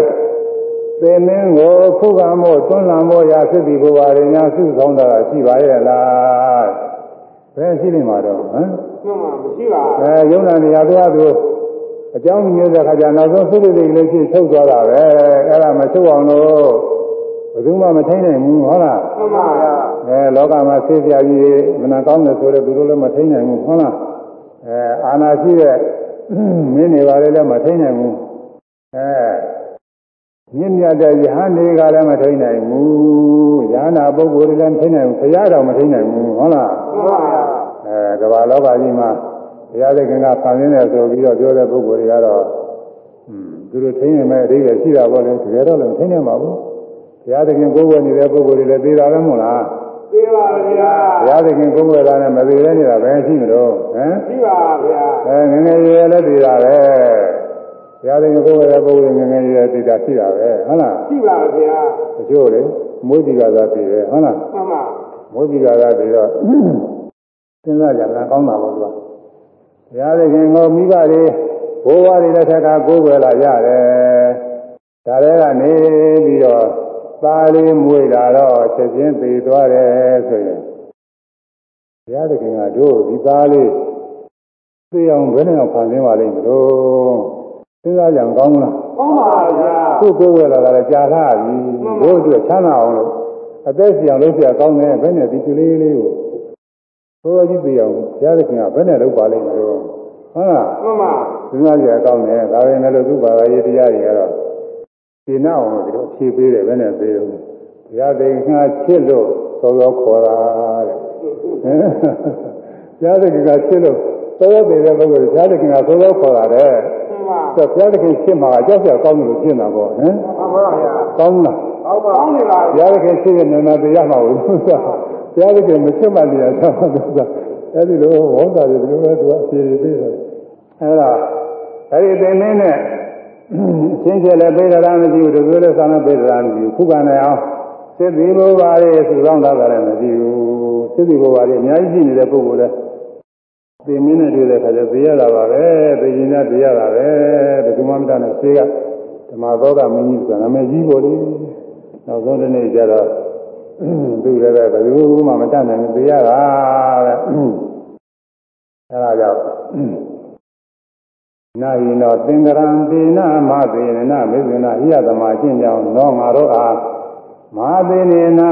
သင်မင်းကိုခုခံမို့တွန်းလှန်မို့ရာစစ်တီဘဝတွေများစုဆောင်တာရှိပါရဲ့လားဘယ်ရှိနေမှာတော့ဟမ်မှန်ပါမရှိပါအဲယုံနာနေရာတရားသူအကြောင်းမျိုးတဲ့ခါကျနောက်ဆုံးသုတ္တိလေးလေးချင်းချုပ်သွားတာပဲအဲ့ဒါမချုပ်အောင်လို့ဘ ယ်သူမှမထိနိုင်ဘူးဟုတ်လားမှန်ပါဗျာအဲလောကမှာဆေးပြာကြီးမနာကောင်းတယ်ဆိုတော့သူတို့လည်းမထိနိုင်ဘူးဟုတ်လားအဲအာနာရှိတဲ့မင်းတွေပါလေလည်းမထိနိုင်ဘူးအဲမြင့်မြတ်တဲ့ယဟန်တွေကလည်းမထိနိုင်ဘူးယဟနာပုဂ္ဂိုလ်တွေလည်းမထိနိုင်ဘူးခရတော်မထိနိုင်ဘူးဟုတ်လားမှန်ပါဗျာအဲကမ္ဘာလောကကြီးမှာဘုရားသခင်ကဖန်ဆင်းတယ်ဆိုပြီးတော့ပြောတဲ့ပုဂ္ဂိုလ်တွေကတော့อืมသူတို့ထိနေမဲ့အဓိပ္ပာယ်ရှိတာပေါ့လေတကယ်တော့လည်းထိနေမှာဘူး ဘုရားသခင်ကိုယ်ဝယ်နေတဲ့ပုဂ္ဂိုလ်တွေလည်းသိတာပဲမို့လားသိပါဗျာဘုရားသခင်ကိုယ်ဝယ်တာနဲ့မသိသေးနေတာပဲရှိမလို့ဟမ်ရှိပါဗျာအဲငယ်ငယ်ရွယ်လည်းသိတာပဲဘုရားသခင်ကိုယ်ဝယ်တဲ့ပုဂ္ဂိုလ်ငယ်ငယ်ရွယ်သိတာရှိတာပဲဟုတ်လားရှိပါဗျာတချို့လေမွေးဒီကသာသိတယ်ဟုတ်လားမှန်ပါမွေးဒီကသာသိတော့စဉ်းစားကြတာကောင်းတာပေါ့သူကဘုရားသခင်ကိုမိဘတွေဘိုးဘွားတွေလက်ထက်ကကိုးကွယ်လာကြတယ်။ဒါတွေကနေပြီးတော့ သားလေးမွေးလာတော့ချက်ချင်းသေသွားတယ်ဆိုရင်ဘုရားသခင်ကတို့ဒီသားလေးသိအောင်ဘယ်နဲ့အောင်ဖန်ဆင်းပါလိမ့်မလို့စဉ်းစားကြံကောင်းလားကောင်းပါဗျာသူ့ကိုယ်ဝယ်လာတာလည်းကြာလာပြီဘို့အတွက်ချမ်းသာအောင်လို့အသက်ရှင်လို့ဆရာကောင်းတယ်ဘယ်နဲ့ဒီကလေးလေးကိုဘိုးကြီးသိအောင်ဘုရားသခင်ကဘယ်နဲ့လုပ်ပါလိမ့်မလို့ဟုတ်လားမှန်ပါစဉ်းစားကြံကောင်းတယ်ဒါပေမဲ့လို့သူ့ဘာသာရေးတရားတွေကတော့ ရှင်းအောင်လို့ဒီလိုဖြေပေးတယ်ဘယ်နဲ့ပေးတော့ဘုရားသခင်ကချစ်လို့သောသောခေါ်တာတဲ့ဟမ်ဘုရားသခင်ကချစ်လို့သောသောပေးတဲ့ပုဂ္ဂိုလ်ဘုရားသခင်ကသောသောခေါ်တာတဲ့မှန်ပါဆိုတော့ဘုရားသခင်ချစ်မှာအကြောက်ကြောက်ကောင်းတယ်လို့ရှင်းတာပေါ့ဟမ်မှန်ပါဗျာကောင်းလားကောင်းပါကောင်းနေပါဘုရားသခင်ချစ်ရင်နာမတရားမှာဘူးဆိုတော့ဘုရားသခင်မချစ်မှတရားချမှာဆိုတော့အဲဒီလိုဝေါတာတွေဒီလိုပဲသူကအဖြေပေးတယ်အဲဒါအဲဒီသင်မင်းနဲ့အ ချင်းချင်းလည်းပေးတာမရှိဘူးဒီလိုလည်းဆောင်းလည်းပေးတာမရှိဘူးခုကနိုင်အောင်စိတ်ဒီဘဝရဲ့စုဆောင်တာလည်းမရှိဘူးစိတ်ဒီဘဝရဲ့အများကြီးရှိနေတဲ့ပုဂ္ဂိုလ်လည်းသင်မင်းနဲ့တွေ့တဲ့အခါကျသိရတာပါပဲသိရင်လည်းသိရတာပဲဘယ်သူမှမတတ်နဲ့ဆေးကဓမ္မသောကမင်းကြီးဆိုတာနာမည်ကြီးပေါ်လေနောက်ဆုံးတစ်နေ့ကျတော့သူလည်းပဲဘယ်သူမှမတတ်နိုင်ဘူးသိရတာတဲ့အဲဒါကြောင့် နာယိနောသင်္ကရံတေနမသေနမေဇနာဟိယသမအချင်းကြောင့်သောငါတို့အားမဟာသေနေနာ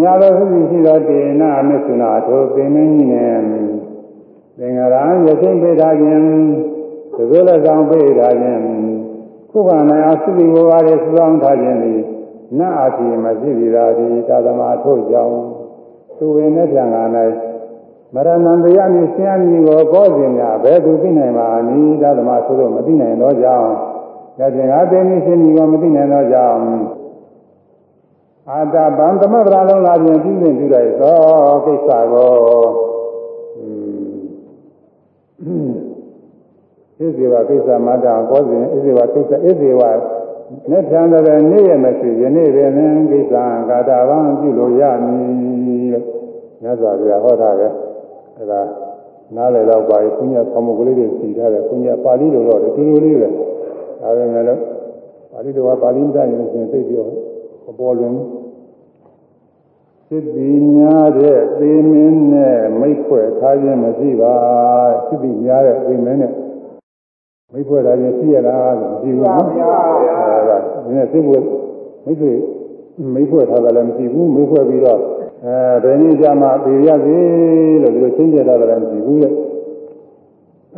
ညာတော်ရှိရှိသောတေနမေဇနာထိုပင်မင်းကြီးနဲ့သင်္ကရံရသိပေတာခြင်းသဇေလဆောင်ပေတာခြင်းခုခံနိုင်အသုတိဘဝရေစုဆောင်ထားခြင်းသည်နတ်အထီမရှိသည်သာဒီသာသမထို့ကြောင့်သူဝင်တဲ့ပြန်လာ၌ မရဏံတရားမြင်ဆင်းရဲမည်ကိုကောစဉ်များဘယ်သူသိနိုင်ပါနည်းသာသမဆိုလို့မသိနိုင်သောကြောင့်ယခင်ငါသိနေရှင်မည်ကိုမသိနိုင်သောကြောင့်အာတဗံသမဗရာလုံးလာခြင်းပြုစဉ်ပြုလိုက်သောကိစ္စကိုဣဇေဝကိစ္စမတ္တကောစဉ်ဣဇေဝကိစ္စဣဇေဝနဲ့ပြန်တဲ့နေ့ရမရှိယနေ့ပင်ကိစ္စကာတာဗံပြုလို့ရမည်လို့မြတ်စွာဘုရားဟောတာပဲ အဲဒါနားလည်တော့ပါပြီဘုညာဆောင်းမကလေးတွေစီထားတယ်ဘုညာပါဠိလိုတော့တူတူလေးပဲဒါပေမဲ့လို့ပါဠိတော်ကပါဠိမတတ်ရင်ရှင်သိပြီးတော့မပေါ်လွင်ဘူးစစ်တီများတဲ့သေမင်းနဲ့မိတ်ဖွဲ့ထားခြင်းမရှိပါစစ်တီများတဲ့သေမင်းနဲ့မိတ်ဖွဲ့ထားခြင်းရှိရလားလို့မရှိဘူးနော်အဲဒါဒီနေ့စိတ်ဖွဲ့မိတ်ဆွေမိတ်ဖွဲ့ထားတယ်လည်းမရှိဘူးမိတ်ဖွဲ့ပြီးတော့ အဲဘယ်နည်းကြမှာပြေရစေလို့ဒီလိုချင်းကျက်တာလည်းမရှိဘူးရဲ့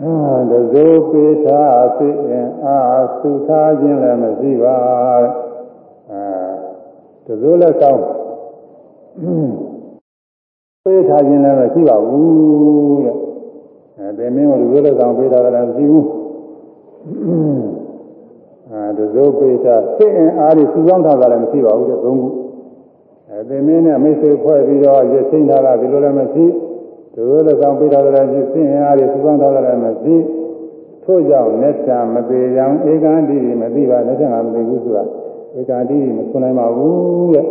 အာတဇိုပေသာစိတ်ရင်အာသုထားခြင်းလည်းမရှိပါအာတဇိုလည်းကောင်းပေးထားခြင်းလည်းမရှိပါဘူးတဲ့အဲဒီမင်းကတဇိုလည်းကောင်းပေးထားတယ်လည်းမရှိဘူးအာတဇိုပေသာစိတ်ရင်အားတွေစုဆောင်းထားတာလည်းမရှိပါဘူးတဲ့သုံးခု အဲသင်မင်းနဲ့မိတ်ဆွေဖွဲ့ပြီးတော့ရချင်းထားတာဒီလိုလည်းမရှိသူတို့လည်းဆောင်ပေးတာလည်းမရှိစင်အားတွေစုဆောင်ထားတာလည်းမရှိထို့ကြောင့်လက်ချာမသေးကြောင်ဧကန်တိမသိပါလက်ချာမသိဘူးဆိုတာဧကန်တိမဆွနိုင်ပါဘူးတဲ့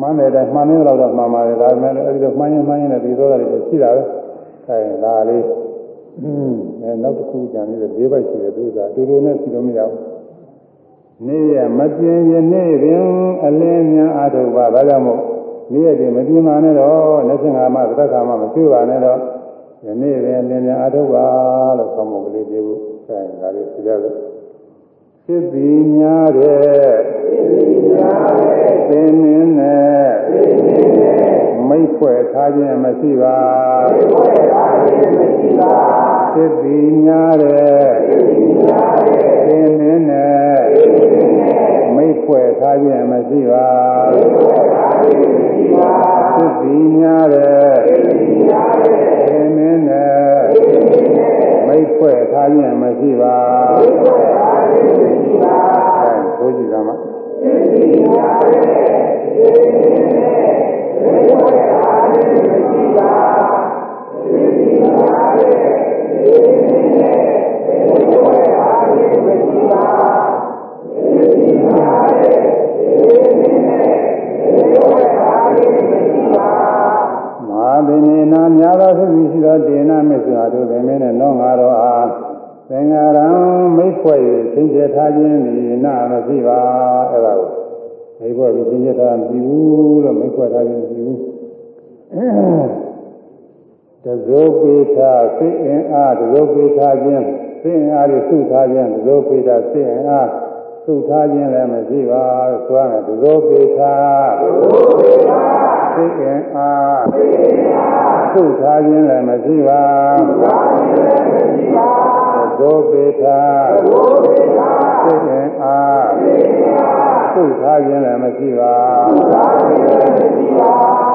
မှန်းတယ်တိုင်းမှန်နေတော့တော့မှန်ပါတယ်ဒါပေမဲ့အဲဒီတော့မှန်းရင်မှန်းရင်လည်းဒီသောတာတွေရှိတာပဲအဲဒါလေးอืมအဲနောက်တစ်ခုကြံနေတဲ့၄ဘက်ရှိတယ်သူကအတူတူနဲ့ရှိလို့မရဘူး နေ့ရမပြင်းရင်နေ့ပင်အလင်းများအထုပ်ပါဒါကြောင့်မို့နေ့ရက်တွေမပြင်းပါနဲ့တော့25မှသက္ကမှမရှိပါနဲ့တော့ယနေ့ပင်အလင်းများအထုပ်ပါလို့ဆောင်းမကလေးပြေဖို့အဲဒါလေးပြကြလို့ဖြစ်ပြီးများတဲ့ဖြစ်ပြီးများတဲ့သင်္င်းနဲ့သင်္င်းနဲ့မိတ်ဖွဲ့ထားခြင်းမရှိပါမိတ်ဖွဲ့ထားခြင်းမရှိပါ ဖြစ်ပြီးများတဲ့ဖြစ်ပြီးများတဲ့သင်္င်းနဲ့သင်္င်းနဲ့မိတ်ဖွဲ့ထားခြင်းမရှိပါမိတ်ဖွဲ့ထားခြင်းမရှိပါဖြစ်ပြီးများတဲ့ဖြစ်ပြီးများတဲ့သင်္င်းနဲ့သင်္င်းနဲ့မိတ်ဖွဲ့ထားခြင်းမရှိပါမိတ်ဖွဲ့ထားခြင်းမရှိပါအဲဆိုကြည့်သမှာဖြစ်ပြီးများတဲ့သင်္င်းနဲ့မိတ်ဖွဲ့ထားခြင်းမရှိပါဖြစ်ပြီးများတဲ့သင်္င်းနဲ့ မိတ်ဖွဲ့ထားခြင်းမရှိပါဖြစ်ပြီးများတဲ့သင်္င်းနဲ့မိတ်ဖွဲ့ထားခြင်းမရှိပါမဟာဗိနေနာများသောသုရှိသောဒေနမစ္ဆာတို့သည်မင်းနဲ့နောငါတော်အားသင်္ဃာရံမိတ်ဖွဲ့၍သင်္ကြထားခြင်းသည်နာမရှိပါအဲ့ဒါကိုမိတ်ဖွဲ့ပြီးသင်္ကြထားမရှိဘူးလို့မိတ်ဖွဲ့ထားခြင်းမရှိဘူး တဇောပေထာစိတ်အင်အားတဇောပေထာခြင်းစိတ်အင်အားကိုစုထားခြင်းတဇောပေထာစိတ်အင်အားစုထားခြင်းလည်းမရှိပါဆိုရမယ်တဇောပေထာတဇောပေထာစိတ်အင်အားစိတ်အင်အားစုထားခြင်းလည်းမရှိပါ စုထားခြင်းလည်းမရှိပါ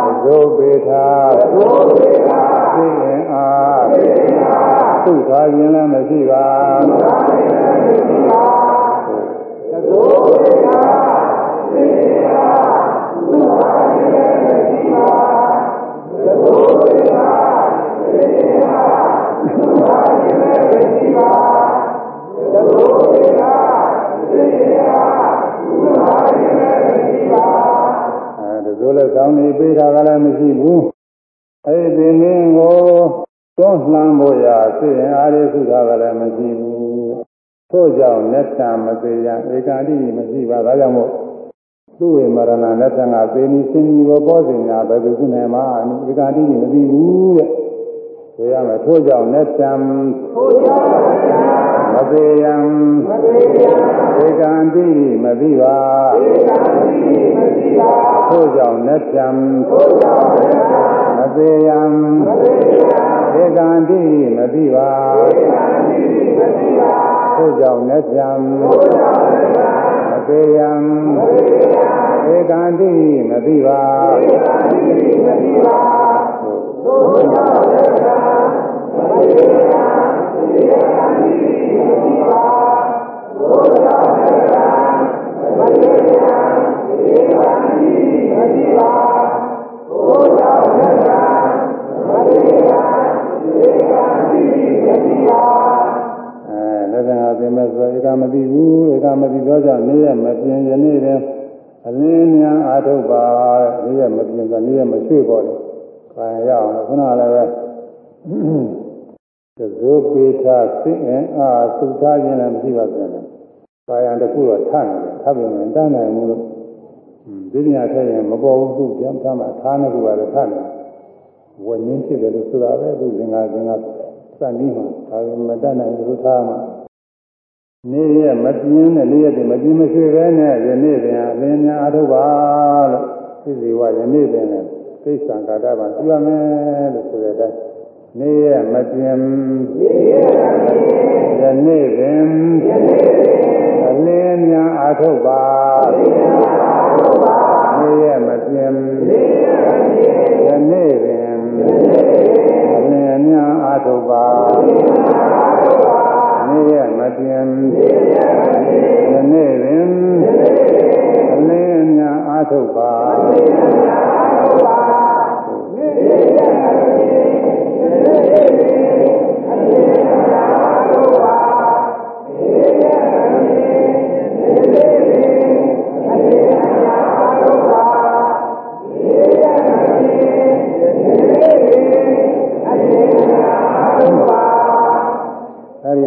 တဇောပေထာတဇောပေထာစိတ်အင်အားစိတ်အင်အားစုထားခြင်းလည်းမရှိပါစုထားခြင်းလည်းမရှိပါတဇောပေထာတဇောပေထာသိရင်အားသိရင်အားသုထားခြင်းလည်းမရှိပါသုထားခြင်းလည်းမရှိပါသဇောဝေယသိရင်အားသုထားခြင်းလည်းမရှိပါသဇောဝေယသိရင်အားသုထားခြင်းလည်းမရှိပါသဇောဝေယသိရင်အားသုထားခြင်းလည်းမရှိပါအဲဒါ ဆိုလည်းကောင်းနေပေးတာကလည်းမရှိဘူးအဲ့ဒီမင်းကိုတွန်းလှမ်းဖို့ရာသိရင်အားရစုတာကလည်းမရှိဘူးထို့ကြောင့်လက်ချမသေးရဧကာတိမရှိပါဒါကြောင့်မို့သူ့ဝေမရဏလက်ထံကသေနီရှင်ကြီးဘောပေါ်စဉ်ညာဘယ်သူနဲ့မှဧကာတိမသိဘူးတဲ့ ဆိုရမယ်ထို့ကြောင့်လက်ချထို့ကြောင့်မသေးရန်မသေးရန်ဧကာတိမသိပါဧကာတိမသိပါထို့ကြောင့်လက်ချထို့ကြောင့်လက်ချမသေးယံဧကံတိမသိပါသို့ကြောင့်လက်ဖြံမသေးယံဧကံတိမသိပါသို့ကြောင့်လက်ဖြံမသေးယံဧကံတိမသိပါသို့ကြောင့်လက်ဖြံမသေးယံဧကံတိမသိပါဘုရားမြတ်စွာဘုရားဧကတိယတိပါအဲလက်ခံအပြင်မဲ့ဆိုဧကမတိဘူးဧကမတိတော့ကြောင့်နေ့ရက်မပြ ပါနေ့ရက်မပြင်းဆိုနေ့ရက်မရွှေ့ပေါ်တယ် ခံရအောင်ခုနကလည်းပဲသဇုပေထစိအင်အားသုထားခြင်းလည်းမရှိပါဘူး။ကာယံတစ်ခုတော့ထနေတယ်။ထပ်ပြီးရင်တန်းနိုင်မှုလို့ဒီညထက်ရင်မပေါ်ဘူးသူပြန်ထားမှထားနေကူပါလေထနေ။ဝဉ္င်းဖြစ်တယ်လို့ဆိုတာပဲသူသင်္ဃာသင်္ဃာစံပြီးမှဒါပေမဲ့တန်းနိုင်လို့ထားမှနေ့ရက်မပြင်းတဲ့နေ့ရက်တွေမပြင်းမရှိပဲနဲ့ယနေ့ပင်အလင်းများအထုပ်ပါလို့သိစီဝယနေ့ပင်လည်း သိစ္ဆံကာတဗံပြုရမယ်လို့ဆိုတဲ့အတိုင်းနေ့ရက်မပြင်းယနေ့ပင်အလင်းများအထုပ်ပါနေ့ရက်မပြင်းယနေ့ပင်အလင်းများအထုပ်ပါနေ့ရက်မပြင်းယနေ့ပင်အလင်းများအထုပ်ပါအဲဒီ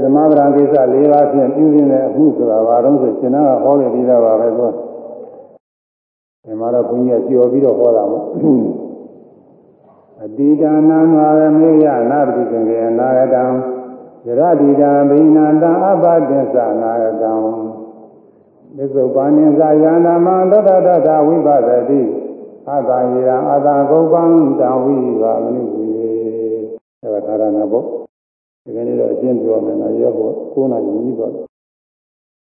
သမာဓိကိစ္စ၄ပါးဖြင့်ပြုခြင်းတဲ့အမှုဆိုတာဘာလို့ဆိုရှင်နာကဟောခဲ့ပြီးသားပါပဲဆိုဒီ မှာတော့ဘုန်းကြီးကကြော်ပြီးတော့ဟောတာမို့အတိဒါနာနာရမေယနာပတိကံကေနာယတံယရတိတာဘိနာတံအပတ္တသနာယတံသစ္စုပ္ပန်ဉ္ဇာယနာမသတ္တတတဝိပဿတိအတာယေရအတာဂုပ္ပံတံဝိပါမနုဝေအဲဒါသာရဏဘုဒီကနေ့တော့အကျဉ်းပြောမယ်နော်ရောဖို့9နာရီကြီးပါ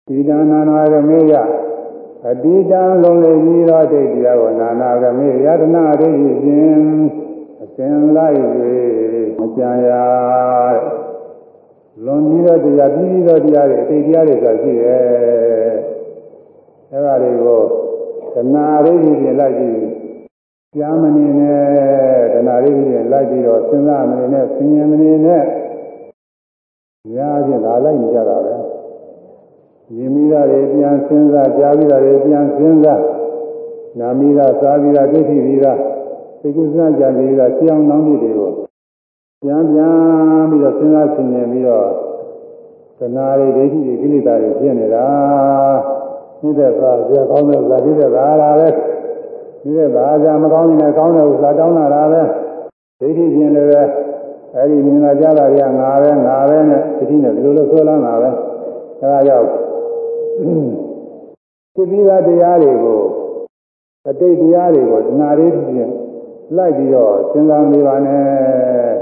ဒီဒါနာနာရမေယ အတိတံလုံးလေကြီးသောဒိဋ္ဌိယကိုနာနာရမေယတနာဒိဋ္ဌိဖြင့်အစဉ်လိုက်၍မကြံရလွန်ပြီးတော့တရားပြီးပြီးတော့တရားတွေအတိတ်တရားတွေဆိုရှိရဲ့အဲဒါတွေကိုတဏှာရိပ်ဖြင့်လိုက်ပြီးကြားမနေနဲ့တဏှာရိပ်ဖြင့်လိုက်ပြီးတော့စဉ်းစားမနေနဲ့ဆင်ញင်မနေနဲ့များဖြင့်ဒါလိုက်နေကြတာပဲ မြင်မိတာတွေပြန်စဉ်းစားကြားပြီးတာတွေပြန်စဉ်းစားနာမိတာစားပြီးတာဒိဋ္ဌိပြီးတာသိကုသကြပြီးတာကြောင်းနှောင်းပြီးတွေကိုပြန်ပြန်ပြီးတော့စဉ်းစားဆင်ခြင်ပြီးတော့သနာတွေဒိဋ္ဌိတွေကိလေသာတွေဖြစ်နေတာနိဒက်သာကြာကောင်းတဲ့ဥစ္စာဒီတဲ့သာလာပဲနိဒက်သာကြာမကောင်းနေတဲ့ကောင်းတဲ့ဥစ္စာတောင်းတာလားပဲဒိဋ္ဌိဖြင့်လည်းပဲအဲဒီမြင်လာကြတာတွေကငါပဲငါပဲနဲ့ဒိဋ္ဌိနဲ့ဒီလိုလိုဆွဲလန်းတာပဲအဲဒါကြောင့် သိပြီးသားတရားတွေကိုအတိတ်တရားတွေကိုတဏှာလေးဖြင့်လိုက်ပြီးတော့စဉ်းစားနေပါနဲ့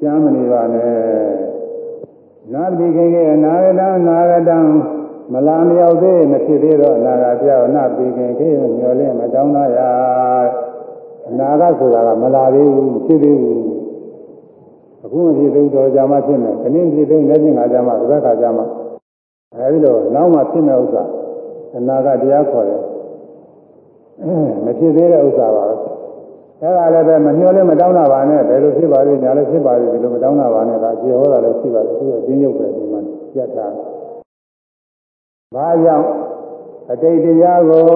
ကြားမနေပါနဲ့နာတိခေခေအနာဂတအနာဂတံမလာမရောက်သေးမဖြစ်သေးတော့အနာဂတ်ပြောင်းနာတိခေခေမျောလင်းမတောင်းတော့ရအနာဂတ်ဆိုတာကမလာသေးဘူးဖြစ်သေးဘူးအခုမဖြစ်သေးတော့ကြာမှဖြစ်မယ်ခဏဖြစ်သေးလက်ချင်းခါကြာမှတစ်ခါကြာမှ အဲဒီလိုနောက်မှဖြစ်မဲ့ဥစ္စာအနာဂတ်တရားခေါ်တယ်မဖြစ်သေးတဲ့ဥစ္စာပါပဲအဲဒါလည်းပဲမညှိုးလည်းမတောင်းတာပါနဲ့ဘယ်လိုဖြစ်ပါလိမ့်ညာလည်းဖြစ်ပါလိမ့်ဒီလိုမတောင်းတာပါနဲ့ဒါအခြေဟောတာလည်းရှိပါတယ်သူကအချင်းရုပ်ပဲဒီမှာပြတ်တာဘာကြောင့်အတိတ်တရားကို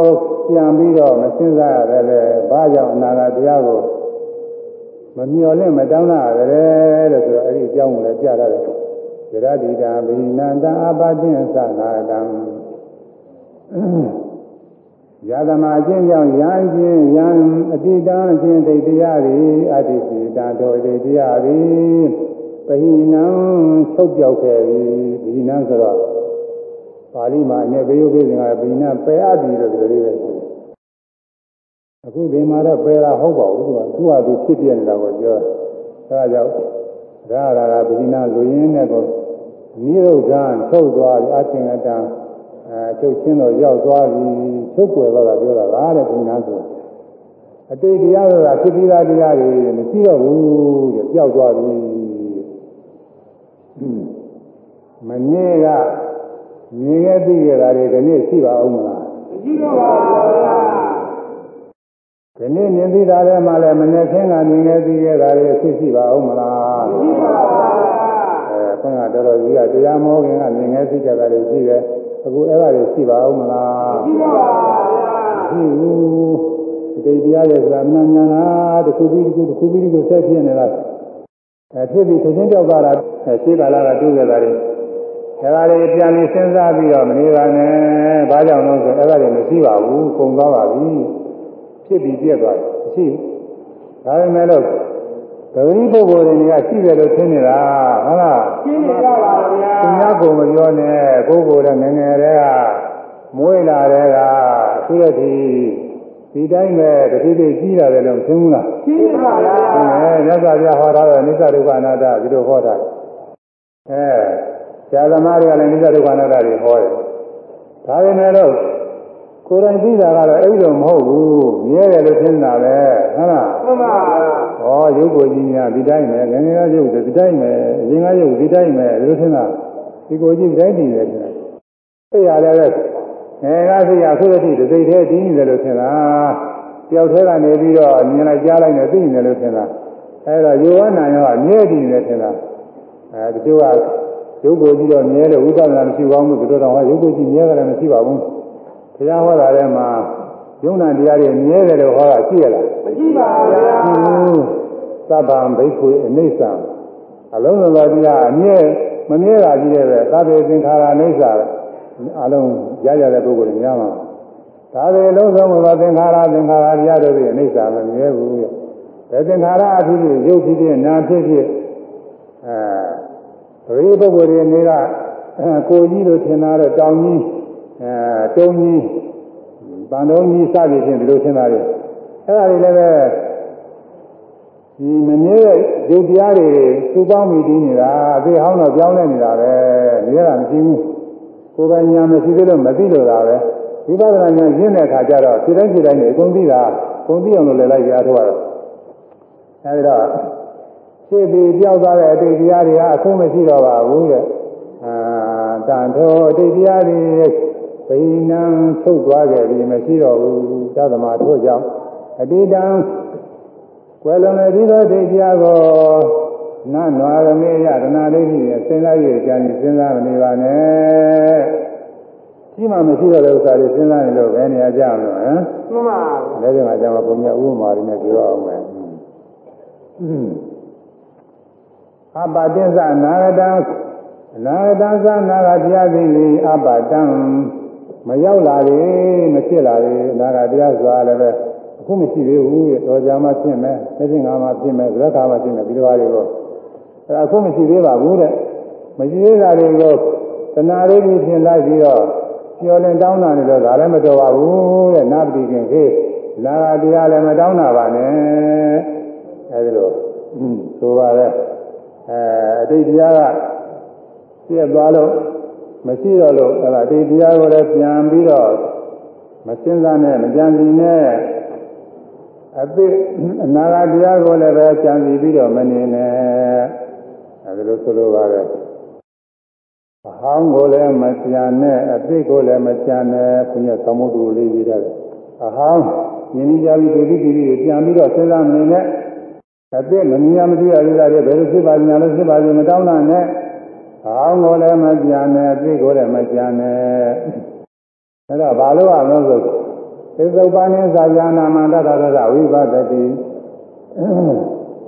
ပြန်ပြီးတော့မစဉ်းစားရတယ်လေဘာကြောင့်အနာဂတ်တရားကိုမမျှော်လင့်မတောင်းတာရတယ်လို့ဆိုတော့အဲ့ဒီအကြောင်းကိုလည်းပြရတယ် ရတ္တိတာဘိနန္တအပတိသနာတံယသမအချင်းကြောင့်ယံချင်းယံအတိတံအချင်းဒိဋ္ဌိယရိအတ္တိစီတံတော်ဒိဋ္ဌိယရိပဟိနံချုပ်ပြောက်ခဲ့ပြီဘိနံဆိုတော့ပါဠိမှာအနေဘေယုခေစဉ်ကဘိနံပယ်အပ်ပြီလို့ဒီလိုလေးပဲဆိုအခုဒီမှာတော့ပယ်တာဟုတ်ပါဘူးသူကသူ့ဟာသူဖြစ်ပြနေတာကိုပြောအဲဒါကြောင့်ဒါရတာကဘိနံလူရင်းနဲ့ကို နိရုဒ္ဓံချုပ်သွားပြီအချင်းအတံအဲချုပ်ချင်းတော့ရောက်သွားပြီချုပ်ွယ်တော့တာပြောတာလားတဲ့ဘုရားဆိုအတိတ်တရားဆိုတာဖြစ်ပြီးသားတရားတွေမရှိတော့ဘူးတဲ့ကြောက်သွားပြီမနေ့ကမြင်ခဲ့သိခဲ့တာတွေဒီနေ့ရှိပါအောင်မလားမရှိတော့ပါဘူးဗျာဒီနေ့မြင်သိတာထဲမှာလည်းမနေ့ကမြင်ခဲ့သိခဲ့တာတွေရှိရှိပါအောင်မလားမရှိပါဘူး အဲခွင့်ကတော်တော်ကြီးကတရားမောခင်ကမြင်ခဲ့သိကြတာတွေရှိတယ်အခုအဲ့ဒါတွေရှိပါဦးမလားရှိပါပါဗျာရှိဘူးဒီတရားရဲ့ဆိုတာမနာညာတာတစ်ခုပြီးတစ်ခုတစ်ခုပြီးတစ်ခုဆက်ဖြစ်နေတာအဲဖြစ်ပြီးသင်းကြောက်သွားတာရှိကာလကတူးကြတာလေအဲဒါလေးပြန်ပြီးစဉ်းစားပြီးတော့မနေပါနဲ့ဘာကြောင့်လဲဆိုအဲ့ဒါတွေမရှိပါဘူးကုန်သွားပါပြီဖြစ်ပြီးပြက်သွားတယ်မရှိဒါပေမဲ့လို့ ဂရိပုဂ္ဂိုလ်တွေကရှိတယ်လို့ထင်နေတာဟုတ်လားရှင်းနေကြပါဗျာသူများကိုမပြောနဲ့ကိုယ်ကိုယ်လည်းငယ်ငယ်တည်းကမွေးလာတဲ့ကသူရတိဒီတိုင်းပဲတတိတိကြီးလာတယ်လို့သိဘူးလားရှင်းနေပါဗျာအဲမြတ်စွာဘုရားဟောထားတဲ့နိစ္စဒုက္ခအနတ္တဒီလိုဟောတာအဲဆရာသမားတွေကလည်းနိစ္စဒုက္ခအနတ္တတွေဟောတယ်ဒါပေမဲ့လို့ ကိုယ်တိုင်သိတာကတော့အဲ့လိုမဟုတ်ဘူးမြဲတယ်လို့ထင်တာပဲဟုတ်လားမှန်ပါဗျာဩရုပ်ကိုကြီးများဒီတိုင်းပဲငယ်ငယ်ကရုပ်ဒီတိုင်းပဲအရင်ကရုပ်ဒီတိုင်းပဲဒီလိုထင်တာဒီကိုကြီးဒီတိုင်းတည်တယ်ထင်တာသိရတယ်လေငယ်ကသိရအခုတည်းဒီစိတ်သေးတည်နေတယ်လို့ထင်တာတယောက်တည်းကနေပြီးတော့မြင်လိုက်ကြားလိုက်နေသိနေတယ်လို့ထင်တာအဲဒါယောဝနာရောအမြဲတည်နေတယ်ထင်တာအဲဒီလိုကရုပ်ကိုကြီးတော့မြဲလို့ဝိပဿနာမရှိပါဘူးဒီလိုတော့ဟောရုပ်ကိုကြီးမြဲတယ်မရှိပါဘူးဘု ရားဟောတာထဲမှာယုံနာတရားတွေမြဲတယ်လို့ဟောတာရှိရလားမရှိပါဗျာသဗ္ဗံဘိက္ခွေအနိစ္စံအလုံးစုံသောတရားအမြဲမမြဲတာကြီးတဲ့ပဲသဗ္ဗေသင်္ခါရအနိစ္စအလုံးရရတဲ့ပုဂ္ဂိုလ်တွေများမှာဒါပေအလုံးစုံသောသင်္ခါရသင်္ခါရတရားတို့ဖြင့်အနိစ္စမမြဲဘူးရဲ့ဘယ်သင်္ခါရအဖြစ်ဖြစ်ရုပ်ဖြစ်ဖြစ်နာဖြစ်ဖြစ်အဲပရိပုဂ္ဂိုလ်တွေအနေကကိုကြီးလို့ထင်တာတော့တောင်ကြီး အဲတုံးကြီးပန်တော်ကြီးစသည်ဖြင့်ဒီလိုထင်တာတွေအဲ့ဒါတွေလည်းပဲဒီမမြဲတဲ့ရုပ်တရားတွေစူပေါင်းပြီးတည်နေတာအသေးဟောင်းတော့ကြောင်းနေနေတာပဲမြဲတာမရှိဘူးကိုယ်ပိုင်ညာမရှိသေးလို့မသိလို့တာပဲဝိပဿနာဉာဏ်ရင်းတဲ့အခါကျတော့ဒီတိုင်းဒီတိုင်းနေအကုန်သိတာအကုန်သိအောင်လို့လည်းလိုက်ရတော့တော့အဲဒီတော့ရှင်းပြီးပြောက်သွားတဲ့အတိတ်တရားတွေကအခုမရှိတော့ပါဘူးတဲ့အာတန်ထောအတိတ်တရားတွေ ဘိနံထုတ်သွားခဲ့ပြီမရှိတော့ဘူးသဒ္ဓမာထို့ကြောင့်အတိတံကွယ်လွန်တဲ့ဒီသောဒိဋ္ဌိကိုနတ်နွားရမေယတနာဒိဋ္ဌိနဲ့စဉ်းစားရကြရင်စဉ်းစားမနေပါနဲ့ရှိမှမရှိတော့တဲ့ဥစ္စာတွေစဉ်းစားနေလို့ပဲနေရာကြအောင်လို့ဟမ်မှန်ပါလည်းဒီမှာကျမဘုံမြတ်ဥပမာတွေနဲ့ပြောအောင်မယ်အပတိသနာဂတံနာဂတံသနာဂတရားသိပြီအပတံ မရောက်လာလေမဖြစ်လာလေနာဂတရားစွာလည်းပဲအခုမရှိသေးဘူးရဲ့တော်ကြမှာဖြစ်မယ်သိချင်းငါမှာဖြစ်မယ်ဇက်ခါမှာဖြစ်မယ်ဒီလိုပါတွေကိုအဲအခုမရှိသေးပါဘူးတဲ့မရှိသေးတာတွေကိုတဏှာလေးကြီးဖြစ်လိုက်ပြီးတော့ကျော်လင်တောင်းတာနေတော့ဒါလည်းမတော်ပါဘူးတဲ့နာပတိခင်ခေလာတရားလည်းမတောင်းတာပါနဲ့အဲဒီလိုဆိုပါလေအဲအတိတ်တရားကပြည့်သွားလို့ မရှိတော့လို့အဲဒါအတိတ်တရားကိုလည်းပြန်ပြီးတော့မစင်စားနဲ့မကြံစီနဲ့အသိအနာဂတ်တရားကိုလည်းပဲကြံစီပြီးတော့မနေနဲ့အဲဒီလိုဆိုလိုပါတယ်အဟောင်းကိုလည်းမကြံနဲ့အသိကိုလည်းမကြံနဲ့ဘုရားသမုဒ္ဒရာလေးရေးတယ်အဟောင်းယဉ်ကြပြီးဒုတိယပြီးပြန်ပြီးတော့စဉ်းစားမနေနဲ့အသိမမြင်မသိရသေးတာတွေဘယ်လိုဖြစ်ပါညာလို့ဖြစ်ပါစေမတောင်းတာနဲ့ အဟောင်းကိုလည်းမကြံနဲ့အသိကိုလည်းမကြံနဲ့အဲ့တော့ဘာလို့အောင်လို့ဆိုသေသုပ္ပနိသာယနာမန္တတရဝိပဒတိ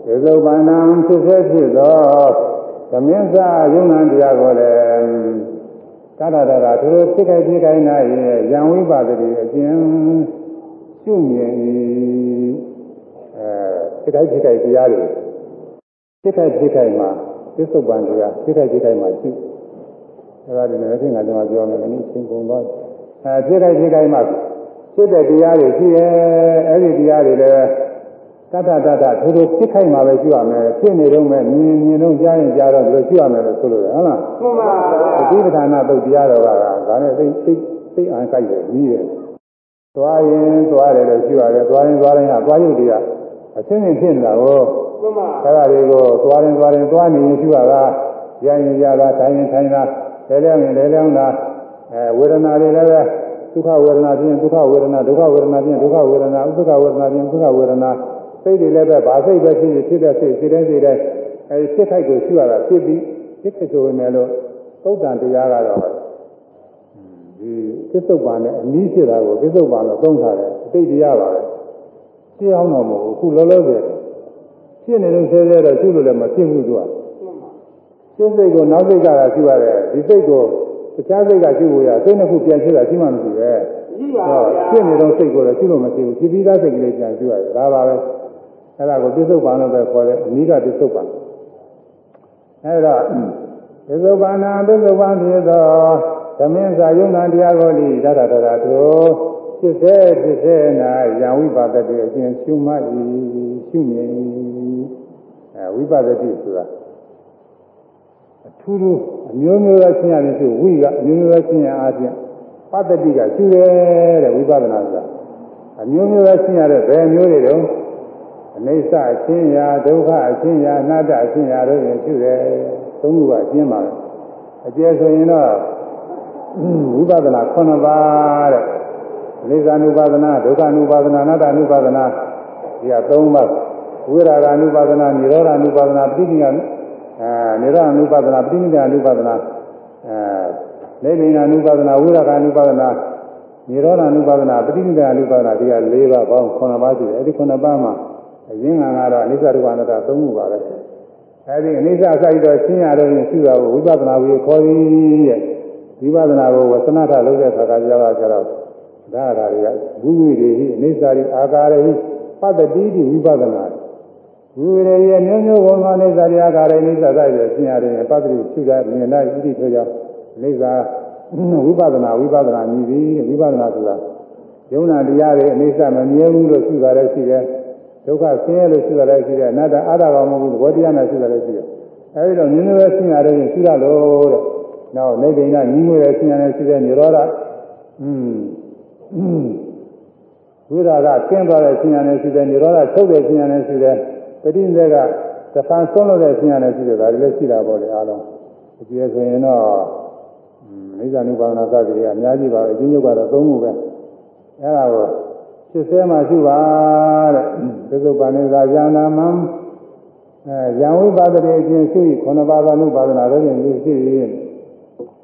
သေသုပ္ပနံဖြစ်စေဖြစ်သောသမင်းစာယုံနာတရားကိုလည်းတတရရသူတို့ဖြစ်ခိုက်ဖြစ်ခိုက်နာရဲ့ယံဝိပဒတိအကျဉ်ရှုမြင်၏အဲဖြစ်ခိုက်ဖြစ်ခိုက်တရားတွေဖြစ်ခိုက်ဖြစ်ခိုက်မှာ သစ္စုပ္ပန်တရားဖြစ်ခိုက်ဖြစ်ခိုက်မှာရှိအဲဒါဒီနေ့အချင်းကကျွန်တော်ပြောမယ်လည်းချင်းကုန်သွားအဲဖြစ်ခိုက်ဖြစ်ခိုက်မှာဖြစ်တဲ့တရားတွေရှိရဲ့အဲ့ဒီတရားတွေလည်းတတတတထိုးထိုးဖြစ်ခိုက်မှာပဲရှိရမယ်ဖြစ်နေတော့မယ်မြင်မြင်တော့ကြားရင်ကြားတော့ဒီလိုရှိရမယ်လို့ဆိုလို့ရဟုတ်လားမှန်ပါအတိပဌာနာပုတ်တရားတော်ကဒါနဲ့သိသိသိအံကြိုက်တယ်ကြီးတယ်သွားရင်သွားတယ်လို့ရှိရတယ်သွားရင်သွားရင်ကသွားရုပ်တွေကအစင်းစင်းဖြစ်နေတာကိုမှန်ပါ အဲဒါတွေကိုသွားရင်သွားရင်သွားနေရင်ရှိရတာရရင်ရတာထိုင်ရင်ထိုင်တာလဲလဲရင်လဲလဲတာအဲဝေဒနာတွေလည်းပဲဒုက္ခဝေဒနာဖြင့်ဒုက္ခဝေဒနာဒုက္ခဝေဒနာဖြင့်ဒုက္ခဝေဒနာဥပ္ပခဝေဒနာဖြင့်ဥပ္ပခဝေဒနာစိတ်တွေလည်းပဲဘာစိတ်ပဲဖြစ်ဖြစ်တဲ့စိတ်စိတ်တိုင်းစိတ်တိုင်းအဲဒီဖြစ်ခိုက်ကိုရှိရတာဖြစ်ပြီးဖြစ်ဖြစ်ဆိုပေမဲ့လို့သုတ်တန်တရားကတော့ဒီကိစ္ဆုတ်ပန်နဲ့အနည်းဖြစ်တာကိုကိစ္ဆုတ်ပန်လို့သုံးထားတယ်အတိတ်တရားပါပဲရှင်းအောင်တော့မဟုတ်ဘူးအခုလောလောဆယ် ဖြစ်နေလို့ဆဲဆဲတော့ရှုလို့လည်းမဖြစ်ဘူးသူကရှင်းစိတ်ကိုနောက်စိတ်ကသာရှုရတယ်ဒီစိတ်ကိုတခြားစိတ်ကရှုဖို့ရစိတ်နှစ်ခုပြန်ရှုတာရှိမှမရှိပဲရှိပါဗျာဖြစ်နေတော့စိတ်ကိုလည်းရှုလို့မရှိဘူးဖြစ်ပြီးသားစိတ်ကလေးပြန်ရှုရတယ်ဒါပါပဲအဲ့ဒါကိုပြစ္ဆုတ်ပန်လို့ပဲခေါ်တယ်အနိကပြစ္ဆုတ်ပန်အဲ့တော့ပြစ္ဆုတ်ပန်နာပြစ္ဆုတ်ပန်ဖြစ်သောသမင်းစာယုံနာတရားကိုလိဒါရတရာတို့ ဖြစ်စေဖြစ်စေနာယံဝိပါဒတိအကျဉ်ရှုမှတ်၏ရှုမြင်၏အဲဝိပါဒတိဆိုတာအထူးထူးအမျိုးမျိုးသောရှင်းရတယ်ဆိုဝိကအမျိုးမျိုးသောရှင်းရအားဖြင့်ပတ္တတိကရှုတယ်တဲ့ဝိပဿနာဆိုတာအမျိုးမျိုးသောရှင်းရတဲ့ဘယ်မျိုးတွေတုန်းအနိစ္စအချင်းရာဒုက္ခအချင်းရာအနတ္တအချင်းရာတို့ရင်ရှုတယ်သုံးခုကအချင်းပါပဲအကျယ်ဆိုရင်တော့ဝိပဿနာ9ပါးတဲ့ အိသ ानु ပါဒနာဒုက္ခ ानु ပါဒနာအနတ္တ ानु ပါဒနာဒီက၃ပါးဝိရာဂ ानु ပါဒနာនិရောဓ ानु ပါဒနာပဋိနိယအဲនិရောဓ ानु ပါဒနာပဋိနိယ ानु ပါဒနာအဲနေဗိနာ ानु ပါဒနာဝိရာဂ ानु ပါဒနာនិရောဓ ानु ပါဒနာပဋိနိယ ानु ပါဒနာဒီက၄ပါးပေါင်း9ပါးရှိတယ်အဲဒီ9ပါးမှာအရင်းငံကတော့အနိစ္စဒုက္ခအနတ္တ၃ခုပါပဲအဲဒီအနိစ္စအစိုက်တော့ရှင်းရတော့ရင်ရှုတာကိုဝိပဿနာကိုခေါ်ပြီးရဲ့ဝိပဿနာကိုဝသနာထလုပ်တဲ့ခါကကြာတော့ကျတော့ ဒါအရာတွေကဘုဝိတွေဟိအနိစ္စရိအာကာရဟိပတ္တိတိဝိပဿနာဘုဝိတွေရဲ့မျိုးမျိုးဘုံမှာအိစ္ဆရိအာကာရအိစ္ဆစိုက်ရရှင်းရတယ်ပတ္တိရှုတာမြင်လိုက်ဣတိဆိုကြောင့်အိစ္ဆာဝိပဿနာဝိပဿနာမြည်ပြီးဝိပဿနာဆိုတာယုံနာတရားတွေအိစ္ဆမမြဲဘူးလို့ရှုတာလည်းရှိတယ်ဒုက္ခဆင်းရဲလို့ရှုတာလည်းရှိတယ်အနတ္တအာရကောင်မဟုတ်ဘူးသဘောတရားနဲ့ရှုတာလည်းရှိတယ်အဲဒီတော့မြင်လို့ရှင်းရတယ်ရှုရလို့တဲ့နောက်နေဗိဏညီငွေရဲ့ရှင်းရတယ်ရှိတယ်និရောဓอืม ဝိရာကကျင်းသွားတဲ့ဆင်းရဲနဲ့ရှိတယ်និရောဓချုပ်တဲ့ဆင်းရဲနဲ့ရှိတယ်ပဋိနိဒေကတဖန်ဆုံးလို့တဲ့ဆင်းရဲနဲ့ရှိတယ်ဒါတွေလည်းရှိတာပေါ့လေအားလုံးအကျေဆိုရင်တော့မိစ္ဆာနုပါဒနာသတိတွေကအများကြီးပါပဲအချင်းချုပ်ကတော့သုံးခုပဲအဲဒါကိုဖြစ်ဆဲမှရှိပါတဲ့သစ္စုပ္ပန်နေသာဉာဏမံအဲယံဝိပါဒရေအချင်းရှိခုနပါးသောနုပါဒနာတို့ရင်ရှိရင်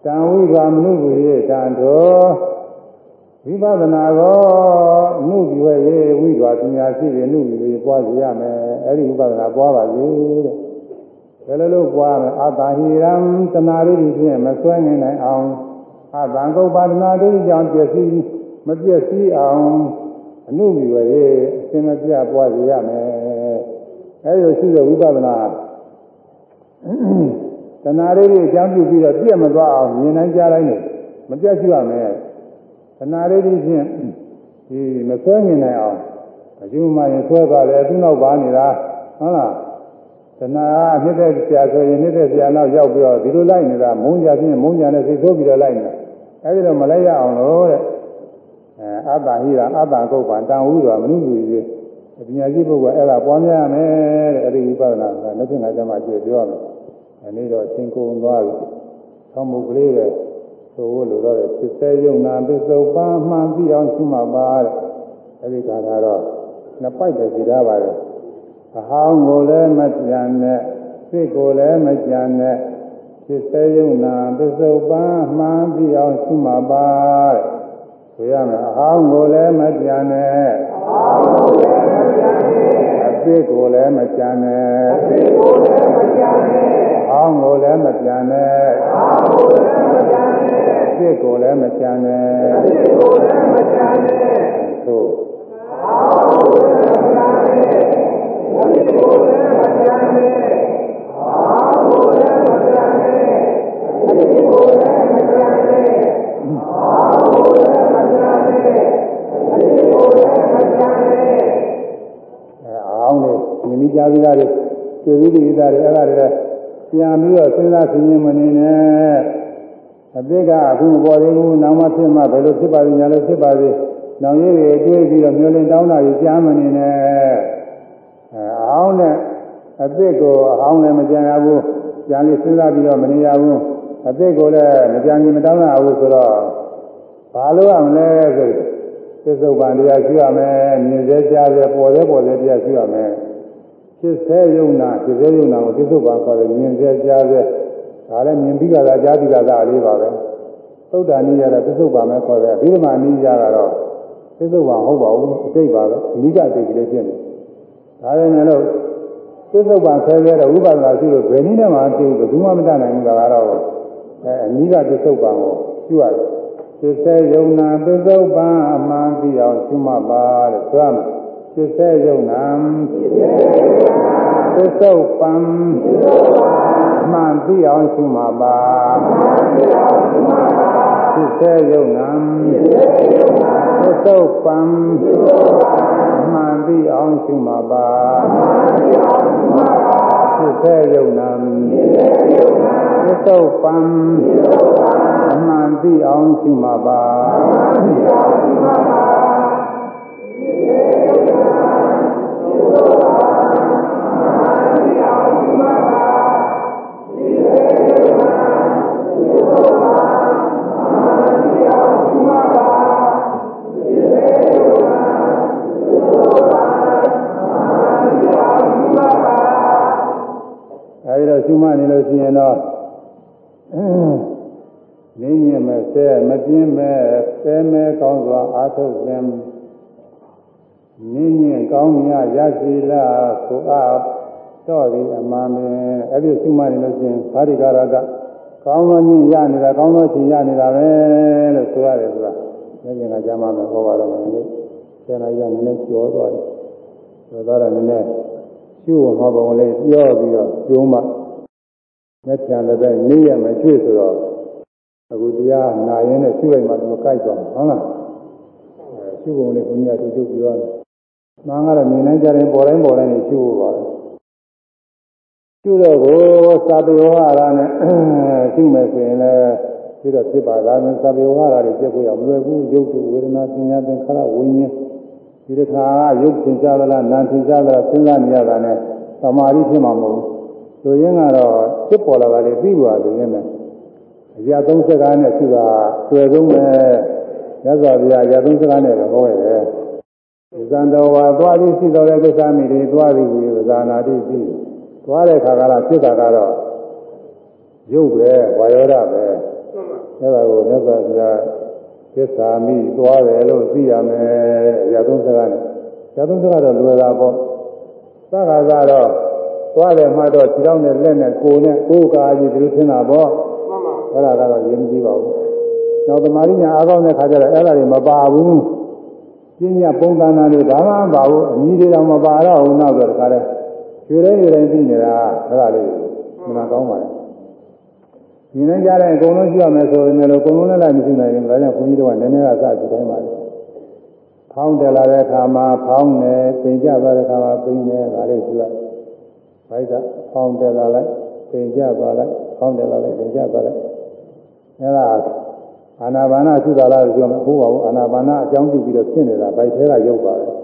တံဝိပါမနုဝိရေတံတော် ဝိပဿနာကိုအမှုပြုရဲ့ဝိဓဝပညာရှိရင်အမှုပြုပွားစီရမယ်အဲ့ဒီဝိပဿနာပွားပါစေတဲ့ဘယ်လိုလုပ်ပွားမလဲအတ္တဟိရံတဏှာရိတိဖြင့်မဆွဲနေနိုင်အောင်အတ္တကုပ္ပဒနာတိကြောင့်ပျက်စီးမပျက်စီးအောင်အမှုပြုရဲ့အရှင်မပြပွားစီရမယ်အဲ့ဒီရှိတဲ့ဝိပဿနာတဏှာရိတိအကြောင်းပြုပြီးတော့ပြည့်မသွားအောင်မြင်နိုင်ကြတိုင်းမပြတ်ရှိရမယ် ခဏလေးဒီဖြင့်ဒီမဆွဲမြင်နိုင်အောင်အကျိုးမှရင်ဆွဲသွားတယ်သူ့နောက်ပါနေတာဟုတ်လားတဏှာအနှစ်သက်ဆရာဆိုရင်နှစ်သက်ဆရာနောက်ရောက်ပြီးတော့ဒီလိုလိုက်နေတာမုန်းကြခြင်းမုန်းကြနဲ့စိတ်ဆိုးပြီးတော့လိုက်နေတာအဲဒီတော့မလိုက်ရအောင်လို့တဲ့အဲအတ္တဟိရာအတ္တကုတ်ပံတန်ဝိတော်မနုလူကြီးပညာရှိပုဂ္ဂိုလ်အဲ့ဒါပွားများရမယ်တဲ့အဲဒီဝိပဿနာကလက်ဖြင့်ငါကျမှကြည့်ပြောရမယ်ဒီနေ့တော့သင်္ကုံသွားပြီဆောင်းမှုကလေးပဲ ဆိုလို့လိုတော့ဖြစ်စေယုံနာပစ္စုပန်မှန်ပြီးအောင်ရှိမှပါတဲ့အဲဒီခါကတော့နှစ်ပိုက်တည်းစီထားပါတယ်အဟောင်းကိုလည်းမကြံနဲ့စိတ်ကိုလည်းမကြံနဲ့ဖြစ်စေယုံနာပစ္စုပန်မှန်ပြီးအောင်ရှိမှပါတဲ့ဆိုရမယ်အဟောင်းကိုလည်းမကြံနဲ့အဟောင်းကိုလည်းမကြံနဲ့အသိကိုလည်းမကြံနဲ့အသိကိုလည်းမကြံနဲ့အဟောင်းကိုလည်းမကြံနဲ့အဟောင်းကိုလည်းမကြံနဲ့ အစ်ကိုလည်းမကြံနဲ့အစ်ကိုလည်းမကြံနဲ့သို့အာဟုလည်းမကြံနဲ့အစ်ကိုလည်းမကြံနဲ့အာဟုလည်းမကြံနဲ့အစ်ကိုလည်းမကြံနဲ့အာဟုလည်းမကြံနဲ့အစ်ကိုလည်းမကြံနဲ့အဲအောင်လေမြင်မိကြပြီးသားတွေတွေ့ပြီးပြီးသားတွေအဲ့ဒါတွေပြန်ပြီးတော့စဉ်းစားဆင်ခြင်မနေနဲ့ အတိတ်ကအခုမပေါ်သေးဘူးနောက်မှဖြစ်မှဘယ်လိုဖြစ်ပါလိမ့်ညာလို့ဖြစ်ပါသေးနောင်ရည်တွေတွေးပြီးတော့မျောလင်းတောင်းတာကြီးကြားမနေနဲ့အဲအောင်နဲ့အတိတ်ကိုအအောင်လည်းမကြံရဘူးကြံလေးစဉ်းစားပြီးတော့မနေရဘူးအတိတ်ကိုလည်းမကြံကြီးမတောင်းရဘူးဆိုတော့ဘာလို့ရမလဲဆိုသစ္စုပ္ပန်တရားရှိရမယ်မြင်စေကြားစေပေါ်စေပေါ်စေတရားရှိရမယ်ဖြစ်စေယုံနာဖြစ်စေယုံနာကိုသစ္စုပ္ပန်ခေါ်တယ်မြင်စေကြားစေ ဒါလည်းမြင်ပြီးကြတာကြားပြီးကြတာလေးပါပဲသုဒ္ဓနိယတော့သစ္စုပ္ပန်ပဲခေါ်တယ်အဘိဓမ္မာနိယကတော့သစ္စုပ္ပန်ဟုတ်ပါဘူးအတိတ်ပါပဲအနိကအတိတ်ကလေးဖြစ်နေဒါပေမဲ့လို့သစ္စုပ္ပန်ဆဲဆဲတော့ဝိပဿနာရှိလို့ဘယ်နည်းနဲ့မှသိဘူးဘယ်သူမှမတတ်နိုင်ဘူးကတော့အဲအနိဒသစ္စုပ္ပန်ကိုရှိရတယ်သစ္စေယုံနာသစ္စုပ္ပန်အမှန်သိအောင်ရှုမှတ်ပါတဲ့ဆိုရမယ်သစ္စေယုံနာသစ္စု ပ္ပန်အမှန်သိအောင်ရှုမှတ်ပါသစ္စေယုံနာသစ္စုပ္ပန်အမှန်သိအောင်ရှုမှတ်ပါသစ္စေယုံနာသစ္စုပ္ပန်အမှန်သိအောင်ရှုမှတ်ပါအဲဒီတော့ရှု မှတ်နေလို့ရှိရင်တော့နင်းညင်မဲ့ဆဲမပြင်းမဲ့ဆဲမဲ့ကောင်းစွာအာထုတ်ခြင်းနင်းညင်ကောင်းမြတ်ရစီလားဆိုအား တော့ဒီအမှန်ပဲအဲ့ဒီရှုမှတ်နေလို့ရှိရင်သာရိကာရကကောင်းသောညင်ရနေတာကောင်းသောချင်းရနေတာပဲလို့ဆိုရတယ်ဆိုတာလက်ကျင်ကကြားမှမယ်ဟောပါတော့မယ်လေဆယ်နာရီကနည်းနည်းကျော်သွားတယ်ကျော်သွားတော့နည်းနည်းရှုဟောပုံလေးပြောပြီးတော့ကျုံးမှမျက်ပြန်လည်းပဲနေရမယ်ကျွေ့ဆိုတော့အခုတရားနာရင်းနဲ့ရှုလိုက်မှသူကြိုက်သွားမှာဟုတ်လားအဲရှုပုံလေးဘုန်းကြီးကသူချုပ်ပြောတယ်မှန်ကတော့နေနိုင်ကြတယ်ပေါ်တိုင်းပေါ်တိုင်းနေရှုဖို့ပါ ပဲရှုတော့ကိုသာပေဝါရနဲ့ရှုမယ်ဆိုရင်လည်းပြီးတော့ဖြစ်ပါလားသာပေဝါရတွေပြည့်ဖို့ရမလွယ်ဘူးရုပ်တုဝေဒနာပညာသင်္ခါရဝိညာဉ်ဒီတစ်ခါရုပ်သင်ရှားသလားနာမ်သင်ရှားသလားစဉ်းစားနေရတာနဲ့သမာဓိဖြစ်မှာမဟုတ်ဘူးဆိုရင်ကတော့ဖြစ်ပေါ်လာတာလေပြီးပါလို့ရင်းမယ်အရာသုံးစကားနဲ့ရှိတာဆွဲဆုံးပဲရသော်ဗျာအရာသုံးစကားနဲ့ပဲဟောရတယ်ဒီဇံတော်ဝါသွားပြီးရှိတော်တဲ့ကိစ္စမိတွေသွားပြီးပြီးဇာနာတိပြီး သွားတဲ့ခါကလာဖြစ်တာကတော့ရုပ်ပဲဝါယောဓပဲအဲ့ဒါကိုမြတ်စွာဘုရားသစ္စာမိသွားတယ်လို့သိရမယ်အရာသုံးစကားနဲ့အရာသုံးစကားတော့လွယ်တာပေါ့သက္ကာကတော့သွားတယ်မှတော့ခြေထောက်နဲ့လက်နဲ့ကိုယ်နဲ့ကိုယ်ကာကြီးဒီလိုထင်တာပေါ့မှန်ပါအဲ့ဒါကတော့ရင်းမကြည့်ပါဘူးနောက်သမာဓိညာအားကောင်းတဲ့ခါကျတော့အဲ့ဒါတွေမပါဘူးပညာပုံသဏ္ဍာန်တွေဘာမှမပါဘူးအမီတွေတော့မပါတော့ဘူးနောက်တော့တခါတည်း ရွှေတိုင်းရွှေတိုင်းသိနေတာအဲ့ဒါလေးမှန်ကောင်းပါလေဒီနေ့ကြားတဲ့အကုန်လုံးကြည့်ရမယ်ဆိုရင်လည်းအကုန်လုံးလည်းလိုက်မရှိနိုင်ဘူးဒါကြောင့်ခွန်ကြီးတို့ကနည်းနည်းကစကြည့်တိုင်းပါလေဖောင်းတယ်လာတဲ့အခါမှာဖောင်းတယ်ပြင်ကြသွားတဲ့အခါမှာပြင်တယ်ဒါလေးကြည့်လိုက်ဘိုက်ကဖောင်းတယ်လာလိုက်ပြင်ကြသွားလိုက်ဖောင်းတယ်လာလိုက်ပြင်ကြသွားလိုက်အဲ့ဒါအာနာပါနာသုသာလားဆိုတော့ဟုတ်ပါဘူးအာနာပါနာအကြောင်းပြုပြီးတော့ဖြစ်နေတာဘိုက်ထဲကရုပ်ပါပဲ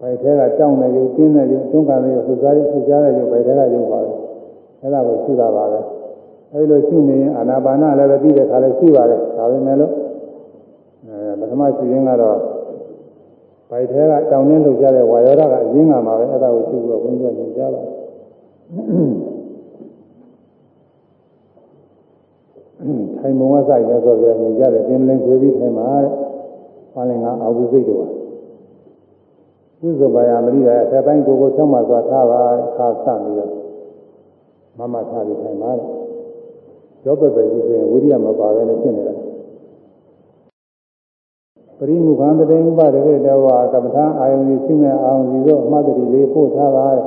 ဘိုက်ထဲကတောင်းတဲ့ရုပ်ကျင်းတဲ့ရုပ်တွန်းကန်တဲ့ရုပ်ဆူစားရုပ်ဆူကြားတဲ့ရုပ်ဘိုက်ထဲကရုပ်ပါပဲအဲ့ဒါကိုရှုတာပါပဲအဲဒီလိုရှုနေရင်အာနာပါနာလည်းပဲပြီးတဲ့ခါလည်းရှိပါတယ်ဒါပေမဲ့လို့အဲပထမရှုရင်းကတော့ဘိုက်ထဲကတောင်းနှင်းလှုပ်ရှားတဲ့ဝါယောဓာကအရင်းကမှာပဲအဲ့ဒါကိုရှုပြီးတော့ဘုန်းကြီးကညွှန်ကြားပါတယ်ထိုင်မုံဝဆိုင်ရဆိုပြမြင်ကြတယ်ပြင်းလင်းခွေပြီးထိုင်မှာတဲ့။ဘာလဲငါအာဟုစိတ်တော်။ ကုသဘာယမရိယာအထက်ပိုင်းကိုကိုဆောင်းမှသွားထားပါခါဆပြီးတော့မမထားပြီးထိုင်ပါတဲ့။ရောပပကြီးဆိုရင်ဝိရိယမပါဘဲနဲ့ဖြစ်နေတာ။ပရိမုခံတည်းဥပဒေဝေတဝါကပ္ပထာအာယုန်ကြီးရှိမဲ့အာယုန်ကြီးတို့အမှတ်တရလေးပို့ထားပါတဲ့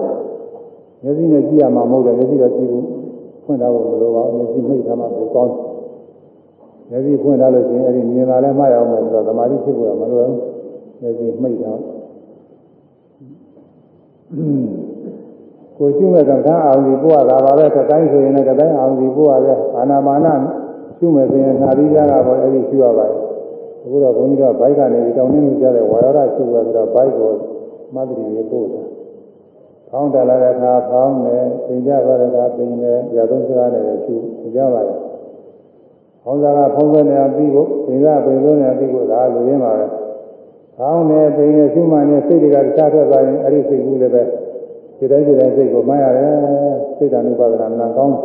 ။မျက်စိနဲ့ကြည့်ရမှာမဟုတ်တယ်မျက်စိတော့ကြည့်ဘူး။ဖွင့်ထားဖို့မလိုပါဘူးမျက်စိမိတ်ထားမှကိုကောင်းတယ်မျက်စိဖွင့်ထားလို့ရှိရင်အဲ့ဒီမြင်လာလဲမှတ်ရအောင်မယ်ဆိုတော့သမာဓိဖြစ်ဖို့ကမလွယ်ဘူးမျက်စိမှိတ်ထား ကိုရှုမဲ့ကံထားအောင်ဒီပို့ရတာပါပဲကတိုင်းဆိုရင်လည်းကတိုင်းအောင်ဒီပို့ရပဲအာနာပါနရှုမဲ့ဆိုရင်နာရီကြတာပေါ့အဲ့ဒီရှုရပါတယ်အခုတော့ဘုန်းကြီးတို့ဘိုက်ကနေတောင်းနေလို့ကြားတဲ့ဝါရဒရှုရဆိုတော့ဘိုက်ကိုမသတိလေးပို့တာဖောင်းတယ်လာတဲ့အခါဖောင်းတယ်ပြင်ကြသွားတဲ့အခါပြင်တယ်ရသုံးစကားနဲ့ရှုကြပါတယ်။ဖောင်းစားကဖောင်းစားနေအောင်ပြီးဖို့ပြင်ကပြင်လို့နေအောင်ပြီးဖို့ဒါလူရင်းပါပဲ။ ဖောင်းတယ်ပြင်နေရှုမှန်နေစိတ်တွေကတခြားထွက်သွားရင်အဲ့ဒီစိတ်ကူးလည်းပဲဒီတိုင်းဒီတိုင်းစိတ်ကိုမှတ်ရတယ်။စိတ်ဓာတ်ဥပါဒနာနာကောင်း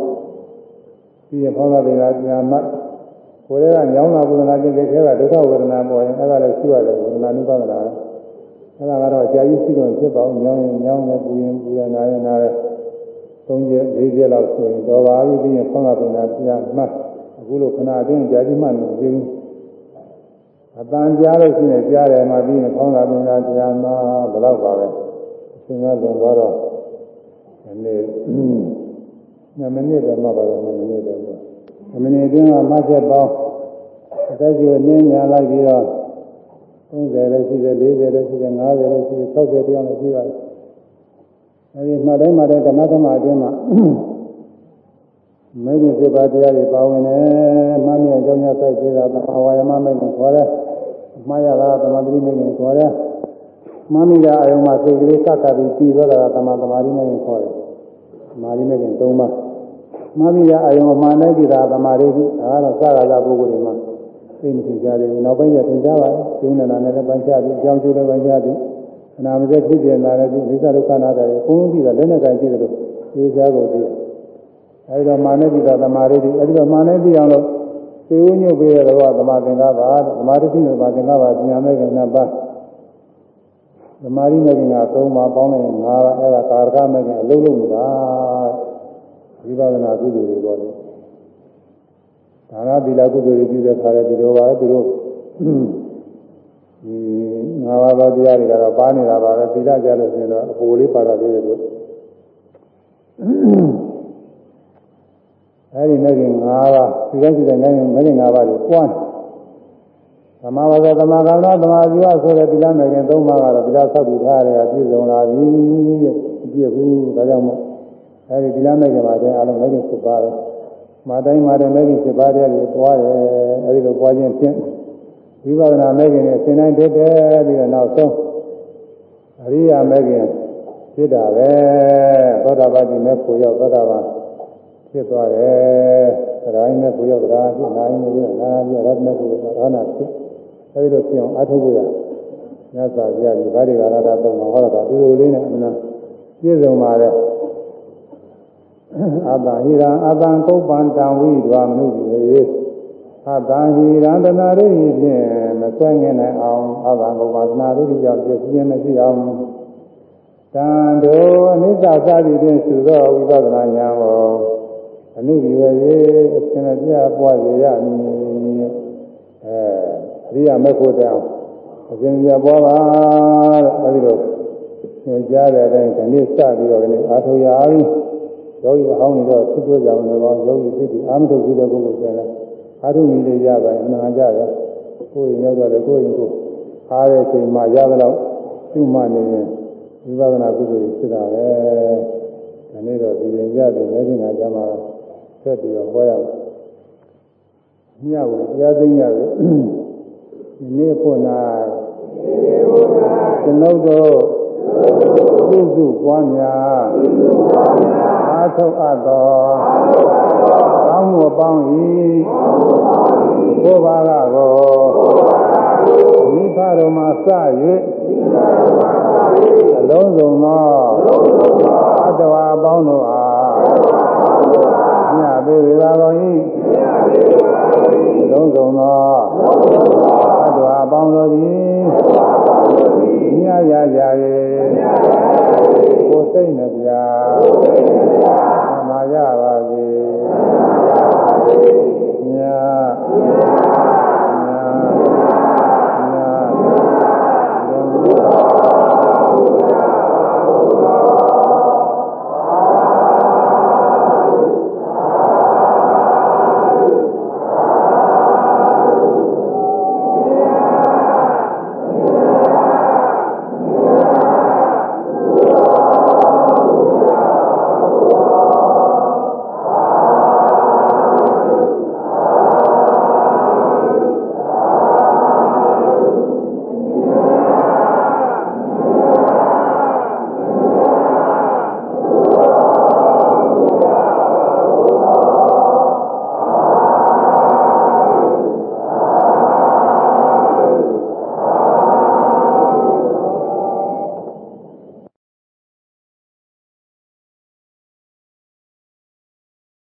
ပြီးရင်ဖောင်းစားပြင်ကညာမှကိုယ်ကညောင်းတာဝေဒနာချင်းတဲ့ခဲကဒုက္ခဝေဒနာပေါ်ရင်အဲ့ဒါလည်းရှုရတယ်ဝေဒနာဥပါဒနာ။ဒအဲ့ဒါကတော့အကြာကြီးရှိတော့ဖြစ်ပါအောင်ညောင်းရင်ညောင်းနေပူရင်ပူရနာရင်နာရဲသုံးချက်၄ချက်လောက်ဆိုရင်တော်ပါပြီပြီးရင်ဆောင်းကပင်သာပြန်မှတ်အခုလိုခဏအတွင်းကြာကြီးမှမသိဘူး အတန်ကြားလို့ရှိရင်ကြားတယ်မှပြီးရင်ဆောင်းကပင်သာပြန်မှဘယ်တော့ပါပဲအရှင်ကလွန်သွားတော့ဒီနေ့2မိနစ်ပဲမှပါတော့2မိနစ်ပဲ2မိနစ်အတွင်းကမှတ်ချက်ပေါင်းအသက်ကြီးနင်းညာလိုက်ပြီးတော့30လည်းရှိတယ်40လည်းရှိတယ်50လည်းရှိတယ်60တရားလည်းရှိပါတယ်အဲဒီမှတ်တိုင်းမှတိုင်းဓမ္မသမအတွင်းမှာမဂ္ဂင်7ပါးတရားတွေပါဝင်တယ်မှတ်မြအကြောင်းများစိုက်သေးတာသမာဝါယမမဂ္ဂင်ခေါ်တယ် မှားရတာသမာဓိမဂ္ဂင်ခေါ်တယ်မှတ်မိတာအယုံမှာစိတ်ကလေးစက်ကပြီးပြီးသွားတာသမာသမာဓိမဂ္ဂင်ခေါ်တယ်သမာဓိမဂ္ဂင်3ပါးမှတ်မိတာအယုံအမှန်တိုင်းပြီးတာသမာဓိဒါကတော့စကားသာပုဂ္ဂိုလ်တွေမှာသိမသိကြတယ်နောက်ပိုင်းကျသင်ကြပါကျုံနေတာနဲ့လည်းပိုင်းခြားပြီးအကြောင်းကျိုးလည်းပိုင်းခြားပြီးအနာမစက်ဖြစ်ပြလာတဲ့ဒီလိစ္ဆဒုက္ခနာတယ်ဘုံလုံးပြီးတော့လက်နဲ့ကင်ကြည့်တယ်လို့သိကြကုန်သေးတယ်အဲဒီတော့မာနတိတာသမာဓိတိအဲဒီတော့မာနတိအောင်လို့ သေဝညုတ်ပေးတဲ့တော့သမာသင်္ကပ္ပသမာဓိတိနဲ့သမာသင်္ကပ္ပဉာဏ်မဲ့ကနှစ်ပါးသမာဓိမဲ့က3ပါးပေါင်းလိုက်ရင်5ပါးအဲဒါကာရကမဲ့ကအလုံးလုံးတာဝိပဿနာကုသိုလ်တွေပေါ်တယ်ဒါနသီလကုသိုလ်တွေပြုတဲ့ခါလဲဒီလိုပါပဲသူတို့ဒီငါးပါးသောတရားတွေကတော့ပါနေတာပါပဲသီလကြလို့ရှိရင်တော့အပိုလေးပါတော့သေးတယ်သူ အဲဒီနဲ့ကငါးပါးဒီတိုင်းဒီတိုင်းနဲ့မင်းငါးပါးကိုပွားသမာဝဇ္ဇသမာကံသောသမာဇီဝဆိုတဲ့သီလမဲ့ခင်သုံးပါးကတော့သီလဆောက်တည်ထားရတာပြည့်စုံလာပြီတဲ့ပြည့်ဘူးဒါကြောင့်မို့အဲဒီသီလမဲ့ခင်မှာတဲ့အလုံးမဲ့ခင်ဖြစ်ပါပဲမတိုင်းမတိုင်းမဲ့ခင်ဖြစ်ပါတဲ့လေပွားတယ်အဲဒီလိုပွားခြင်းဖြင့်ဝိပဿနာမဲ့ခင်နဲ့သင်တိုင်းတက်တယ်ပြီးတော့နောက်ဆုံးအရိယာမဲ့ခင်ဖြစ်တာပဲသောတာပတိမဲ့ကိုရောက်သောတာပန် ဖြစ်သွားတယ်သရိုင်းမဲ့ကိုရောက်သရာဖြစ်နိုင်နေပြီနာနာပြရတ်မဲ့ကိုသာနာဖြစ်အဲဒီလိုဖြစ်အောင်အထုပ်ရမြတ်စွာဘုရားဒီဗာဒီကာရတာသုံးမှာဟောတာတူတူလေးနဲ့အမှန်ပြည့်စုံပါတဲ့အာတဟိရံအာတံကုပ္ပံတံဝိဒွာမနုတိရေအာတံဟိရံတနာရိဖြင့်မဆွဲငင်နိုင်အောင်အာတံကုပ္ပံတနာရိကြောင့်ပြည့်စုံမရှိအောင်တံတို့အနိစ္စသတိဖြင့်သုသောဝိပဿနာဉာဏ်ကို အနုဒီဝရေအရှင်မပြပွားရရမည်အဲအရိယာမေဖို့တောင်အရှင်ပြပွားပါတဲ့အဲဒီလိုသင်ကြားတဲ့အတိုင်းဒီနေ့စပြီးတော့ဒီနေ့အာထုရပြီယောဂီအဟောင်းတွေတော့သူ့ပြောကြအောင်လည်းယောဂီဖြစ်ပြီးအာမထုတ်ဘူးတဲ့ပုဂ္ဂိုလ်ဆိုရင်အာထုမီလေးရပါရင်အနာကြတယ်ကိုယ်ရင်ရောက်တော့လေကိုယ်ရင်ကိုအားတဲ့ချိန်မှာရသလောက်သူ့မှနေရင်ဝိပဿနာကုသိုလ်ဖြစ်တာပဲဒီနေ့တော့ဒီရင်ကြတယ်လက်ရှင်ကကြမှာ ဆက်ပြီးတော့ဟောရမယ်ညကိုတရားသိရတယ်ဒီနေ့ဖို့နာကျွန်ုပ်တို့ပြုစုပွားများအာထုတ်အပ်သောကောင်းမှုပေါင်း၏ဘုရားကကိုမိဖတော်မှာစ၍အလုံးစုံသောအတ္တဝါပေါင်းတို့အား ညသေးဝေပါကုန်၏လုံးစုံသောအတ္တဝါပေါင်းတို့သည်ညရကြ၍ကိုယ်စိတ်နှပြမာရပါ